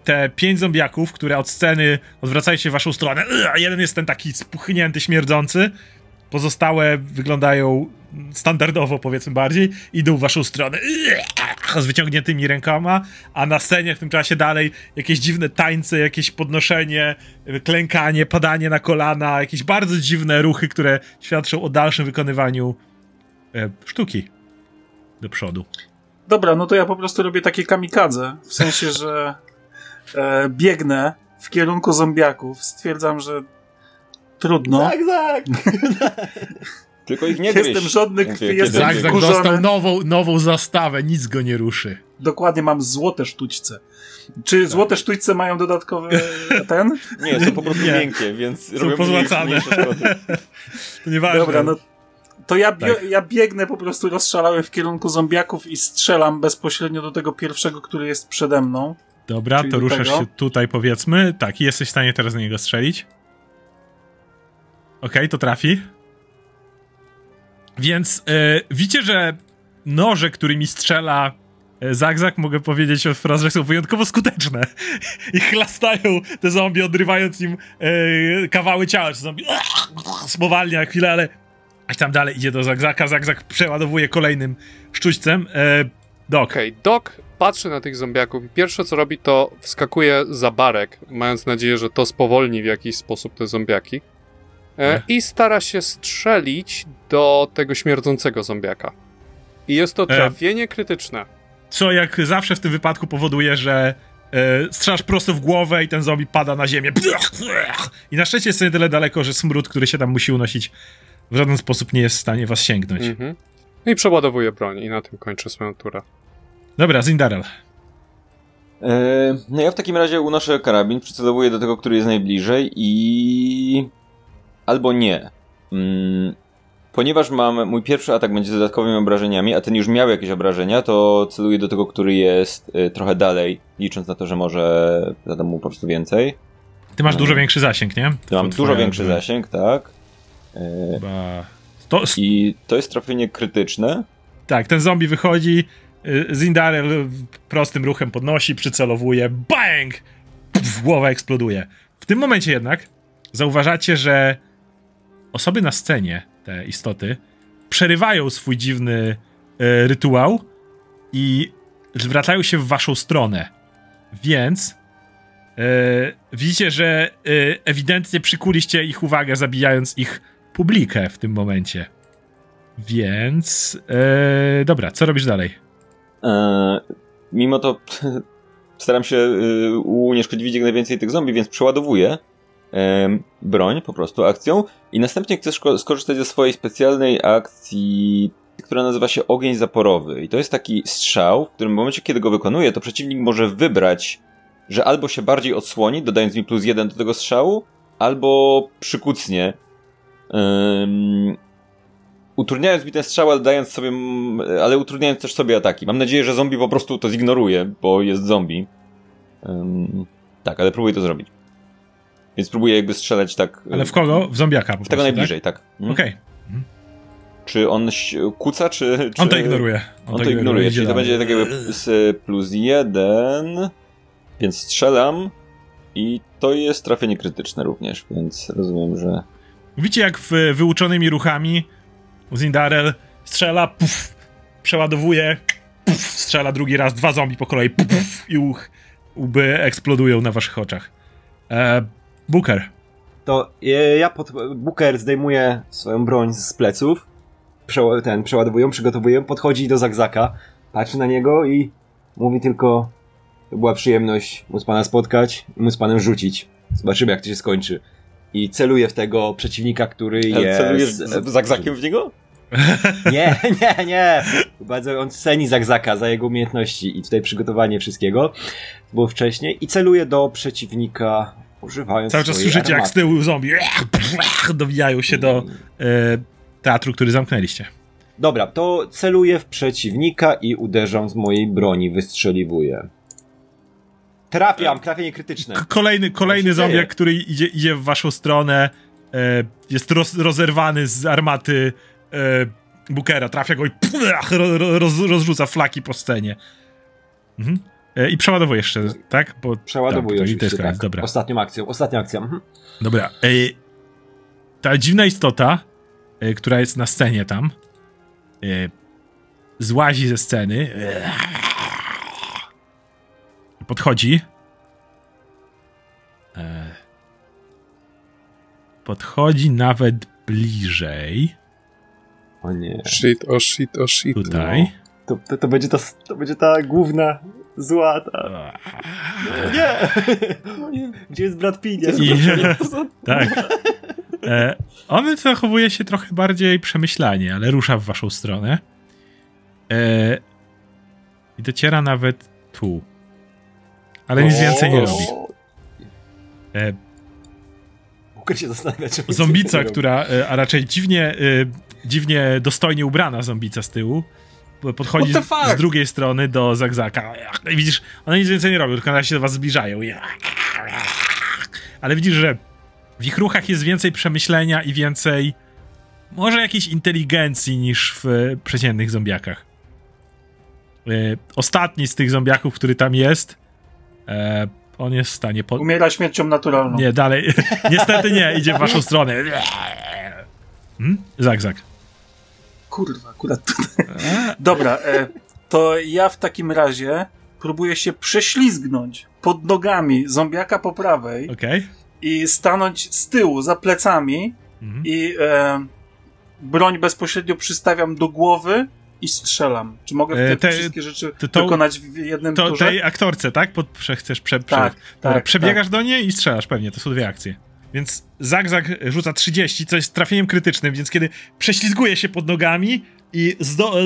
te pięć zombiaków, które od sceny odwracają się w waszą stronę. Jeden jest ten taki spuchnięty, śmierdzący. Pozostałe wyglądają standardowo, powiedzmy bardziej, idą w waszą stronę z wyciągniętymi rękoma, a na scenie w tym czasie dalej jakieś dziwne tańce, jakieś podnoszenie, klękanie, padanie na kolana, jakieś bardzo dziwne ruchy, które świadczą o dalszym wykonywaniu e, sztuki do przodu. Dobra, no to ja po prostu robię takie kamikadze, w sensie, że e, biegnę w kierunku zombiaków, stwierdzam, że trudno. Tak, tak. Tylko ich nie Jestem gryź. żadny krwi, jestem jak- Zagzag wkurzony. dostał nową, nową zastawę, nic go nie ruszy. Dokładnie mam złote sztućce. Czy złote sztućce mają dodatkowy ten? Nie, są po prostu Nie. miękkie, więc Są robią pozłacane. mniejsze. To nieważne. Dobra, no to ja, bio, Tak. ja biegnę po prostu rozszalały w kierunku zombiaków i strzelam bezpośrednio do tego pierwszego, który jest przede mną. Dobra, Czyli to do ruszasz tego? się tutaj, powiedzmy. Tak, i jesteś w stanie teraz na niego strzelić. Okej, to trafi. Więc e, widzicie, że noże, którymi strzela e, Zagzag, mogę powiedzieć od fraz, że są wyjątkowo skuteczne. I chlastają te zombie, odrywając im e, kawały ciała. Czy zombie spowalnia chwilę, ale aż tam dalej idzie do Zagzaka. Zagzag przeładowuje kolejnym sztućcem. E, Dok. Okej, Doc patrzy na tych zombiaków i pierwsze co robi to wskakuje za barek, mając nadzieję, że to spowolni w jakiś sposób te zombiaki. E. I stara się strzelić do tego śmierdzącego zombiaka. I jest to trafienie krytyczne. co jak zawsze w tym wypadku powoduje, że e, strzelasz prosto w głowę i ten zombie pada na ziemię. I na szczęście jest nie tyle daleko, że smród, który się tam musi unosić, w żaden sposób nie jest w stanie was sięgnąć. Mhm. I przeładowuje broń i na tym kończę swoją turę. Dobra, Zindarel. E, No ja w takim razie unoszę karabin, przycelowuję do tego, który jest najbliżej i... Albo nie. Mm, Ponieważ mam, mój pierwszy atak będzie z dodatkowymi obrażeniami, a ten już miał jakieś obrażenia, to celuję do tego, który jest y, trochę dalej, licząc na to, że może zadam mu po prostu więcej. Ty masz No. dużo większy zasięg, nie? Mam dużo większy zasięg, tak. E, Chyba... To, I to jest trafienie krytyczne. tak, ten zombie wychodzi, y, Zindarel prostym ruchem podnosi, przycelowuje, bang! Pff, głowa eksploduje. W tym momencie jednak zauważacie, że osoby na scenie, te istoty, przerywają swój dziwny y, rytuał i zwracają się w waszą stronę. Więc e, widzicie, że e, ewidentnie przykuliście ich uwagę, zabijając ich publikę w tym momencie. Więc. Dobra, co robisz dalej? Mimo to staram się unieszkodliwić jak najwięcej tych zombie, więc przeładowuję broń po prostu akcją i następnie chcę szko- skorzystać ze swojej specjalnej akcji, która nazywa się ogień zaporowy. I to jest taki strzał, w którym w momencie, kiedy go wykonuję, to przeciwnik może wybrać, że albo się bardziej odsłoni, dodając mi plus jeden do tego strzału, albo przykucnie. Ym, utrudniając mi ten strzał, ale dając sobie, ale utrudniając też sobie ataki. Mam nadzieję, że zombie po prostu to zignoruje, bo jest zombie. Ym, tak, ale próbuję to zrobić. Więc próbuję jakby strzelać tak. Ale w kogo? W zombiaka po W tego prostu, najbliżej, tak. Tak? Mhm. Okej. Czy on kuca, czy, czy... On to ignoruje. On, to ignoruje, idzie czyli to będzie tak jakby plus jeden, więc strzelam i to jest trafienie krytyczne również, więc rozumiem, że... Widzicie, jak w, wyuczonymi ruchami Zindarel strzela, puf, przeładowuje, puf, strzela drugi raz, dwa zombie po kolei, puf, puf, i uch, łby eksplodują na waszych oczach. E, Booker. To e, ja pod Booker zdejmuje swoją broń z pleców, ten, przeładowuję, przygotowuję, podchodzi do Zagzaka, patrzy na niego i mówi tylko to była przyjemność móc pana spotkać i móc panem rzucić. Zobaczymy jak to się skończy. I celuje w tego przeciwnika, który Ale jest... celujesz zagzakiem w niego? Nie, nie, nie. Bardzo on ceni Zagzaka za jego umiejętności i tutaj przygotowanie wszystkiego było wcześniej i celuje do przeciwnika używając Cały czas słyszycie, jak z tyłu zombie dowijają się do e, teatru, który zamknęliście. Dobra, to celuję w przeciwnika i uderzam z mojej broni, wystrzeliwuję. Trafiam, trafienie krytyczne. K- kolejny, kolejny zombiak, który idzie, idzie w waszą stronę, e, jest roz, rozerwany z armaty e, Bookera, trafia go i pff, ro, ro, roz, rozrzuca flaki po scenie. Mhm. E, I przeładowuje jeszcze, tak? Bo, Przeładowuję tak, to jest koniec, tak. dobra. Ostatnią akcją, ostatnia akcja. Mhm. Dobra. E, ta dziwna istota, e, która jest na scenie tam, złazi ze sceny. Podchodzi. Podchodzi nawet bliżej. O nie. Shit, o shit, o shit. Tutaj. To, to, to, będzie ta, to będzie ta główna zła. Ta... Nie! Gdzie jest Brad Pitt? I, tak. E, on zachowuje się trochę bardziej przemyślanie, ale rusza w waszą stronę. E, I dociera nawet tu. Ale nic więcej nie robi. E, Booker się zastanawia, czemu nic zombica, która, e, a raczej dziwnie, e, dziwnie dostojnie ubrana zombica z tyłu, podchodzi z, drugiej strony do Zagzaka. I widzisz, one nic więcej nie robią, tylko na się do was zbliżają. Ale widzisz, że w ich ruchach jest więcej przemyślenia i więcej może jakiejś inteligencji niż w przeciętnych zombiakach. E, ostatni z tych zombiaków, który tam jest, e, on jest w stanie... Po... Umiera śmiercią naturalną. Nie, dalej. Niestety nie, idzie w waszą stronę. Hmm? Zak, zak. Kurwa, akurat tutaj. Dobra, e, to ja w takim razie próbuję się prześlizgnąć pod nogami zombiaka po prawej Okej. i stanąć z tyłu, za plecami Mhm. i e, broń bezpośrednio przystawiam do głowy i strzelam. Czy mogę E, te, te- wszystkie rzeczy to- to- wykonać w jednym To turze? tej aktorce, tak? Pod, prze, chcesz prze, prze, Tak, Dobra, tak, przebiegasz do niej i strzelasz pewnie, to są dwie akcje. Więc Zagzag rzuca 30, co jest trafieniem krytycznym, więc kiedy prześlizguje się pod nogami i z, do, e,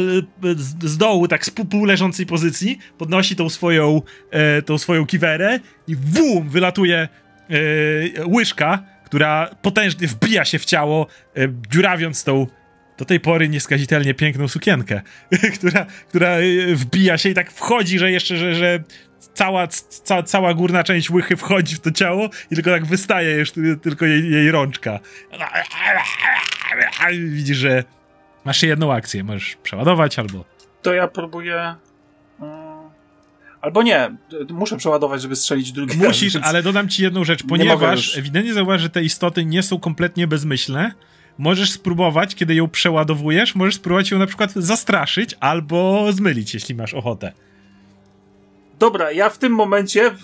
z, dołu, tak z pół leżącej pozycji, podnosi tą swoją, e, tą swoją kiwerę i wum, wylatuje e, łyżka, która potężnie wbija się w ciało, e, dziurawiąc tą do tej pory nieskazitelnie piękną sukienkę, która, która e, wbija się i tak wchodzi, że jeszcze, że, że cała, ca, cała górna część łychy wchodzi w to ciało i tylko tak wystaje już ty- tylko jej, jej rączka. Widzisz, że masz jedną akcję. Możesz przeładować albo To ja próbuję... mm, Albo nie, muszę przeładować, żeby strzelić drugi Musisz, więc- ale dodam ci jedną rzecz, ponieważ ewidentnie zauważ, że te istoty nie są kompletnie bezmyślne. Możesz spróbować, kiedy ją przeładowujesz, możesz spróbować ją na przykład zastraszyć albo zmylić, jeśli masz ochotę. Dobra, ja w tym momencie w-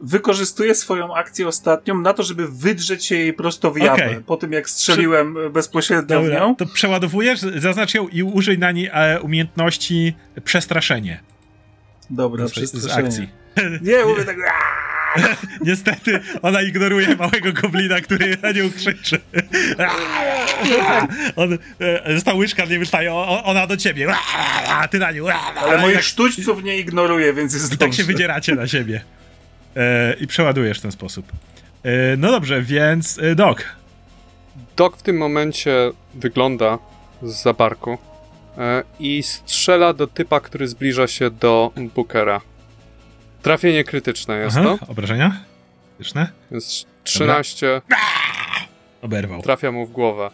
wykorzystuję swoją akcję ostatnią na to, żeby wydrzeć się jej prosto w jabłę. Okej. Po tym, jak strzeliłem e, bezpośrednio w Dobra, nią. to przeładowujesz, zaznacz ją i użyj na niej e, umiejętności przestraszenie. Dobra, z, z przestraszenie. akcji. Nie, mówię tak... "Aaa!" Niestety ona ignoruje małego goblina, który na nią krzyczy. On, e, ta łyżka nie wystaje, ona do ciebie. A ty na nią. Ale moich tak, sztućców nie ignoruje, więc jest I tak się wydzieracie na siebie. E, I przeładujesz w ten sposób. E, no dobrze, więc Doc. Dok w tym momencie wygląda z za barku e, i strzela do typa, który zbliża się do Bookera. Trafienie krytyczne jest Aha, to, obrażenia? Krytyczne? więc 13 Oberwał. trafia mu w głowę.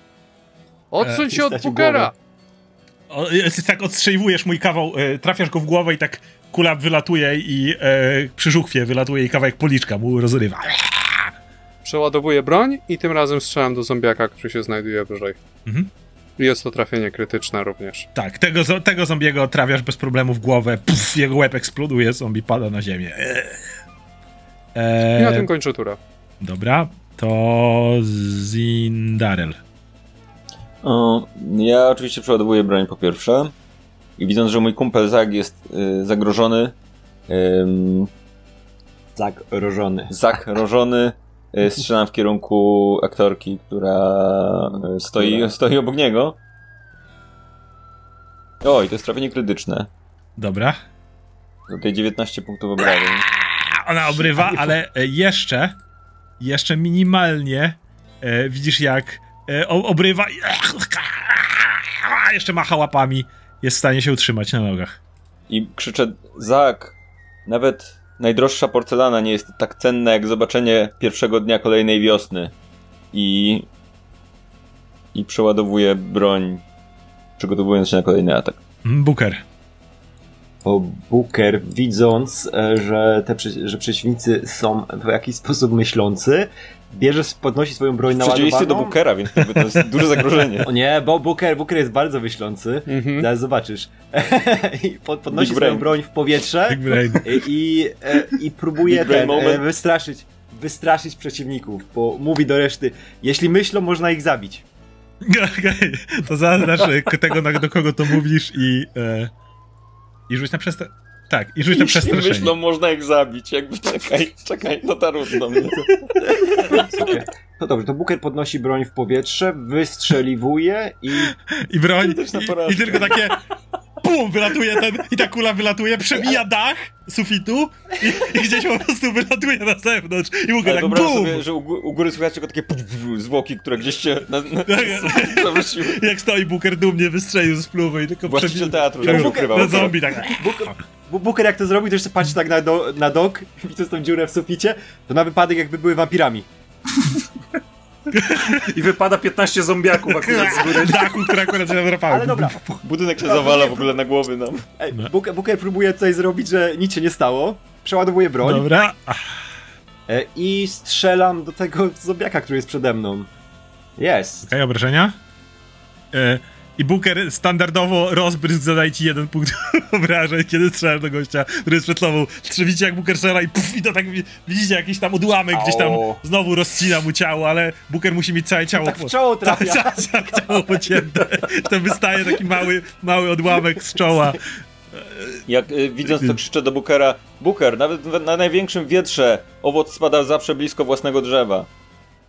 Odsuń E, się od Bookera! O, tak odstrzeliwujesz mój kawał, e, trafiasz go w głowę i tak kula wylatuje i e, przy żuchwie wylatuje i kawałek policzka mu rozrywa. Przeładowuję broń i tym razem strzelam do zombiaka, który się znajduje wyżej. Mhm. Jest to trafienie krytyczne również. Tak, tego, tego zombiego trafiasz bez problemu w głowę, puf, jego łeb eksploduje, zombie pada na ziemię. I na tym kończę turę. dobra, to Zindarel. O, ja oczywiście przeładowuję broń po pierwsze. I widząc, że mój kumpel Zag jest y, zagrożony, ym, Zagrożony. zagrożony, strzelam w kierunku aktorki, która y, stoi, stoi obok niego. Oj, to jest trafienie krytyczne. Dobra. Tutaj 19 punktów obrażeń. Ona obrywa, ale e, jeszcze, jeszcze minimalnie e, widzisz jak e, obrywa jeszcze macha łapami. Jest w stanie się utrzymać na nogach. I krzyczę, Zak, nawet najdroższa porcelana nie jest tak cenna jak zobaczenie pierwszego dnia kolejnej wiosny. I... I przeładowuję broń, przygotowując się na kolejny atak. Booker. Bo Booker, widząc, e, że, te, że przeciwnicy są w jakiś sposób myślący, bierze, podnosi swoją broń na przeciwieństwie do Bookera, więc to jest duże zagrożenie. O nie, bo Booker, Booker jest bardzo myślący. Mhm. Zaraz zobaczysz. I pod, podnosi Big swoją brain. broń w powietrze i, i, e, i próbuje Big ten, e, moment. wystraszyć, wystraszyć przeciwników, bo mówi do reszty, jeśli myślą, można ich zabić. To zaznacz tego, do kogo to mówisz i... E, I rzuć na przestra... Tak, i rzuć na Jeśli przestraszenie. myślą, można ich zabić. Jakby czekaj, czekaj, to ta do mnie. No dobrze, to Booker podnosi broń w powietrze, wystrzeliwuje i I broń, Też na i, i tylko takie pum, wylatuje ten, i ta kula wylatuje, przebija dach sufitu i, i gdzieś po prostu wylatuje na zewnątrz i Ale tak bum! sobie, że u, u góry słychać tylko takie puf, puf, zwłoki, które gdzieś się na, na, Tak. przewróciły. Jak stoi Booker dumnie wystrzelił z pluwy i tylko Właściciel teatru, żeby na, ukrywał. na zombie tak. Bo Booker jak to zrobi, to jeszcze patrzy tak na, do, na dok, widząc tą dziurę w suficie, to na wypadek jakby były wampirami. I wypada 15 zombiaków akurat z góry. dachu, które akurat się nadrapały. Ale dobra, Budynek się zawala w ogóle na głowy nam. Ej, No. Booker, Booker próbuje tutaj zrobić, że nic się nie stało, przeładowuje broń Dobra. E, i strzelam do tego zombiaka, który jest przede mną. Jest. Okej, obrażenia? E, I Booker standardowo rozbryzg zadaje ci jeden punkt obrażeń, kiedy strzelasz do gościa, który jest przed tobą. Widzicie jak Booker strzela i puf, i to tak wi- widzicie jakiś tam odłamek gdzieś tam znowu rozcina mu ciało, ale Booker musi mieć całe ciało. Tak w czoło trafia. całe, całe ciało pocięte. To wystaje taki mały, mały odłamek z czoła. Jak y, widząc to krzyczę do Bookera, Booker, nawet w- na największym wietrze owoc spada zawsze blisko własnego drzewa.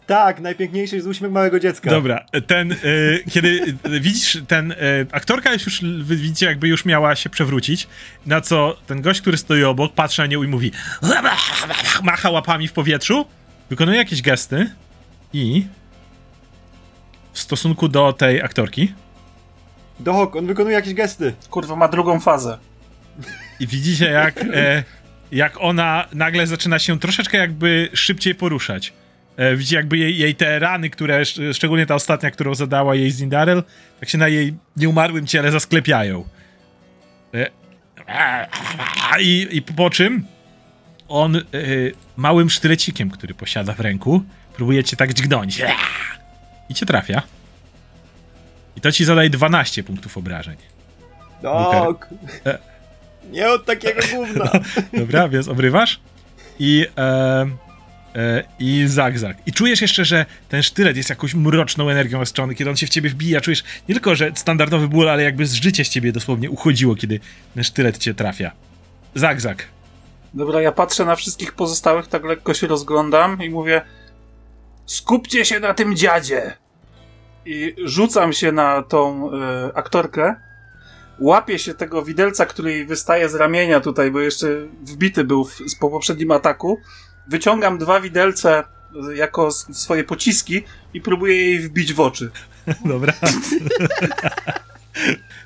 Tak, najpiękniejszy jest uśmiech małego dziecka. Dobra, ten, y, kiedy y, widzisz, ten, y, aktorka jest już, wy widzicie, jakby już miała się przewrócić, na co ten gość, który stoi obok, patrzy na nią i mówi macha łapami w powietrzu, wykonuje jakieś gesty i w stosunku do tej aktorki Dohok, on wykonuje jakieś gesty. Kurwa, ma drugą fazę. i widzicie, jak, e, jak ona nagle zaczyna się troszeczkę jakby szybciej poruszać. E, Widzicie jakby jej, jej te rany, które, szcz- szczególnie ta ostatnia, którą zadała jej Zindarel, tak się na jej nieumarłym ciele zasklepiają. E, I, i po czym on e, małym sztylecikiem, który posiada w ręku, próbuje cię tak dźgnąć. I cię trafia. I to ci zadaje 12 punktów obrażeń. Dok! E. Nie od takiego gówna! Dobra, więc obrywasz i, e, i zagzag. I czujesz jeszcze, że ten sztylet jest jakąś mroczną energią ostrzony, kiedy on się w ciebie wbija, czujesz nie tylko, że standardowy ból, ale jakby z życie z ciebie dosłownie uchodziło, kiedy ten sztylet cię trafia. Zagzag. Dobra, ja patrzę na wszystkich pozostałych, tak lekko się rozglądam i mówię skupcie się na tym dziadzie. I rzucam się na tą e, aktorkę, łapię się tego widelca, który wystaje z ramienia tutaj, bo jeszcze wbity był w, po poprzednim ataku, wyciągam dwa widelce e, jako swoje pociski i próbuję jej wbić w oczy. Dobra.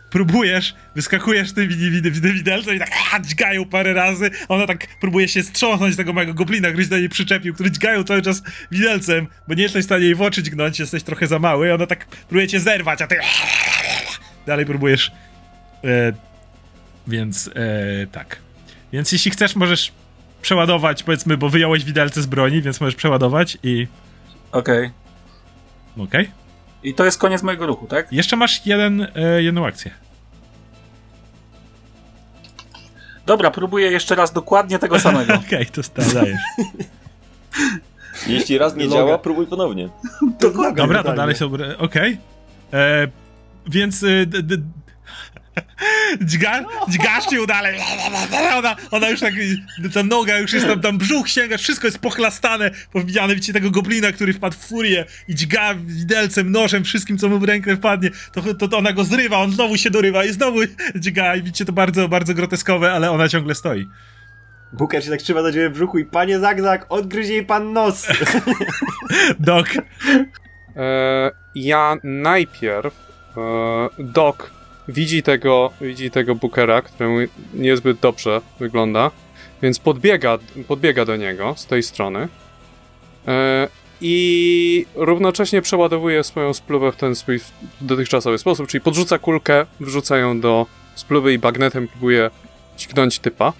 Próbujesz, wyskakujesz tym wid- wid- wid- widelcem i tak a, dźgają parę razy, ona tak próbuje się strząsnąć tego małego goblina, który się do niej przyczepił, który dźgają cały czas widelcem, bo nie jesteś w stanie jej w oczy dźgnąć, jesteś trochę za mały, ona tak próbuje cię zerwać, a ty dalej próbujesz. E, więc e, tak. Więc jeśli chcesz, możesz przeładować, powiedzmy, bo wyjąłeś widelce z broni, więc możesz przeładować i... Okej. Okej. I to jest koniec mojego ruchu, tak? Jeszcze masz jeden, e, jedną akcję. Dobra, próbuję jeszcze raz dokładnie tego samego. Okej, to dajesz. Jeśli raz nie Loga. działa, próbuj ponownie. Dobra, to dalej są. Okej. E, Więc. e, d, d, Dźga, dźgasz ją dalej. Ona, ona już tak. Ta noga już jest tam, tam brzuch sięga, wszystko jest pochlastane. Powbijane, widzicie tego goblina, który wpadł w furię i dźga widelcem, nożem, wszystkim, co mu w rękę wpadnie. To, to, to ona go zrywa, on znowu się dorywa i znowu dźga. I widzicie to bardzo, bardzo groteskowe, ale ona ciągle stoi. Booker się tak trzyma za dziurę w brzuchu i panie Zagzag, odgryzie jej pan nos! Dok. E, ja najpierw e, Doc widzi tego, widzi tego Bookera, któremu niezbyt dobrze wygląda, więc podbiega, podbiega do niego z tej strony e, i równocześnie przeładowuje swoją spluwę w ten swój dotychczasowy sposób, czyli podrzuca kulkę, wrzuca ją do spluwy i bagnetem próbuje dźgnąć typa.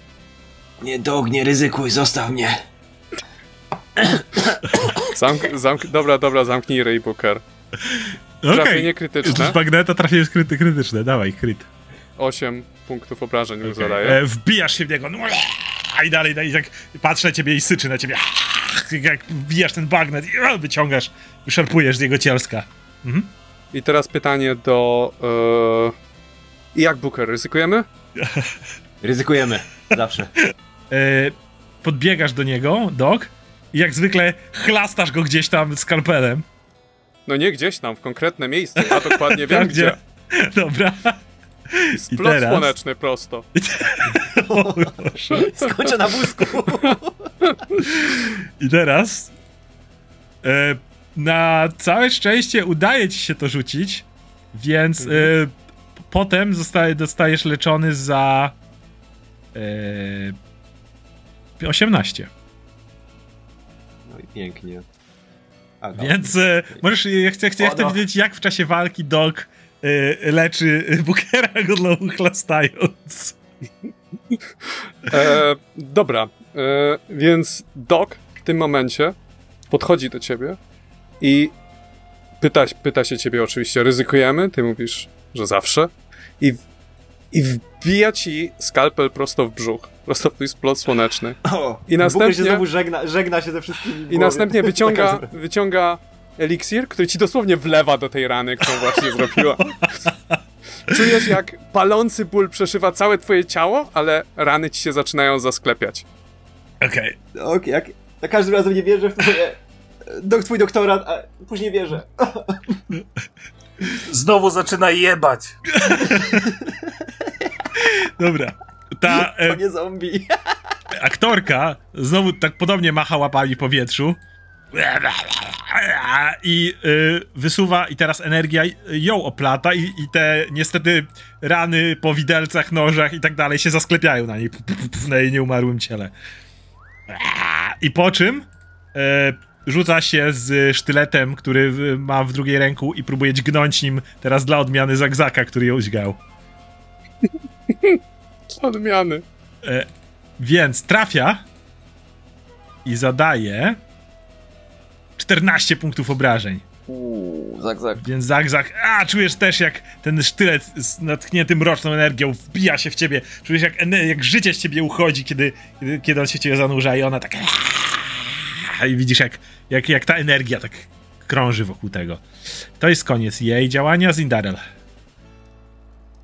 Nie, Dog, nie ryzykuj, zostaw mnie! Zamk, zamk, dobra, dobra, zamknij ryj, Booker. Okej. Trafienie krytyczne. Z magneta trafienie kryty, krytyczne, dawaj, kryt. 8 punktów obrażeń mu Okej. zadaje. E, wbijasz się w niego, no, i dalej, dalej, tak patrzy na ciebie i syczy na ciebie. Jak wbijasz ten bagnet i wyciągasz, wyszarpujesz z jego cielska. Mhm. I teraz pytanie do. E... Jak Booker? Ryzykujemy? Ryzykujemy, zawsze. E, podbiegasz do niego, dok, i jak zwykle chlastasz go gdzieś tam skalpelem. No nie gdzieś tam, w konkretne miejsce. Ja dokładnie wiem gdzie. Dobra. Splot teraz? słoneczny prosto. O. Skończę na wózku! I teraz e, na całe szczęście udaje ci się to rzucić, więc e, p- potem zostaje, dostajesz leczony za e, 18. No i pięknie. A, no. Więc e, możesz, ja chcę, chcę, ja chcę wiedzieć, jak w czasie walki Dog e, leczy Bookera go znowu chlastając. E, dobra, e, więc Doc w tym momencie podchodzi do ciebie i pyta, pyta się ciebie oczywiście, ryzykujemy? Ty mówisz, że zawsze. I, i wbija ci skalpel prosto w brzuch, prosto w twój splot słoneczny. O, I następnie- się znowu żegna, żegna się ze wszystkimi. I następnie wyciąga, wyciąga eliksir, który ci dosłownie wlewa do tej rany, którą właśnie zrobiła. Czujesz, jak palący ból przeszywa całe twoje ciało, ale rany ci się zaczynają zasklepiać. Okej. Ok, jak za każdym razem nie wierzę w twoje... Do, twój doktorat, a później wierzę. Znowu zaczyna jebać. Dobra. Ta e, To nie zombie. aktorka znowu tak podobnie macha łapami w powietrzu i y, wysuwa i teraz energia ją oplata i, i te niestety rany po widelcach, nożach i tak dalej się zasklepiają na niej, na jej nieumarłym ciele. I po czym e, rzuca się z sztyletem, który ma w drugiej ręku i próbuje dźgnąć nim teraz dla odmiany zagzaka, który ją dźgał. Odmiany. E, więc trafia i zadaje 14 punktów obrażeń. Uuu, zak, zak. Więc zagzag, a czujesz też jak ten sztylet z natchnięty mroczną energią wbija się w ciebie. Czujesz jak, jak życie z ciebie uchodzi, kiedy, kiedy, kiedy on się w ciebie zanurza i ona tak i widzisz jak, jak, jak ta energia tak krąży wokół tego. To jest koniec jej działania. Zindarel.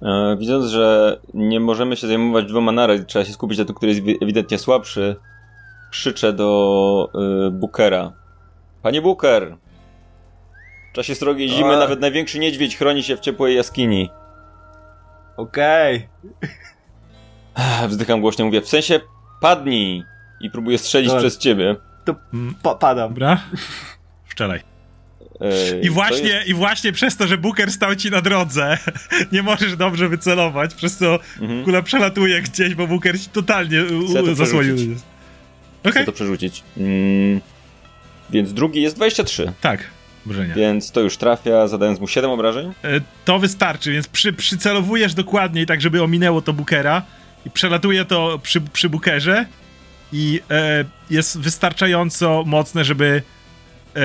E, widząc, że nie możemy się zajmować dwoma naraz, trzeba się skupić na tym, który jest wi- ewidentnie słabszy, krzyczę do y, Bookera. Panie Booker! W czasie srogiej zimy A. nawet największy niedźwiedź chroni się w ciepłej jaskini. Okej. Ach, Wzdycham głośno, mówię, w sensie padnij! I próbuję strzelić Dobra. przez ciebie. Pa- Padam. Dobra? Wczoraj. I właśnie, jest- I właśnie przez to, że Booker stał ci na drodze, nie możesz dobrze wycelować, przez co Mhm. kula przelatuje gdzieś, bo Booker ci totalnie to zasłonił. przerzucić. Chcę to przerzucić. Mm, więc drugi jest 23, tak, obrażenia. więc to już trafia, zadając mu 7 obrażeń. E, To wystarczy, więc przy, przycelowujesz dokładniej, tak żeby ominęło to Bookera i przelatuje to przy, przy Bookerze i e, jest wystarczająco mocne, żeby e,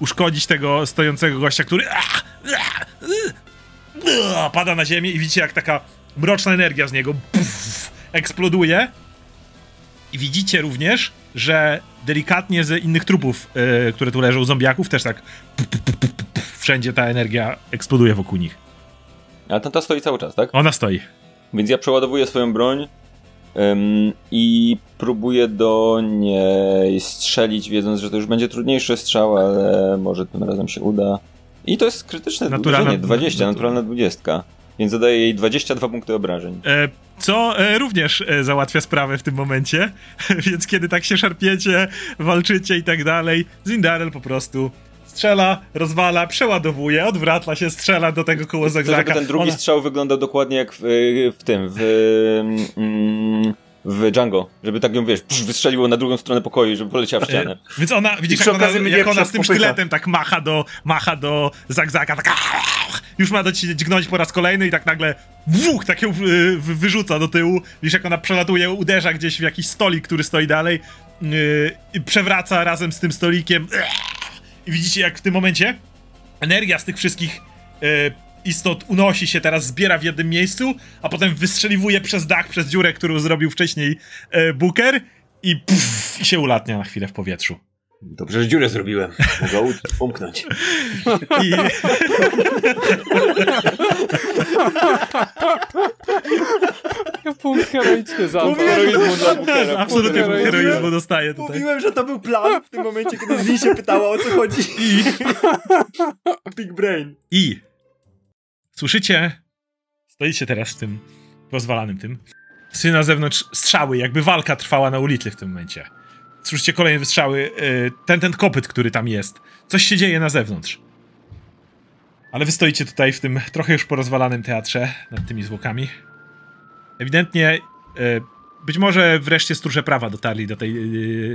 uszkodzić tego stojącego gościa, który pada na ziemię i widzicie jak taka mroczna energia z niego eksploduje i widzicie również, że delikatnie z innych trupów, e, które tu leżą, zombiaków, też tak wszędzie ta energia eksploduje wokół nich. Ale ten ta stoi cały czas, tak? Ona stoi. Więc ja przeładowuję swoją broń i próbuję do niej strzelić, wiedząc, że to już będzie trudniejszy strzał, ale może tym razem się uda. I to jest krytyczne Naturalna- uderzenie, 20, natura- naturalna 20. Więc zadaję jej 22 punkty obrażeń. E, co e, również e, załatwia sprawę w tym momencie, więc kiedy tak się szarpiecie, walczycie i tak dalej, Zindarel po prostu strzela, rozwala, przeładowuje, odwraca się, strzela do tego koło Chcę, żeby zagzaka. ten drugi Ona- strzał wyglądał dokładnie jak w, w tym, w, mm, w Django. Żeby tak ją, wiesz, psz, wystrzeliło na drugą stronę pokoju, żeby poleciała w ścianę. E, Więc ona, widzisz, jak ona, jak ona z tym popycha. sztyletem tak macha do, macha do zagzaka, tak już ma do ciebie dźgnąć po raz kolejny i tak nagle dwóch tak ją wy- wy- wyrzuca do tyłu. Widzisz, jak ona przelatuje, uderza gdzieś w jakiś stolik, który stoi dalej yy, przewraca razem z tym stolikiem. I widzicie, jak w tym momencie energia z tych wszystkich yy, istot unosi się teraz, zbiera w jednym miejscu, a potem wystrzeliwuje przez dach, przez dziurę, którą zrobił wcześniej yy, Booker i, pff, i się ulatnia na chwilę w powietrzu. Dobrze, że dziurę zrobiłem. Mogę umknąć. I, Punkt heroiczny za Heroizmu dla Bookera. absolutnie Punkt heroizmu. heroizmu dostaje tutaj. Mówiłem, że to był plan w tym momencie, kiedy Zin się pytała o co chodzi. I, Big brain. I słyszycie, stoicie teraz w tym rozwalanym tym. Słyszycie na zewnątrz strzały, jakby walka trwała na ulicy w tym momencie. Słyszycie kolejne wystrzały, y, ten, ten kopyt, który tam jest. Coś się dzieje na zewnątrz. Ale wy stoicie tutaj w tym trochę już porozwalanym teatrze nad tymi zwłokami. Ewidentnie, y, być może wreszcie stróże prawa dotarli do tej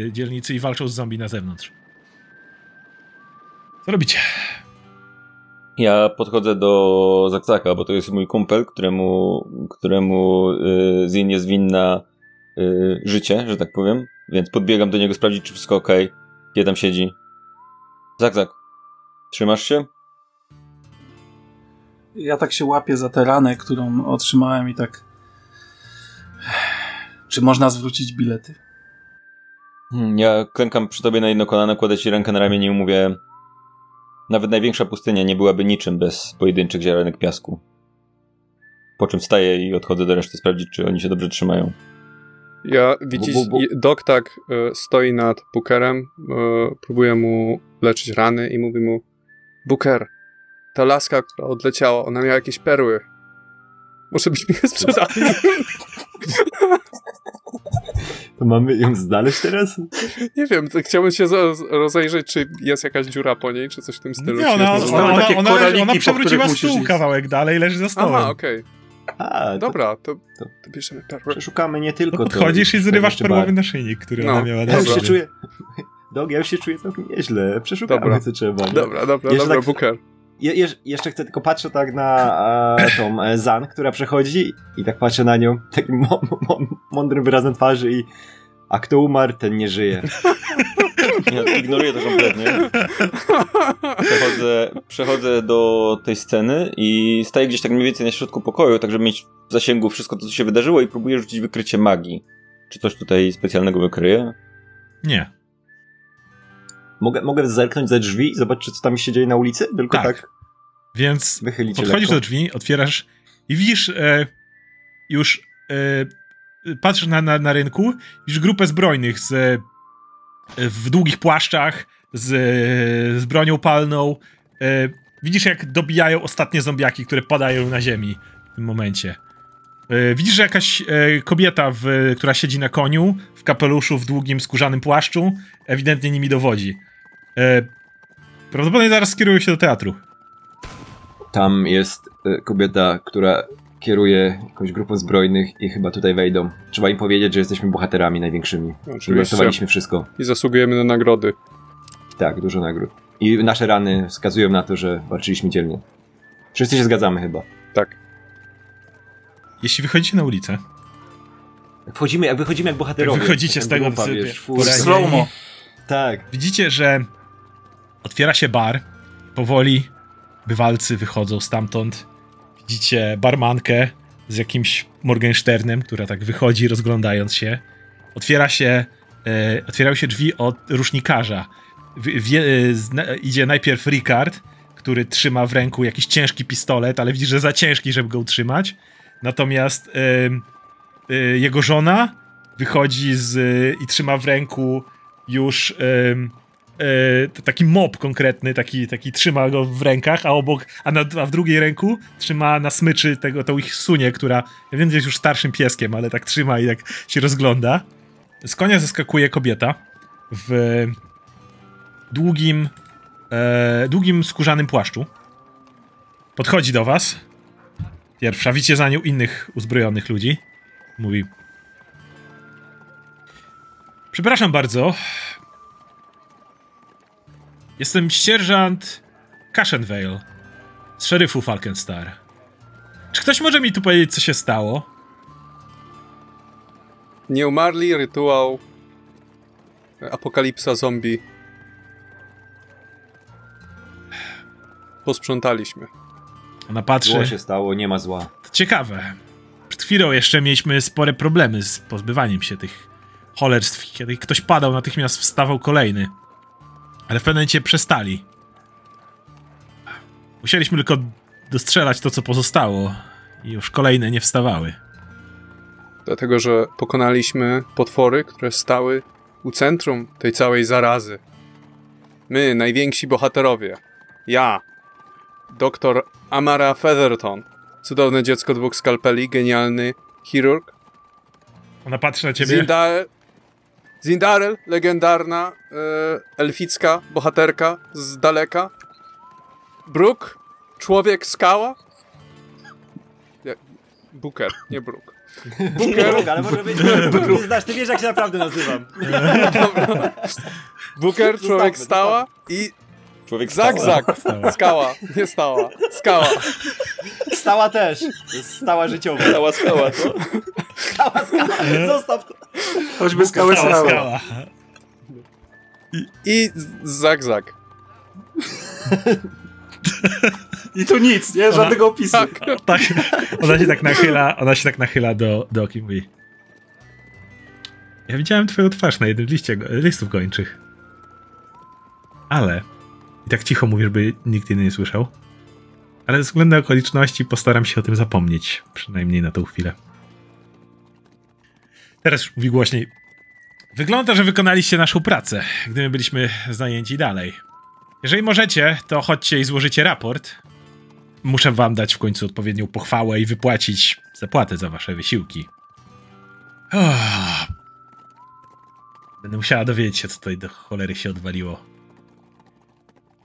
y, dzielnicy i walczą z zombie na zewnątrz. Co robicie? Ja podchodzę do Zakzaka, bo to jest mój kumpel, któremu, któremu y, Zin jest winna życie, że tak powiem. Więc podbiegam do niego sprawdzić, czy wszystko ok. Gdzie tam siedzi. Zakzak, trzymasz się? Ja tak się łapię za tę ranę, którą otrzymałem i tak... Czy można zwrócić bilety? Hmm, Ja klękam przy tobie na jedno kolano, kładę ci rękę na ramieniu i mówię nawet największa pustynia nie byłaby niczym bez pojedynczych ziarenek piasku. Po czym wstaję i odchodzę do reszty sprawdzić, czy oni się dobrze trzymają. Ja widzisz, Bu, bu, bu. Dok tak e, stoi nad Bookerem, e, próbuje mu leczyć rany i mówi mu Booker, ta laska, która odleciała, ona miała jakieś perły. Może byśmy je sprzedali. To mamy ją znaleźć teraz? Nie wiem, chciałbym się rozejrzeć, czy jest jakaś dziura po niej, czy coś w tym stylu. Nie, ona, ona, ona, ona, przewróciła stół kawałek dalej, leży za stołem. Aha, okej. A, Dobra, to, to- to bierzemy perły. przeszukamy nie tylko To to. podchodzisz i zrywasz perłowy naszyjnik, który No, ona miała na Ja już się czuję... Dog, ja już się czuję całkiem nieźle. Przeszukamy Dobra. co trzeba. Nie? Dobra, dobra, Jeszcze dobra, tak- Booker. je, je, jeszcze chcę, tylko patrzę tak na e, tą e, Zan, która przechodzi i tak patrzę na nią takim mądrym wyrazem twarzy i a kto umarł, ten nie żyje. Ja ignoruję to kompletnie. Przechodzę, przechodzę do tej sceny i staję gdzieś tak mniej więcej na środku pokoju, tak żeby mieć w zasięgu wszystko to, co się wydarzyło i próbuję rzucić wykrycie magii. Czy coś tutaj specjalnego wykryje? Nie. Mogę, mogę zerknąć za drzwi i zobaczyć, co tam się dzieje na ulicy? Tylko Tak. tak, Więc podchodzisz lekko. do drzwi, otwierasz i widzisz e, już e, patrzysz na, na, na rynku, widzisz grupę zbrojnych z, e, w długich płaszczach, z, z bronią palną. E, widzisz, jak dobijają ostatnie zombiaki, które padają na ziemi w tym momencie. E, widzisz, że jakaś e, kobieta, w, która siedzi na koniu, w kapeluszu, w długim, skórzanym płaszczu, ewidentnie nimi dowodzi. Prawdopodobnie zaraz skierują się do teatru. Tam jest kobieta, która kieruje jakąś grupą zbrojnych i chyba tutaj wejdą. Trzeba im powiedzieć, że jesteśmy bohaterami największymi. Oczywiście. Wszystko. I zasługujemy na nagrody. Tak, dużo nagród. I nasze rany wskazują na to, że walczyliśmy dzielnie. Wszyscy się zgadzamy chyba. Tak. Jeśli wychodzicie na ulicę, Jak wchodzimy, jak wychodzimy jak bohaterowie. Wychodzicie z Taka tego, grupa, wiesz. Slow-mo. Tak. widzicie, że otwiera się bar. Powoli bywalcy wychodzą stamtąd. Widzicie barmankę z jakimś Morgensternem, która tak wychodzi, rozglądając się. Otwiera się, e, otwierają się drzwi od rusznikarza. W, wie, e, idzie najpierw Ricard, który trzyma w ręku jakiś ciężki pistolet, ale widzisz, że za ciężki, żeby go utrzymać. Natomiast e, e, jego żona wychodzi z, i trzyma w ręku już e, taki mop konkretny, taki, taki trzyma go w rękach, a obok, a, na, a w drugiej ręku trzyma na smyczy tego, tą ich sunię, która, ja wiem, jest już starszym pieskiem, ale tak trzyma i tak się rozgląda. Z konia zeskakuje kobieta w długim, e, długim skórzanym płaszczu. Podchodzi do was. Pierwsza, widzicie za nią innych uzbrojonych ludzi. Mówi, Przepraszam bardzo. Jestem sierżant Cashenvale z szeryfu Falkenstar. Czy ktoś może mi tu powiedzieć, co się stało? Nieumarli, rytuał, apokalipsa zombie. Posprzątaliśmy. Ona patrzy. Zło się stało, nie ma zła. To ciekawe. Przed chwilą jeszcze mieliśmy spore problemy z pozbywaniem się tych cholerstw. Kiedy ktoś padał, natychmiast wstawał kolejny. Ale w pewnym momencie przestali. Musieliśmy tylko dostrzelać to, co pozostało. I już kolejne nie wstawały. Dlatego, że pokonaliśmy potwory, które stały u centrum tej całej zarazy. My, najwięksi bohaterowie. Ja, doktor Amara Featherton, cudowne dziecko dwóch skalpeli, genialny chirurg. Ona patrzy na ciebie. Zindar Zindarel, legendarna e, elficka bohaterka z daleka. Brook, człowiek skała. Booker, nie Brook. Booker, ale może być. Nie znasz, ty wiesz jak się naprawdę nazywam. Booker, człowiek stała i Człowiek Zak, stała. zak. Skała, nie stała. Skała. Stała też. To stała życiowa. Stała skała, co? Stała skała. Zostaw to. Choćby skałę Skała, skała. skała. I zak, zak. I tu nic, nie? Żadnego opisu. Tak. Tak, ona się tak nachyla, ona się tak nachyla do, do Oki i mówi Ja widziałem twoją twarz na jednym z liście, listów gończych. Ale, i tak cicho mówisz, by nikt inny nie słyszał, ale ze względu na okoliczności postaram się o tym zapomnieć, przynajmniej na tą chwilę. Teraz już mówi głośniej. Wygląda, że wykonaliście naszą pracę, gdy my byliśmy zajęci dalej. Jeżeli możecie, to chodźcie i złożycie raport, Muszę wam dać w końcu odpowiednią pochwałę i wypłacić zapłatę za wasze wysiłki. Uff. Będę musiała dowiedzieć się, co tutaj do cholery się odwaliło.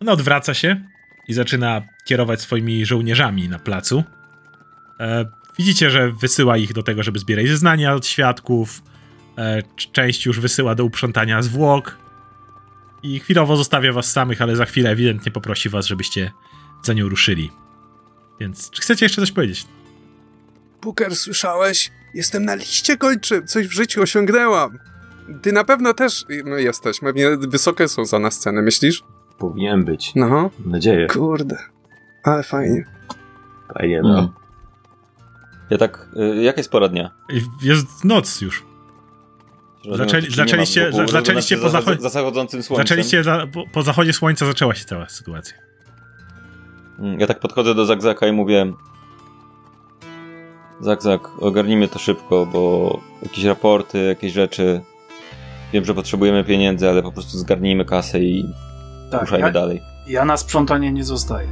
Ona odwraca się i zaczyna kierować swoimi żołnierzami na placu. E, widzicie, że wysyła ich do tego, żeby zbierać zeznania od świadków. E, część już wysyła do uprzątania zwłok. i chwilowo zostawia was samych, ale za chwilę ewidentnie poprosi was, żebyście za nią ruszyli. Więc czy chcecie jeszcze coś powiedzieć? Booker, słyszałeś? Jestem na liście kończym, coś w życiu osiągnęłam. Ty na pewno też, no jesteś, pewnie wysokie są za na scenę, myślisz? Powinien być. No, Mam nadzieję. kurde, ale fajnie. Fajnie, no. Mm. Ja tak, y, jaka jest pora dnia? Jest noc już. Zaczęli- zaczęliście- po że za, zachod- za zachodzącym słońcem. Zaczęliście, za, po, po zachodzie słońca zaczęła się cała sytuacja. Mm, Ja tak podchodzę do Zagzaka i mówię Zagzak, ogarnijmy to szybko, bo jakieś raporty, jakieś rzeczy wiem, że potrzebujemy pieniędzy, ale po prostu zgarnijmy kasę i Tak, ruszajmy ja, dalej. ja na sprzątanie nie zostaję.